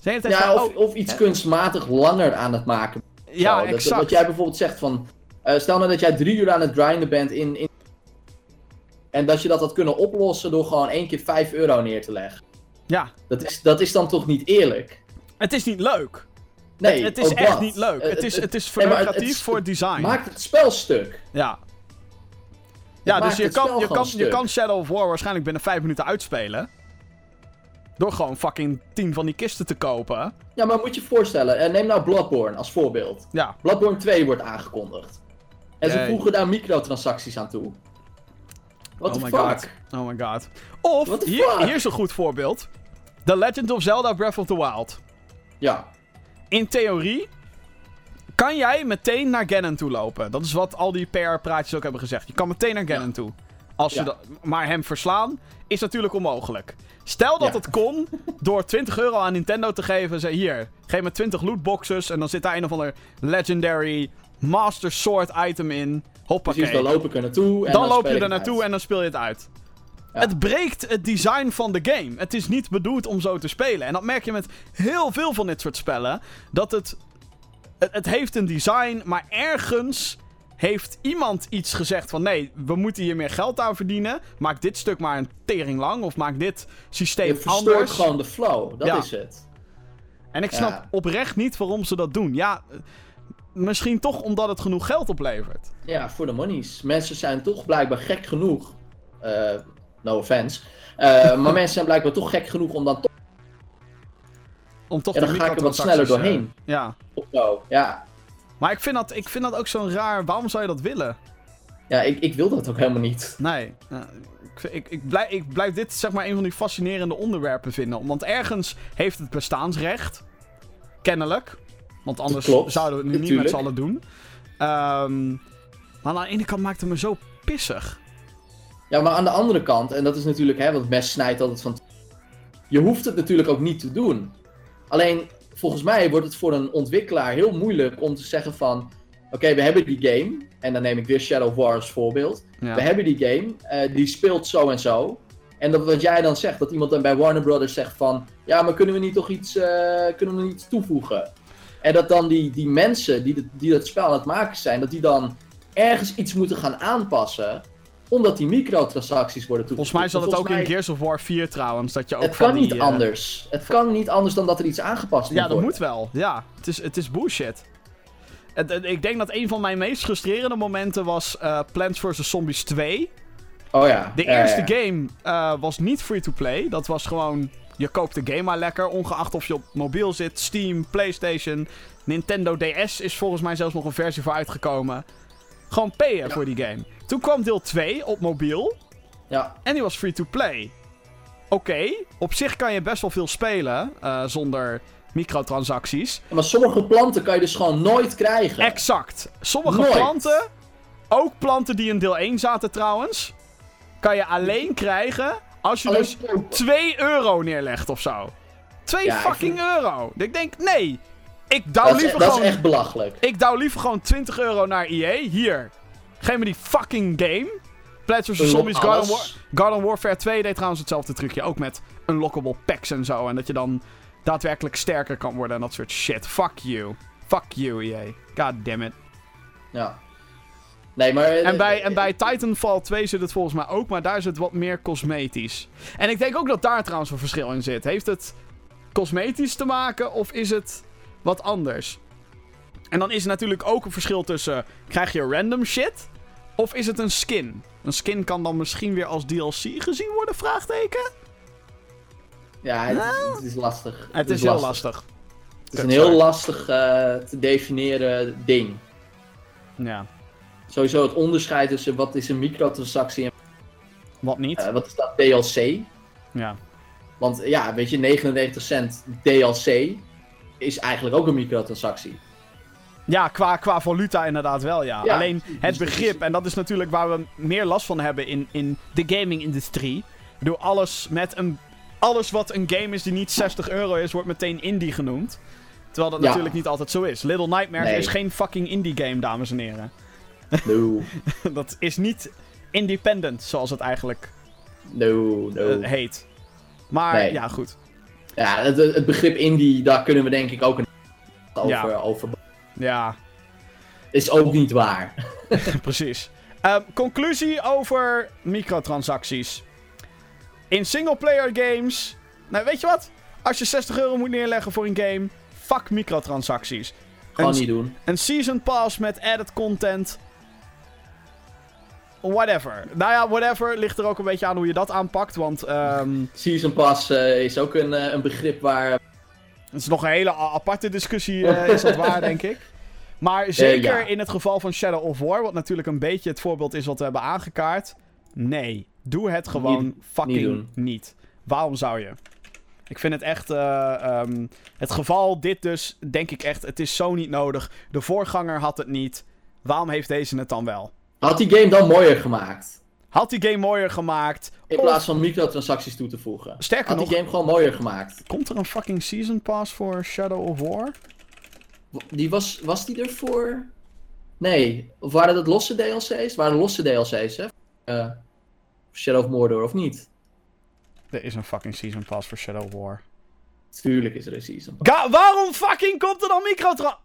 Ja, van, of, oh, of iets kunstmatig langer aan het maken. ja, Zo, dat- exact. Wat jij bijvoorbeeld zegt van... eh, stel nou dat jij drie uur aan het grinden bent in, in... En dat je dat had kunnen oplossen door gewoon één keer 5 euro neer te leggen. Ja, Dat is, dat is dan toch niet eerlijk? het is niet leuk. Nee, het is ook echt dat. niet leuk. Eh, het, is, het is nee, maar het- het- voor het design. Maakt het spel stuk. Ja. Ja, dus je het kan, je, kan, je kan Shadow of War waarschijnlijk binnen 5 minuten uitspelen. Door gewoon fucking 10 van die kisten te kopen. Ja, maar moet je je voorstellen, eh, neem nou Bloodborne als voorbeeld. Ja. Bloodborne 2 wordt aangekondigd. En ze Jee. voegen daar microtransacties aan toe. What oh the my fuck? god. Oh my god. Of, hier, hier is een goed voorbeeld. The Legend of Zelda Breath of the Wild. Ja, In theorie kan jij meteen naar Ganon toe lopen. Dat is wat al die PR-praatjes ook hebben gezegd. Je kan meteen naar Ganon Ja. toe. Als je Ja. maar hem verslaan is natuurlijk onmogelijk. Stel dat Ja. het kon door 20 euro aan Nintendo te geven. Zeg hier, geef me 20 lootboxes. En dan zit daar een of ander legendary Master Sword item in. Hoppakee. precies, dan loop ik er naartoe. En dan dan, loop je er naartoe en dan speel je het uit. Ja. Het breekt het design van de game. Het is niet bedoeld om zo te spelen. En dat merk je met heel veel van dit soort spellen. Dat het. Het, het heeft een design, maar ergens heeft iemand iets gezegd van nee, we moeten hier meer geld aan verdienen. Maak dit stuk maar een tering lang. Of maak dit systeem Je verstoort anders. gewoon de flow, dat Ja. is het. En ik snap Ja. oprecht niet waarom ze dat doen. Ja, misschien toch omdat het genoeg geld oplevert. Ja, voor de monies. Mensen zijn toch blijkbaar gek genoeg Eh, no offense. Eh, maar mensen zijn blijkbaar toch gek genoeg om dan toch. Om toch En dan ga ik er wat sneller microtransacties, doorheen. eh, ja. Of zo. Ja, Maar ik vind, dat, ik vind dat ook zo'n raar... Waarom zou je dat willen? ja ik, ik wil dat ook helemaal niet. Nee. eh, ik, ik, ik, blijf, ik blijf dit zeg maar een van die fascinerende onderwerpen vinden. Want ergens heeft het bestaansrecht. Kennelijk. Want anders klopt, zouden we het nu niet met z'n allen doen. Ehm, maar aan de ene kant maakt het me zo pissig. Ja, maar aan de andere kant, en dat is natuurlijk, hè, want mes snijdt altijd van. Je hoeft het natuurlijk ook niet te doen. Alleen, volgens mij wordt het voor een ontwikkelaar heel moeilijk om te zeggen van... Oké, we hebben die game, en dan neem ik weer Shadow of War als voorbeeld. Ja. We hebben die game, eh, die speelt zo en zo. En dat wat jij dan zegt, dat iemand dan bij Warner Brothers zegt van... Ja, maar kunnen we niet toch iets, eh, kunnen we niet iets toevoegen? En dat dan die, die mensen die, dat- die dat spel aan het maken zijn, dat die dan ergens iets moeten gaan aanpassen... Omdat die microtransacties worden toegevoegd. Volgens mij zat het ook mij- in Gears of War 4 trouwens. Dat je ook Het kan niet eh, anders. Het kan niet anders dan dat er iets aangepast moet Ja, dat moet wel. Ja, het is, het is bullshit. Het- ik denk dat een van mijn meest frustrerende momenten was eh, Plants vs. Zombies 2. Oh ja. De ja, eerste ja. game eh, was niet free-to-play. Dat was gewoon, je koopt de game maar lekker, ongeacht of je op mobiel zit, Steam, PlayStation, Nintendo DS is volgens mij zelfs nog een versie voor uitgekomen. Gewoon payen Ja. voor die game. Toen kwam deel 2 op mobiel Ja, en die was free-to-play. Oké, op zich kan je best wel veel spelen eh, zonder microtransacties. maar sommige planten kan je dus gewoon nooit krijgen. Exact. Sommige Nooit. planten, ook planten die in deel 1 zaten trouwens, kan je alleen krijgen als je Alleen dus kopen. 2 euro neerlegt of zo. 2 Ja, ik fucking vind- euro. Ik denk, nee. Ik douw Dat is, liever dat is gewoon... echt belachelijk. Ik douw liever gewoon 20 euro naar EA. Hier. Geef me die fucking game. Plants vs. Zombies Garden. War Garden Warfare 2 deed trouwens hetzelfde trucje. Ook met unlockable packs en zo. En dat je dan daadwerkelijk sterker kan worden en dat soort shit. Fuck you. Fuck you, EA. God damn it. Ja. Nee, maar... En bij, en bij Titanfall 2 zit het volgens mij ook, maar daar is het wat meer cosmetisch. En ik denk ook dat daar trouwens een verschil in zit. Heeft het cosmetisch te maken of is het wat anders? En dan is er natuurlijk ook een verschil tussen: krijg je random shit of is het een skin? Een skin kan dan misschien weer als DLC gezien worden? Vraagteken? Ja, het, is- het is lastig. Het is heel lastig. Het is een heel lastig eh, te definiëren ding. Ja. Sowieso het onderscheid tussen wat is een microtransactie en Wat niet? eh, wat is dat DLC. ja. Want ja, weet je, 99 cent DLC is eigenlijk ook een microtransactie. Ja, qua, qua valuta inderdaad wel, ja. Ja, Alleen het begrip, en dat is natuurlijk waar we meer last van hebben in, in de gaming-industrie. Door alles met een. Alles wat een game is die niet 60 euro is, wordt meteen indie genoemd. Terwijl dat Ja. natuurlijk niet altijd zo is. Little Nightmares Nee. is geen fucking indie game, dames en heren. No, dat is niet independent, zoals het eigenlijk no, no. eh, heet. Maar Nee. ja, goed. Ja, het, het begrip indie, daar kunnen we denk ik ook een over, Ja. over. Ja, Is ook niet waar. precies. Ehm, conclusie over microtransacties. In singleplayer games. Nou, weet je wat? Als je 60 euro moet neerleggen voor een game, fuck microtransacties. Gewoon Een- niet doen. Een season pass met added content. Whatever. Nou ja, whatever ligt er ook een beetje aan hoe je dat aanpakt. Want ehm, Season Pass eh, is ook een, eh, een begrip waar... het is nog een hele aparte discussie, eh, is dat waar, denk ik. Maar zeker ja. in het geval van Shadow of War, wat natuurlijk een beetje het voorbeeld is wat we hebben aangekaart. Nee, doe het gewoon Niet- fucking niet. Waarom zou je? Ik vind het echt, eh, ehm, het geval dit dus, denk ik echt, het is zo niet nodig. De voorganger had het niet. Waarom heeft deze het dan wel? Had die game dan mooier gemaakt. Had die game mooier gemaakt? In Of- plaats van microtransacties toe te voegen. Sterker Had nog, die game gewoon mooier gemaakt. komt er een fucking season pass voor Shadow of War? Die was, was die ervoor? Nee. Of waren dat losse DLC's? Waren losse DLC's, hè? Eh, Shadow of Mordor, of niet? Er is een fucking season pass voor Shadow of War. Tuurlijk is er een season pass. Ga- waarom fucking komt er dan microtra...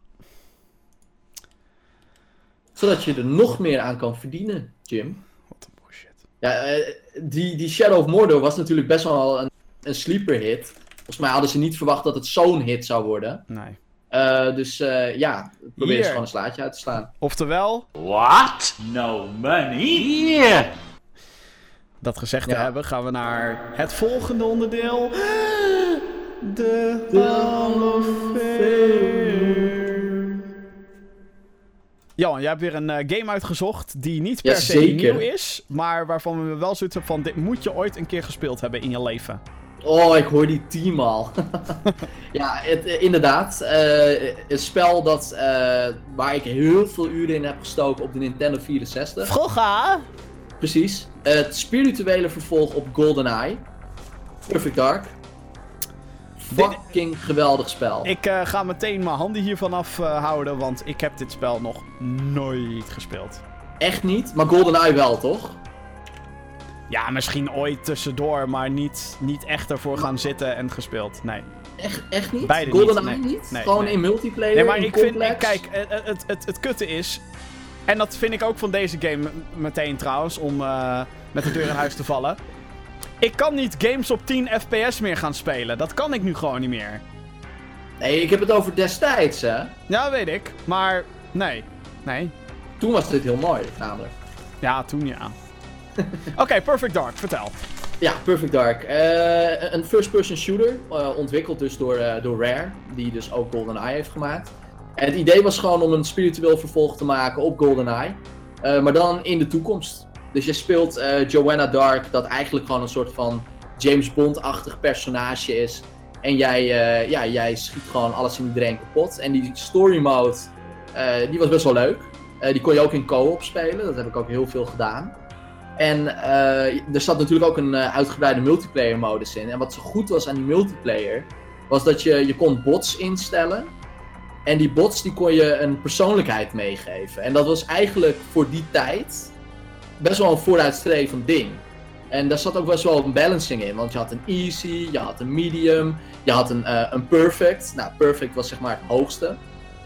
Zodat je er nog meer aan kan verdienen, Jim. Wat een bullshit. Ja, eh, die, die Shadow of Mordor was natuurlijk best wel een, een sleeper hit. Volgens mij hadden ze niet verwacht dat het zo'n hit zou worden. Nee. Eh, dus eh, ja, probeer Hier. eens gewoon een slaatje uit te slaan. Oftewel, What? No money? Yeah. dat gezegd te hebben, gaan we naar het volgende onderdeel. De De Hall of Fame. Johan, jij hebt weer een eh, game uitgezocht die niet per Ja, se zeker. nieuw is, maar waarvan we wel zoiets hebben van, dit moet je ooit een keer gespeeld hebben in je leven. Oh, ik hoor die team al. ja, het, eh, inderdaad. eh, een spel dat, waar ik heel veel uren in heb gestoken op de Nintendo 64. Vroeger? Precies. Het spirituele vervolg op GoldenEye. Perfect Dark. Fucking geweldig spel. Ik eh, ga meteen mijn handen hiervan afhouden, houden, want ik heb dit spel nog nooit gespeeld. Echt niet, maar GoldenEye wel, toch? Ja, misschien ooit tussendoor, maar niet, niet echt ervoor gaan zitten en gespeeld. Nee. Echt, echt niet? Beide niet, GoldenEye niet? Nee, Gewoon nee. in multiplayer, Nee, maar in ik vind. Kijk, eh, eh, het, het, het kutte is. En dat vind ik ook van deze game meteen trouwens, om eh, met de deur in huis te vallen. Ik kan niet games op 10 FPS meer gaan spelen. Dat kan ik nu gewoon niet meer. Nee, ik heb het over destijds, hè. Ja, weet ik. Maar nee. Nee. Toen was dit heel mooi, namelijk. Ja, toen ja. Oké, Perfect Dark, vertel. Ja, Perfect Dark. Eh, een first-person shooter, eh, ontwikkeld dus door, eh, door Rare, die dus ook GoldenEye heeft gemaakt. En het idee was gewoon om een spiritueel vervolg te maken op GoldenEye, maar dan in de toekomst. Dus je speelt eh, Joanna Dark, dat eigenlijk gewoon een soort van James Bond-achtig personage is. En jij, eh, ja, jij schiet gewoon alles en iedereen kapot. En die story mode, eh, die was best wel leuk. Die kon je ook in co-op spelen, dat heb ik ook heel veel gedaan. En er zat natuurlijk ook een uitgebreide multiplayer modus in. En wat zo goed was aan die multiplayer, was dat je, je kon bots instellen. En die bots die kon je een persoonlijkheid meegeven. En dat was eigenlijk voor die tijd best wel een vooruitstrevend ding. En daar zat ook best wel een balancing in. Want je had een easy, je had een medium, je had een, eh, een perfect. Nou, perfect was zeg maar het hoogste.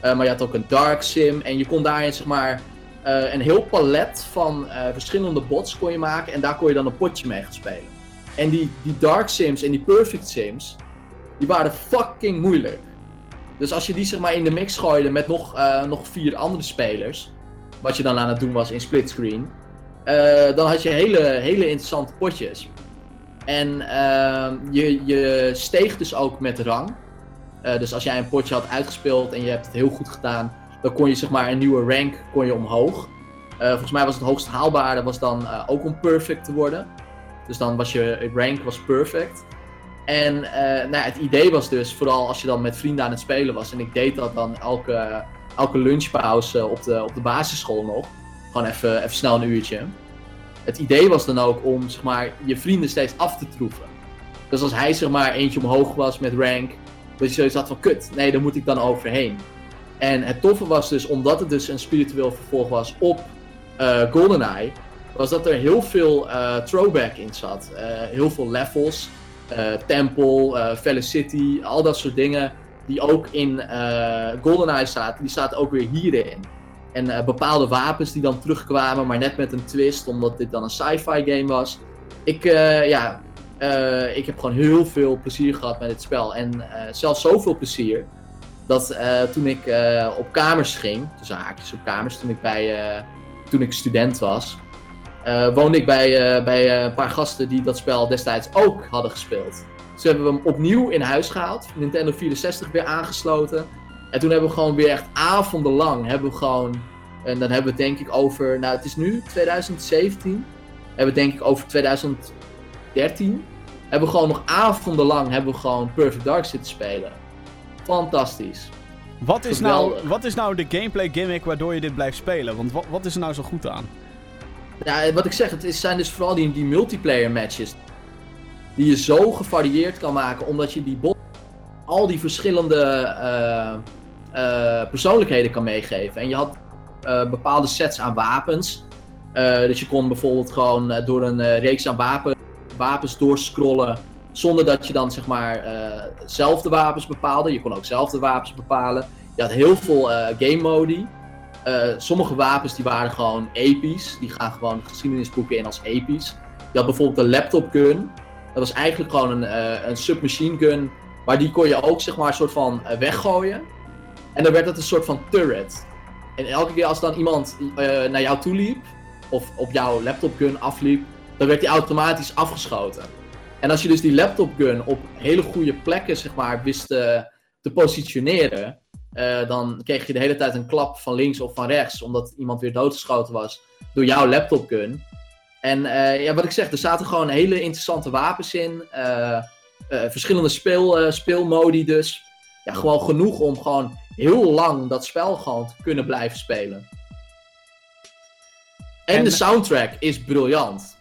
Eh, maar je had ook een dark sim. En je kon daarin zeg maar eh, een heel palet van verschillende bots kon je maken. En daar kon je dan een potje mee gaan spelen. En die, die dark sims en die perfect sims, die waren fucking moeilijk. Dus als je die zeg maar in de mix gooide met nog, nog vier andere spelers, wat je dan aan het doen was in splitscreen, eh, dan had je hele, hele interessante potjes. En ehm, je, je steeg dus ook met rang. Eh, dus als jij een potje had uitgespeeld en je hebt het heel goed gedaan, dan kon je zeg maar een nieuwe rank kon je omhoog. Eh, volgens mij was het hoogst haalbare was dan ook om perfect te worden. Dus dan was je rank was perfect. En nou, het idee was dus, vooral als je dan met vrienden aan het spelen was, en ik deed dat dan elke, elke lunchpauze op de, op de basisschool nog. Gewoon even, snel een uurtje. Het idee was dan ook om zeg maar, je vrienden steeds af te troeven. Dus als hij zeg maar eentje omhoog was met rank, dat je zoiets had van kut, nee, daar moet ik dan overheen. En het toffe was dus, omdat het dus een spiritueel vervolg was op eh, GoldenEye, was dat er heel veel eh, throwback in zat. Eh, heel veel levels, Temple, eh Felicity, al dat soort dingen die ook in GoldenEye zaten, die zaten ook weer hierin. En eh, bepaalde wapens die dan terugkwamen, maar net met een twist, omdat dit dan een sci-fi game was. Ik, eh, ja, eh, ik heb gewoon heel veel plezier gehad met het spel. En zelfs zoveel plezier, dat toen ik op kamers ging, tussen haakjes op kamers, toen ik, bij, toen ik student was, woonde ik bij, bij een paar gasten die dat spel destijds ook hadden gespeeld. Dus hebben we hem opnieuw in huis gehaald, Nintendo 64 weer aangesloten. En toen hebben we gewoon weer echt avondenlang, hebben we gewoon, en dan hebben we het denk ik over, nou het is nu 2017, hebben we denk ik over 2013, hebben we gewoon nog avondenlang, hebben we gewoon Perfect Dark zitten spelen. Fantastisch. Wat is, nou, wat is nou de gameplay gimmick waardoor je dit blijft spelen? Want wat, wat is er nou zo goed aan? Ja, wat ik zeg, het is, zijn dus vooral die, die multiplayer matches. Die je zo gevarieerd kan maken, omdat je die bot al die verschillende eh, persoonlijkheden kan meegeven. En je had eh, bepaalde sets aan wapens. Eh, dus je kon bijvoorbeeld gewoon eh, door een eh, reeks aan wapen, wapens doorscrollen. Zonder dat je dan zeg maar eh, zelf de wapens bepaalde. Je kon ook zelf de wapens bepalen. Je had heel veel eh, game modi. Eh, sommige wapens die waren gewoon episch. Die gaan gewoon geschiedenisboeken in als episch. Je had bijvoorbeeld een laptop gun. Dat was eigenlijk gewoon een, eh, een submachine gun. Maar die kon je ook zeg maar een soort van eh, weggooien. En dan werd het een soort van turret. En elke keer als dan iemand eh, naar jou toe liep. Of op jouw laptop gun afliep. dan werd die automatisch afgeschoten. En als je dus die laptop gun op hele goede plekken, zeg maar, wist te, te positioneren, eh, dan kreeg je de hele tijd een klap van links of van rechts, omdat iemand weer doodgeschoten was door jouw laptop gun. En eh, ja, wat ik zeg, er zaten gewoon hele interessante wapens in, eh, eh, verschillende speel, eh, speelmodi dus. Ja, gewoon genoeg om gewoon heel lang dat spel gewoon kunnen blijven spelen. En, En- de soundtrack is briljant.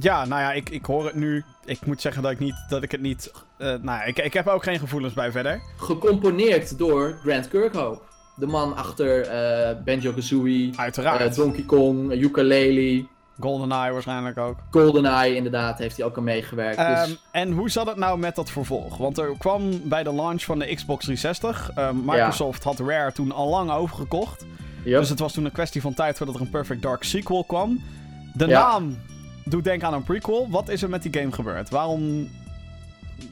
Ja, nou ja, ik, ik hoor het nu. Ik moet zeggen dat ik, niet, dat ik het niet... eh, nou ja, ik, ik heb er ook geen gevoelens bij verder. Gecomponeerd door Grant Kirkhope. De man achter eh Banjo-Kazooie, Uiteraard. eh, Donkey Kong, uh, Ukulele, GoldenEye waarschijnlijk ook. GoldenEye inderdaad heeft hij ook aan meegewerkt. Ehm, dus, en hoe zat het nou met dat vervolg? Want er kwam bij de launch van de Xbox 360. eh, Microsoft had Rare toen al lang overgekocht. yep. Dus het was toen een kwestie van tijd voordat er een Perfect Dark sequel kwam. De Ja. naam doet denken aan een prequel. Wat is er met die game gebeurd? Waarom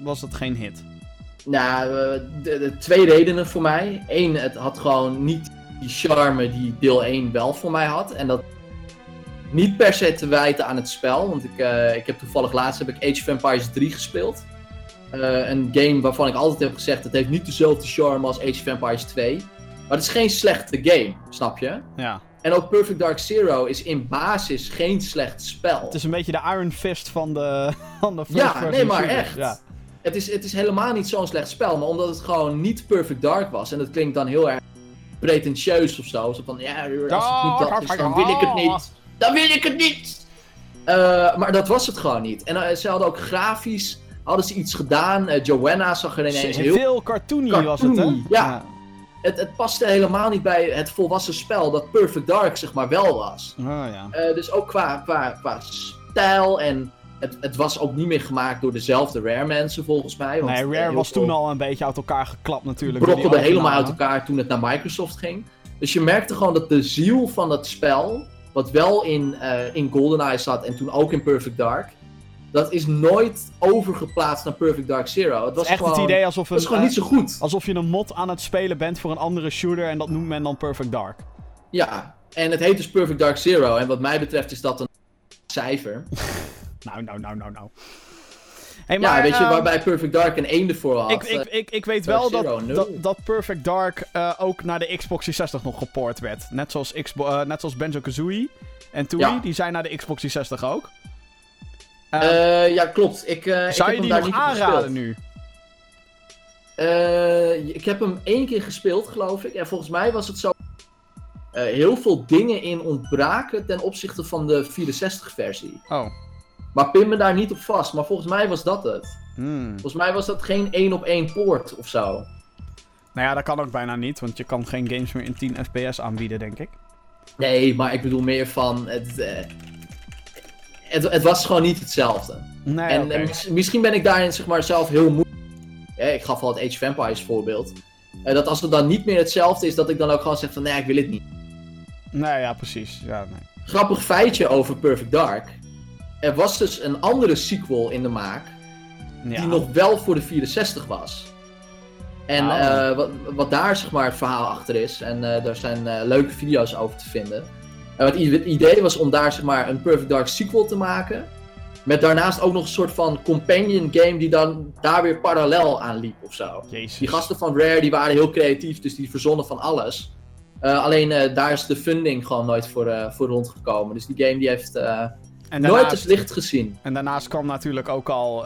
was het geen hit? Nou, eh, de, de twee redenen voor mij. Eén, het had gewoon niet die charme die deel 1 wel voor mij had. En dat niet per se te wijten aan het spel. Want ik, eh, ik heb toevallig laatst heb ik Age of Empires 3 gespeeld. Eh, een game waarvan ik altijd heb gezegd, het heeft niet dezelfde charme als Age of Empires 2. Maar het is geen slechte game, snap je? Ja. En ook Perfect Dark Zero is in basis geen slecht spel. Het is een beetje de Iron Fist van de, van de Ja, nee, maar echt. Ja. Het is, het is helemaal niet zo'n slecht spel, maar omdat het gewoon niet Perfect Dark was. En dat klinkt dan heel erg pretentieus of zo. Zo van, ja, als het niet dat is, dan wil ik het niet. Dan wil ik het niet! Eh, maar dat was het gewoon niet. En eh, ze hadden ook grafisch, hadden ze iets gedaan. Eh, Joanna zag er ineens heel... Veel cartoony, was het, hè? Cartoony, ja. Het, het paste helemaal niet bij het volwassen spel dat Perfect Dark zeg maar wel was. Oh, ja. Dus ook qua, qua, qua stijl en het, het was ook niet meer gemaakt door dezelfde Rare mensen volgens mij. Want, Nee, Rare was toen al een beetje uit elkaar geklapt natuurlijk. brokkelde helemaal uit elkaar toen het naar Microsoft ging. Dus je merkte gewoon dat de ziel van het spel, wat wel in, eh, in GoldenEye zat en toen ook in Perfect Dark, dat is nooit overgeplaatst naar Perfect Dark Zero. Het was Echt gewoon, het idee alsof, een, gewoon eh, niet zo goed. alsof je een mod aan het spelen bent voor een andere shooter en dat noemt men dan Perfect Dark. Ja, en het heet dus Perfect Dark Zero. En wat mij betreft is dat een cijfer. Nou, nou, nou, nou, nou. Hey, ja, weet je, ehm, waarbij Perfect Dark een 1 ervoor had. Ik, ik, eh, ik, ik weet Dark wel dat, dat, dat Perfect Dark eh, ook naar de Xbox 360 nog gepoord werd. Net zoals, Xbo eh, net zoals Banjo-Kazooie en Ja. die zijn naar de Xbox 360 ook. Eh, eh, ja, klopt. Ik, eh, ik zou heb je die nog aanraden nu? Eh, ik heb hem één keer gespeeld, geloof ik. En volgens mij was het zo. eh, heel veel dingen in ontbraken ten opzichte van de 64-versie. Oh. Maar pin me daar niet op vast. Maar volgens mij was dat het. Hmm. Volgens mij was dat geen één op één poort of zo. Nou ja, dat kan ook bijna niet, want je kan geen games meer in 10 fps aanbieden, denk ik. Nee, maar ik bedoel meer van. Het, eh, het, het was gewoon niet hetzelfde. Nee, en eh, mis- misschien ben ik daarin zeg maar, zelf heel moe. Eh, ik gaf al het Age of Empires voorbeeld. Eh, dat als het dan niet meer hetzelfde is, dat ik dan ook gewoon zeg van nee, ik wil het niet. Nee, ja, precies. Ja, nee. Grappig feitje over Perfect Dark. Er was dus een andere sequel in de maak, Ja. die nog wel voor de 64 was. En Oh. eh, wat, wat daar zeg maar het verhaal achter is, en eh, daar zijn eh, leuke video's over te vinden. En wat het idee was om daar zeg maar een Perfect Dark sequel te maken. Met daarnaast ook nog een soort van companion game die dan daar weer parallel aan liep of zo. Jezus. Die gasten van Rare die waren heel creatief, dus die verzonnen van alles. Alleen daar is de funding gewoon nooit voor, voor rondgekomen. Dus die game die heeft nooit het licht gezien. en daarnaast kwam natuurlijk ook al...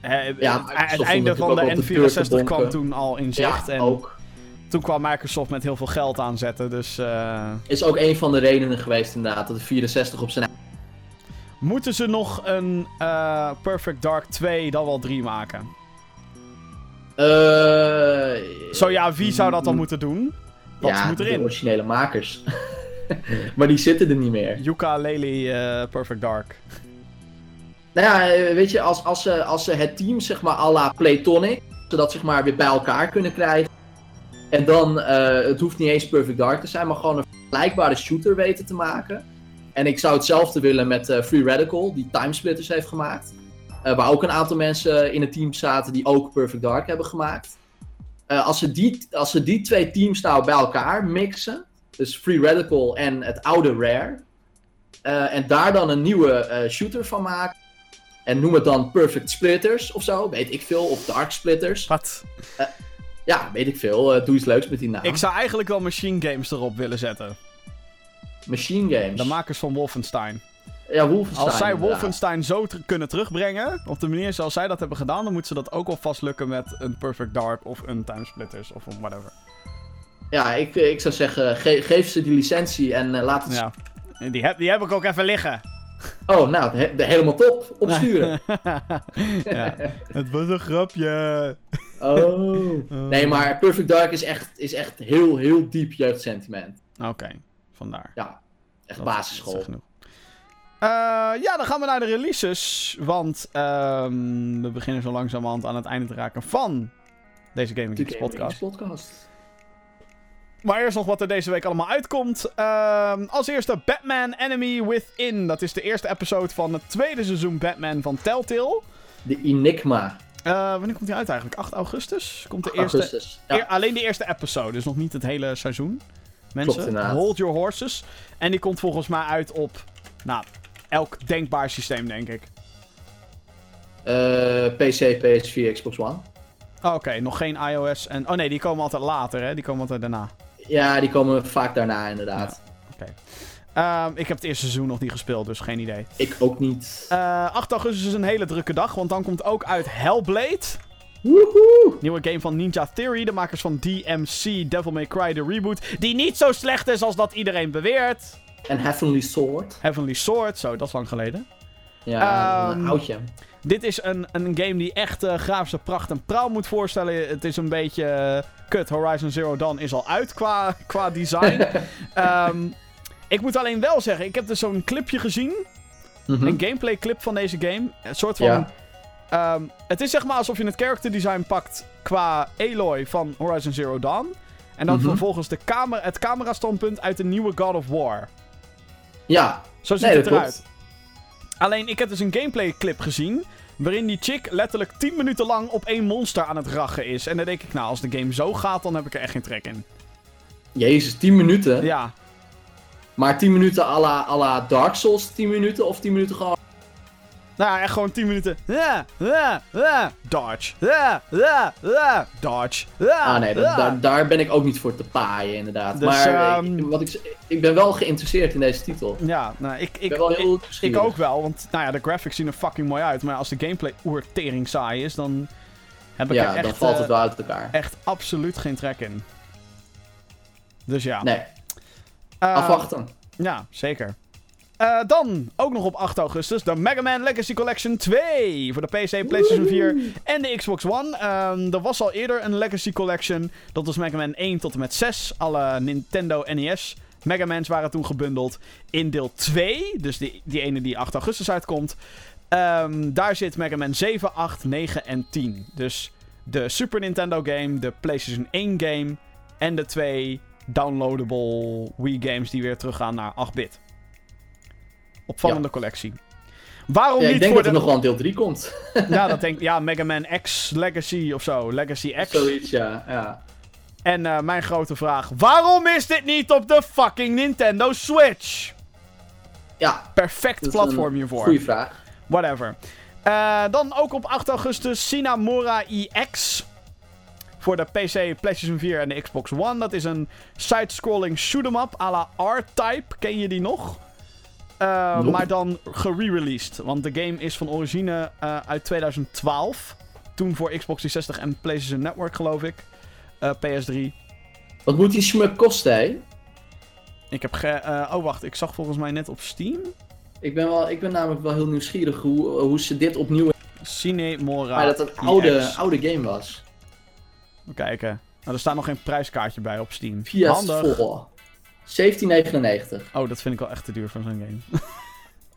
hè, Ja, het, om einde van de op de deur te N64 kwam toen al in zicht. Ja, en ook. toen kwam Microsoft met heel veel geld aanzetten. Dus eh, Is ook een van de redenen geweest inderdaad dat de 64 op zijn... moeten ze nog een eh, Perfect Dark 2 dan wel 3 maken? Eh, Zo ja, wie zou dat dan mm, moeten doen? Wat ja, moet de erin? originele makers. maar die zitten er niet meer. Yuka Lely eh, Perfect Dark. Nou ja, eh, weet je, als, als, ze, als ze het team zeg maar à la Playtonic, zodat zeg maar weer bij elkaar kunnen krijgen. En dan, eh, het hoeft niet eens Perfect Dark te zijn, maar gewoon een vergelijkbare shooter weten te maken. En ik zou hetzelfde willen met eh, Free Radical, die Timesplitters heeft gemaakt. Eh, waar ook een aantal mensen in het team zaten die ook Perfect Dark hebben gemaakt. Eh, als, ze die, als ze die twee teams nou bij elkaar mixen, dus Free Radical en het oude Rare, eh, en daar dan een nieuwe eh, shooter van maken. En noem het dan Perfect Splitters of zo, weet ik veel. Of Dark Splitters. Wat? Ja, weet ik veel. Eh, doe iets leuks met die naam. Ik zou eigenlijk wel Machine Games erop willen zetten. Machine Games. De makers van Wolfenstein. Ja, Wolfenstein. Als zij inderdaad. Wolfenstein zo ter- kunnen terugbrengen, op de manier zoals zij dat hebben gedaan, dan moeten ze dat ook al vast lukken met een Perfect Dark of een Timesplitters of een whatever. Ja, ik, ik zou zeggen, ge- geef ze die licentie en eh, laat het... Ja. Die heb, die heb ik ook even liggen. Oh, nou, he- helemaal top. Opsturen. ja. Het was een grapje. Oh. Nee, maar Perfect Dark is echt, is echt heel, heel diep jeugdsentiment. Oké, vandaar. Ja, echt Dat- basisschool. dat is genoeg. Eh, ja, dan gaan we naar de releases. Want ehm, we beginnen zo langzamerhand aan het einde te raken van deze Gaming Geeks Gaming podcast. Geeks podcast. Maar eerst nog wat er deze week allemaal uitkomt. Ehm, als eerste Batman Enemy Within. Dat is de eerste episode van het tweede seizoen Batman van Telltale. De Enigma. Eh, wanneer komt die uit eigenlijk? 8 augustus? Komt de eerste, Augustus. Ja. eer- alleen de eerste episode, dus nog niet het hele seizoen. Mensen, Klopt, hold your horses. En die komt volgens mij uit op, nou, elk denkbaar systeem, denk ik. Eh, PC, PS4, Xbox One. Oh, Oké, nog geen iOS en... Oh nee, die komen altijd later, hè? Die komen altijd daarna. Ja, die komen vaak daarna inderdaad. Ehm, ik heb het eerste seizoen nog niet gespeeld, dus geen idee. Ik ook niet. Eh 8 augustus is een hele drukke dag, want dan komt ook uit Hellblade. Woehoe! Nieuwe game van Ninja Theory, de makers van DMC Devil May Cry, de reboot. Die niet zo slecht is als dat iedereen beweert. En Heavenly Sword. Heavenly Sword, zo, dat is lang geleden. Ja, Ehm, een oudje. Dit is een, een game die echt eh, grafische pracht en praal moet voorstellen. Het is een beetje... eh, kut, Horizon Zero Dawn is al uit qua, qua design. Ehm, ik moet alleen wel zeggen, ik heb dus zo'n clipje gezien. Mhm. Een gameplay clip van deze game. Een soort van... Ja. ehm, het is zeg maar alsof je het character design pakt qua Aloy van Horizon Zero Dawn. En dan Mhm. vervolgens de camera, het camera standpunt uit de nieuwe God of War. Ja, Zo ziet nee, het eruit. klopt. Alleen, ik heb dus een gameplay clip gezien. Waarin die chick letterlijk 10 minuten lang op één monster aan het rachen is. En dan denk ik, nou, als de game zo gaat, dan heb ik er echt geen trek in. Jezus, 10 minuten. Ja, Maar 10 minuten à la, à la Dark Souls 10 minuten of 10 minuten gewoon... nou ja, echt gewoon 10 minuten. Ja, ja, ja, dodge. Ja, ja, ja, dodge. Ja, Ah nee, dat- ja. daar, daar ben ik ook niet voor te paaien inderdaad. Dus, maar eh, ehm, ik, wat ik, ik ben wel geïnteresseerd in deze titel. Ja, nou, ik, Ik ik, ben wel ik, heel ik nieuwsgierig. ook wel. Want, nou ja, de graphics zien er fucking mooi uit. Maar als de gameplay oertering saai is, dan heb ik er Ja, echt, dan valt eh, het wel uit elkaar. echt absoluut geen trek in. Dus ja. Nee, Eh, afwachten. Ja, zeker. Eh, dan, ook nog op 8 augustus, de Mega Man Legacy Collection 2. Voor de PC, PlayStation 4 en de Xbox One. Ehm, er was al eerder een Legacy Collection. Dat was Mega Man 1 tot en met 6. Alle Nintendo NES Mega Mans waren toen gebundeld in deel 2. Dus die, die ene die 8 augustus uitkomt. Ehm, daar zit Mega Man 7, 8, 9 en 10. Dus de Super Nintendo game, de PlayStation 1 game en de twee downloadable Wii games die weer teruggaan naar 8-bit. Opvallende collectie. Waarom Ja, ik niet denk voor dat er de... nog wel een deel 3 komt. Ja, dat denk Ja, Mega Man X Legacy of zo. Legacy X. Zoiets, ja. ja. En eh, mijn grote vraag. Waarom is dit niet op de fucking Nintendo Switch? Ja, Perfect platform hiervoor. goede vraag. Whatever. Eh, dan ook op 8 augustus Sinamora EX. Voor de PC, PlayStation 4 en de Xbox One. Dat is een side-scrolling shoot-em-up à la R-Type. Ken je die nog? Eh. Maar dan gere-released. Want de game is van origine eh, uit 2012. Toen voor Xbox 360 en PlayStation Network, geloof ik. Eh, PS3. Wat moet die smuk kosten, hè? Ik heb ge... oh, wacht. Ik zag volgens mij net op Steam. Ik ben, wel, ik ben namelijk wel heel nieuwsgierig hoe, hoe ze dit opnieuw... Cinemora Maar dat het een oude, EX. oude game was. Even kijken. Nou, er staat nog geen prijskaartje bij op Steam. Via Handig. vol. 17,99. Oh, dat vind ik wel echt te duur voor zo'n game.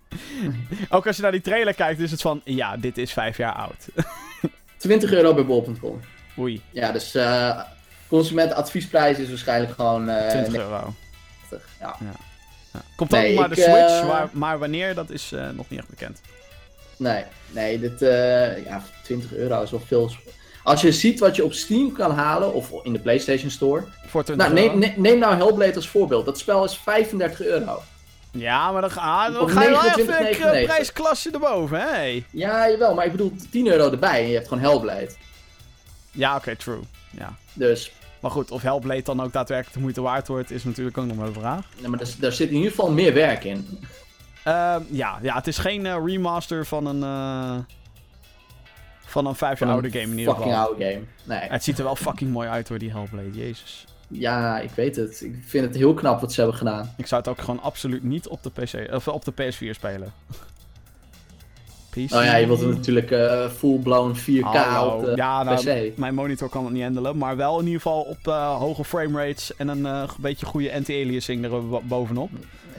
Ook als je naar die trailer kijkt, is het van... Ja, dit is vijf jaar oud. 20 euro bij bol.com. Oei, Ja, dus eh consumentenadviesprijs is waarschijnlijk gewoon eh 20 90. euro. Ja. Ja. Komt dan Nee, ook naar de Switch, eh, maar, maar wanneer, dat is eh, nog niet echt bekend. Nee, nee, dit, eh, ja, 20 euro is wel veel. Als je ziet wat je op Steam kan halen, of in de PlayStation Store. Voor 20 Nou, neem, neem, nou Hellblade als voorbeeld. Dat spel is 35 euro. Ja, maar dan, ga, dan ga je wel even 29,99. een prijsklasse erboven, hè? Hey. Ja, jawel, maar ik bedoel 10 euro erbij en je hebt gewoon Hellblade. Ja, oké, true. Ja. Dus, Maar goed, of Hellblade dan ook daadwerkelijk de moeite waard wordt, is natuurlijk ook nog maar de vraag. nee, maar daar, daar zit in ieder geval meer werk in. Ehm, ja, ja, het is geen eh, remaster van een. eh, van een vijf jaar oude game in ieder Fucking geval. oude game. Nee. Het ziet er wel fucking mooi uit hoor, die Hellblade, jezus. Ja, ik weet het. Ik vind het heel knap wat ze hebben gedaan. Ik zou het ook gewoon absoluut niet op de, PC, of op de PS4 spelen. PC. Oh ja, je wilt het natuurlijk eh full-blown 4K Hallo. op de ja, nou, PC. mijn monitor kan het niet handelen, maar wel in ieder geval op eh, hoge framerates en een eh, beetje goede anti-aliasing er bo- bovenop.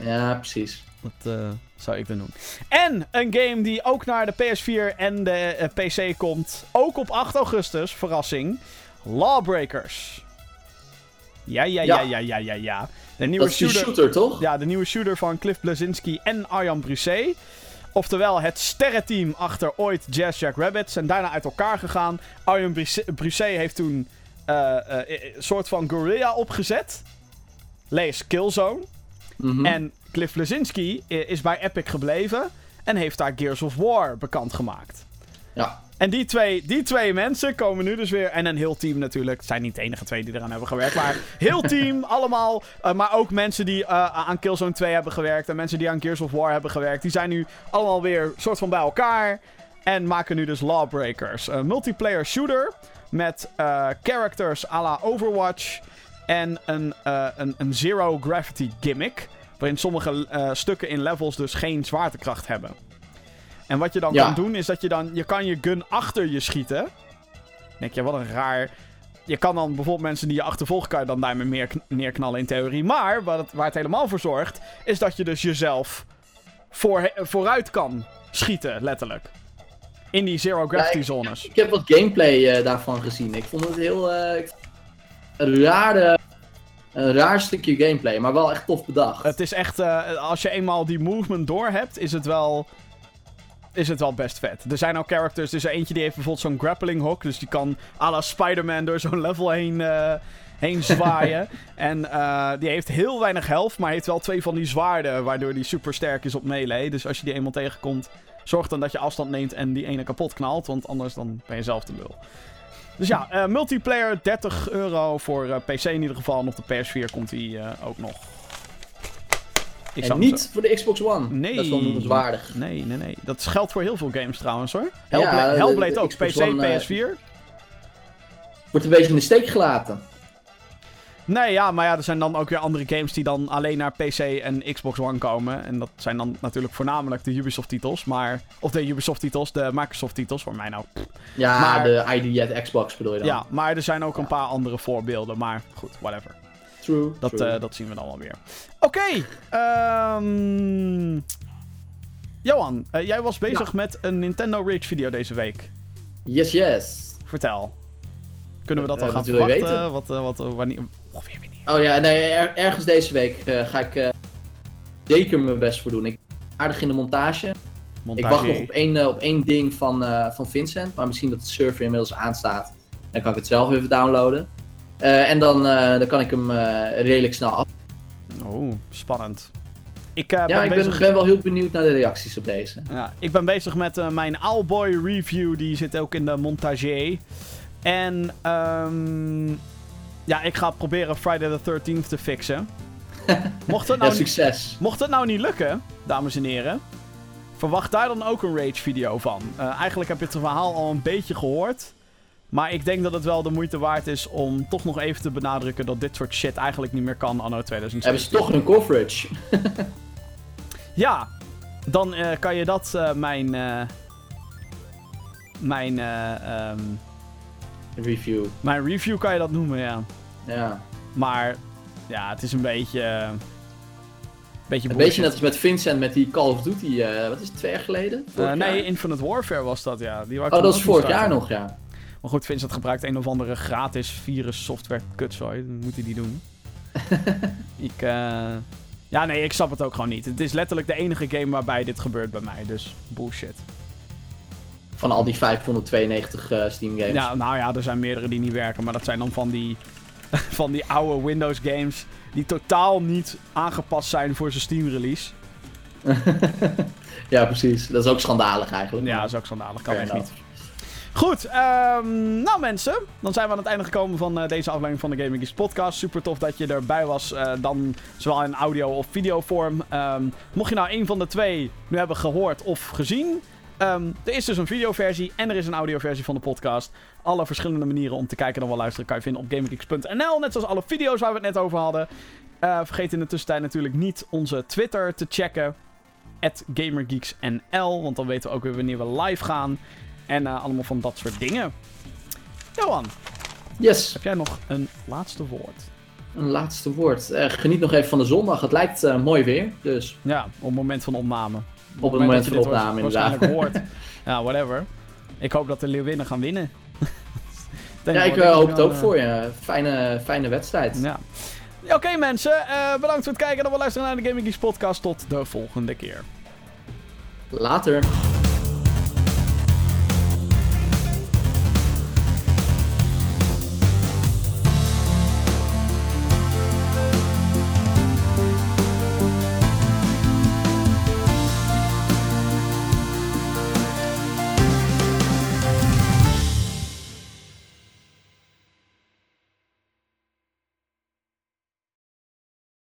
Ja, precies. Dat eh, zou ik dan doen. En een game die ook naar de PS4 en de eh, PC komt. Ook op 8 augustus, verrassing. Lawbreakers. Ja, ja, ja, ja, Ja. ja, ja. De nieuwe Dat is die shooter, shooter, toch? Ja, de nieuwe shooter van Cliff Blazinski en Arjan Brisset. Oftewel het sterrenteam achter ooit Jazz Jack Rabbits. En daarna uit elkaar gegaan. Arjan Brisset heeft toen eh, eh, een soort van guerrilla opgezet. Lees Killzone. Mhm. En Cliff Blazinski i- is bij Epic gebleven en heeft daar Gears of War bekend gemaakt. Ja. En die twee, die twee mensen komen nu dus weer. En een heel team natuurlijk. Het zijn niet de enige twee die eraan hebben gewerkt. Maar heel team, allemaal. eh, maar ook mensen die eh, aan Killzone 2 hebben gewerkt. En mensen die aan Gears of War hebben gewerkt. Die zijn nu allemaal weer soort van bij elkaar. En maken nu dus Lawbreakers. Een multiplayer shooter. Met eh, characters à la Overwatch. En een, eh, een, een zero gravity gimmick. Waarin sommige eh, stukken in levels dus geen zwaartekracht hebben. En wat je dan Ja. kan doen, is dat je dan... Je kan je gun achter je schieten. Dan denk je, wat een raar... Je kan dan bijvoorbeeld mensen die je achtervolgen... kan je dan daarmee meer kn- neerknallen in theorie. Maar wat het, waar het helemaal voor zorgt... is dat je dus jezelf voor, vooruit kan schieten, letterlijk. In die zero gravity Ja, ik- zones. Ik heb wat gameplay eh, daarvan gezien. Ik vond het heel... eh, ik- een, rare, een raar stukje gameplay, maar wel echt tof bedacht. Het is echt, eh, als je eenmaal die movement door hebt, is het wel. Is het wel best vet. Er zijn ook characters. Er is er eentje die heeft bijvoorbeeld zo'n grappling hook. Dus die kan à la Spider-Man door zo'n level heen, eh, heen zwaaien. en eh, die heeft heel weinig health. Maar heeft wel twee van die zwaarden. Waardoor die super sterk is op melee. Dus als je die eenmaal tegenkomt. Zorg dan dat je afstand neemt en die ene kapot knalt. Want anders dan ben je zelf de lul. Dus ja, eh, multiplayer 30 euro voor eh, PC in ieder geval. En op de PS4 komt die eh, ook nog. Ik en niet voor de Xbox One. Nee. Dat is wel noemenswaardig. Nee, nee, nee. Dat geldt voor heel veel games trouwens hoor. Ja, Hellblade, de- Hellblade de ook. Xbox PC, One, eh, PS4. Wordt een beetje in de steek gelaten. Nee, ja, maar ja, er zijn dan ook weer andere games die dan alleen naar PC en Xbox One komen. En dat zijn dan natuurlijk voornamelijk de Ubisoft-titels. Maar, of de Ubisoft-titels, de Microsoft-titels. Voor mij nou. Ja, Maar- de ID at Xbox bedoel je dan? Ja, maar er zijn ook een paar andere voorbeelden. Maar goed, whatever. True. Dat, true. eh, dat zien we dan wel weer. Oké. ehm Johan, eh, jij was bezig met een Nintendo Rage video deze week. Yes, yes. Vertel. Kunnen we dat Eh, al gaan verwachten? weten? Wat, eh, wat, eh, wanneer... Ongeveer wanneer? Oh ja, nee, er- ergens deze week ga ik zeker mijn best voor doen. Ik ben aardig in de montage. Montage. Ik wacht nog op één, op één ding van, van Vincent, maar misschien dat de server inmiddels aanstaat. Dan kan ik het zelf even downloaden. En dan, dan kan ik hem redelijk snel af. Oh, spannend. Ik, Ja, ben ik ben, bezig... ben wel heel benieuwd naar de reacties op deze. Ja, ik ben bezig met mijn Owlboy review. Die zit ook in de montage. En ehm ja, ik ga proberen Friday the 13th te fixen. Mocht Ja, nou, niet- succes. mocht het nou niet lukken, dames en heren, verwacht daar dan ook een Rage video van. Eh, eigenlijk heb je het verhaal al een beetje gehoord. Maar ik denk dat het wel de moeite waard is om toch nog even te benadrukken dat dit soort shit eigenlijk niet meer kan anno 2017. Hebben ze toch hun coverage? Ja, dan eh, kan je dat eh, mijn. mijn, eh, ehm, Review. mijn review kan je dat noemen, ja. Ja. Maar ja, het is een beetje. eh, beetje Een beetje net als met Vincent met die Call of Duty, eh, wat is het, twee jaar geleden? Eh, nee? Infinite Warfare was dat, ja. Die Oh, dat is vorig jaar nog, ja. Maar goed, Vincent gebruikt een of andere gratis virus software kutzooi. Dan moet hij die doen. ik, eh... Ja, nee, ik snap het ook gewoon niet. Het is letterlijk de enige game waarbij dit gebeurt bij mij, dus bullshit. Van al die 592 eh, Steam games. Ja, nou ja, er zijn meerdere die niet werken, maar dat zijn dan van die van die oude Windows games die totaal niet aangepast zijn voor zijn Steam release. ja, precies. Dat is ook schandalig eigenlijk. Ja, dat is ook schandalig. Kan echt niet. Goed, ehm, nou mensen, dan zijn we aan het einde gekomen van eh, deze aflevering van de Gaming Geeks podcast. Super tof dat je erbij was, eh, dan zowel in audio of videovorm. Ehm mocht je nou een van de twee nu hebben gehoord of gezien, ehm, er is dus een videoversie en er is een audioversie van de podcast. Alle verschillende manieren om te kijken en wel luisteren kan je vinden op gaminggeeks.nl, net zoals alle video's waar we het net over hadden. Eh, vergeet in de tussentijd natuurlijk niet onze Twitter te checken. GamerGeeksNL, want dan weten we ook weer wanneer we live gaan. En eh, allemaal van dat soort dingen. Johan, Yes, heb jij nog een laatste woord? een laatste woord. Eh, geniet nog even van de zondag. Het lijkt mooi weer. Dus Ja, op het moment van opname. Op het moment van dit opname inderdaad. hoort. ja, whatever. Ik hoop dat de Leeuwinnen gaan winnen. Ja, ik eh, hoop het ook voor je. Fijne, fijne wedstrijd. Ja. Oké mensen, eh, bedankt voor het kijken en wel luisteren naar de Gaming Geeks podcast. Tot de volgende keer. Later.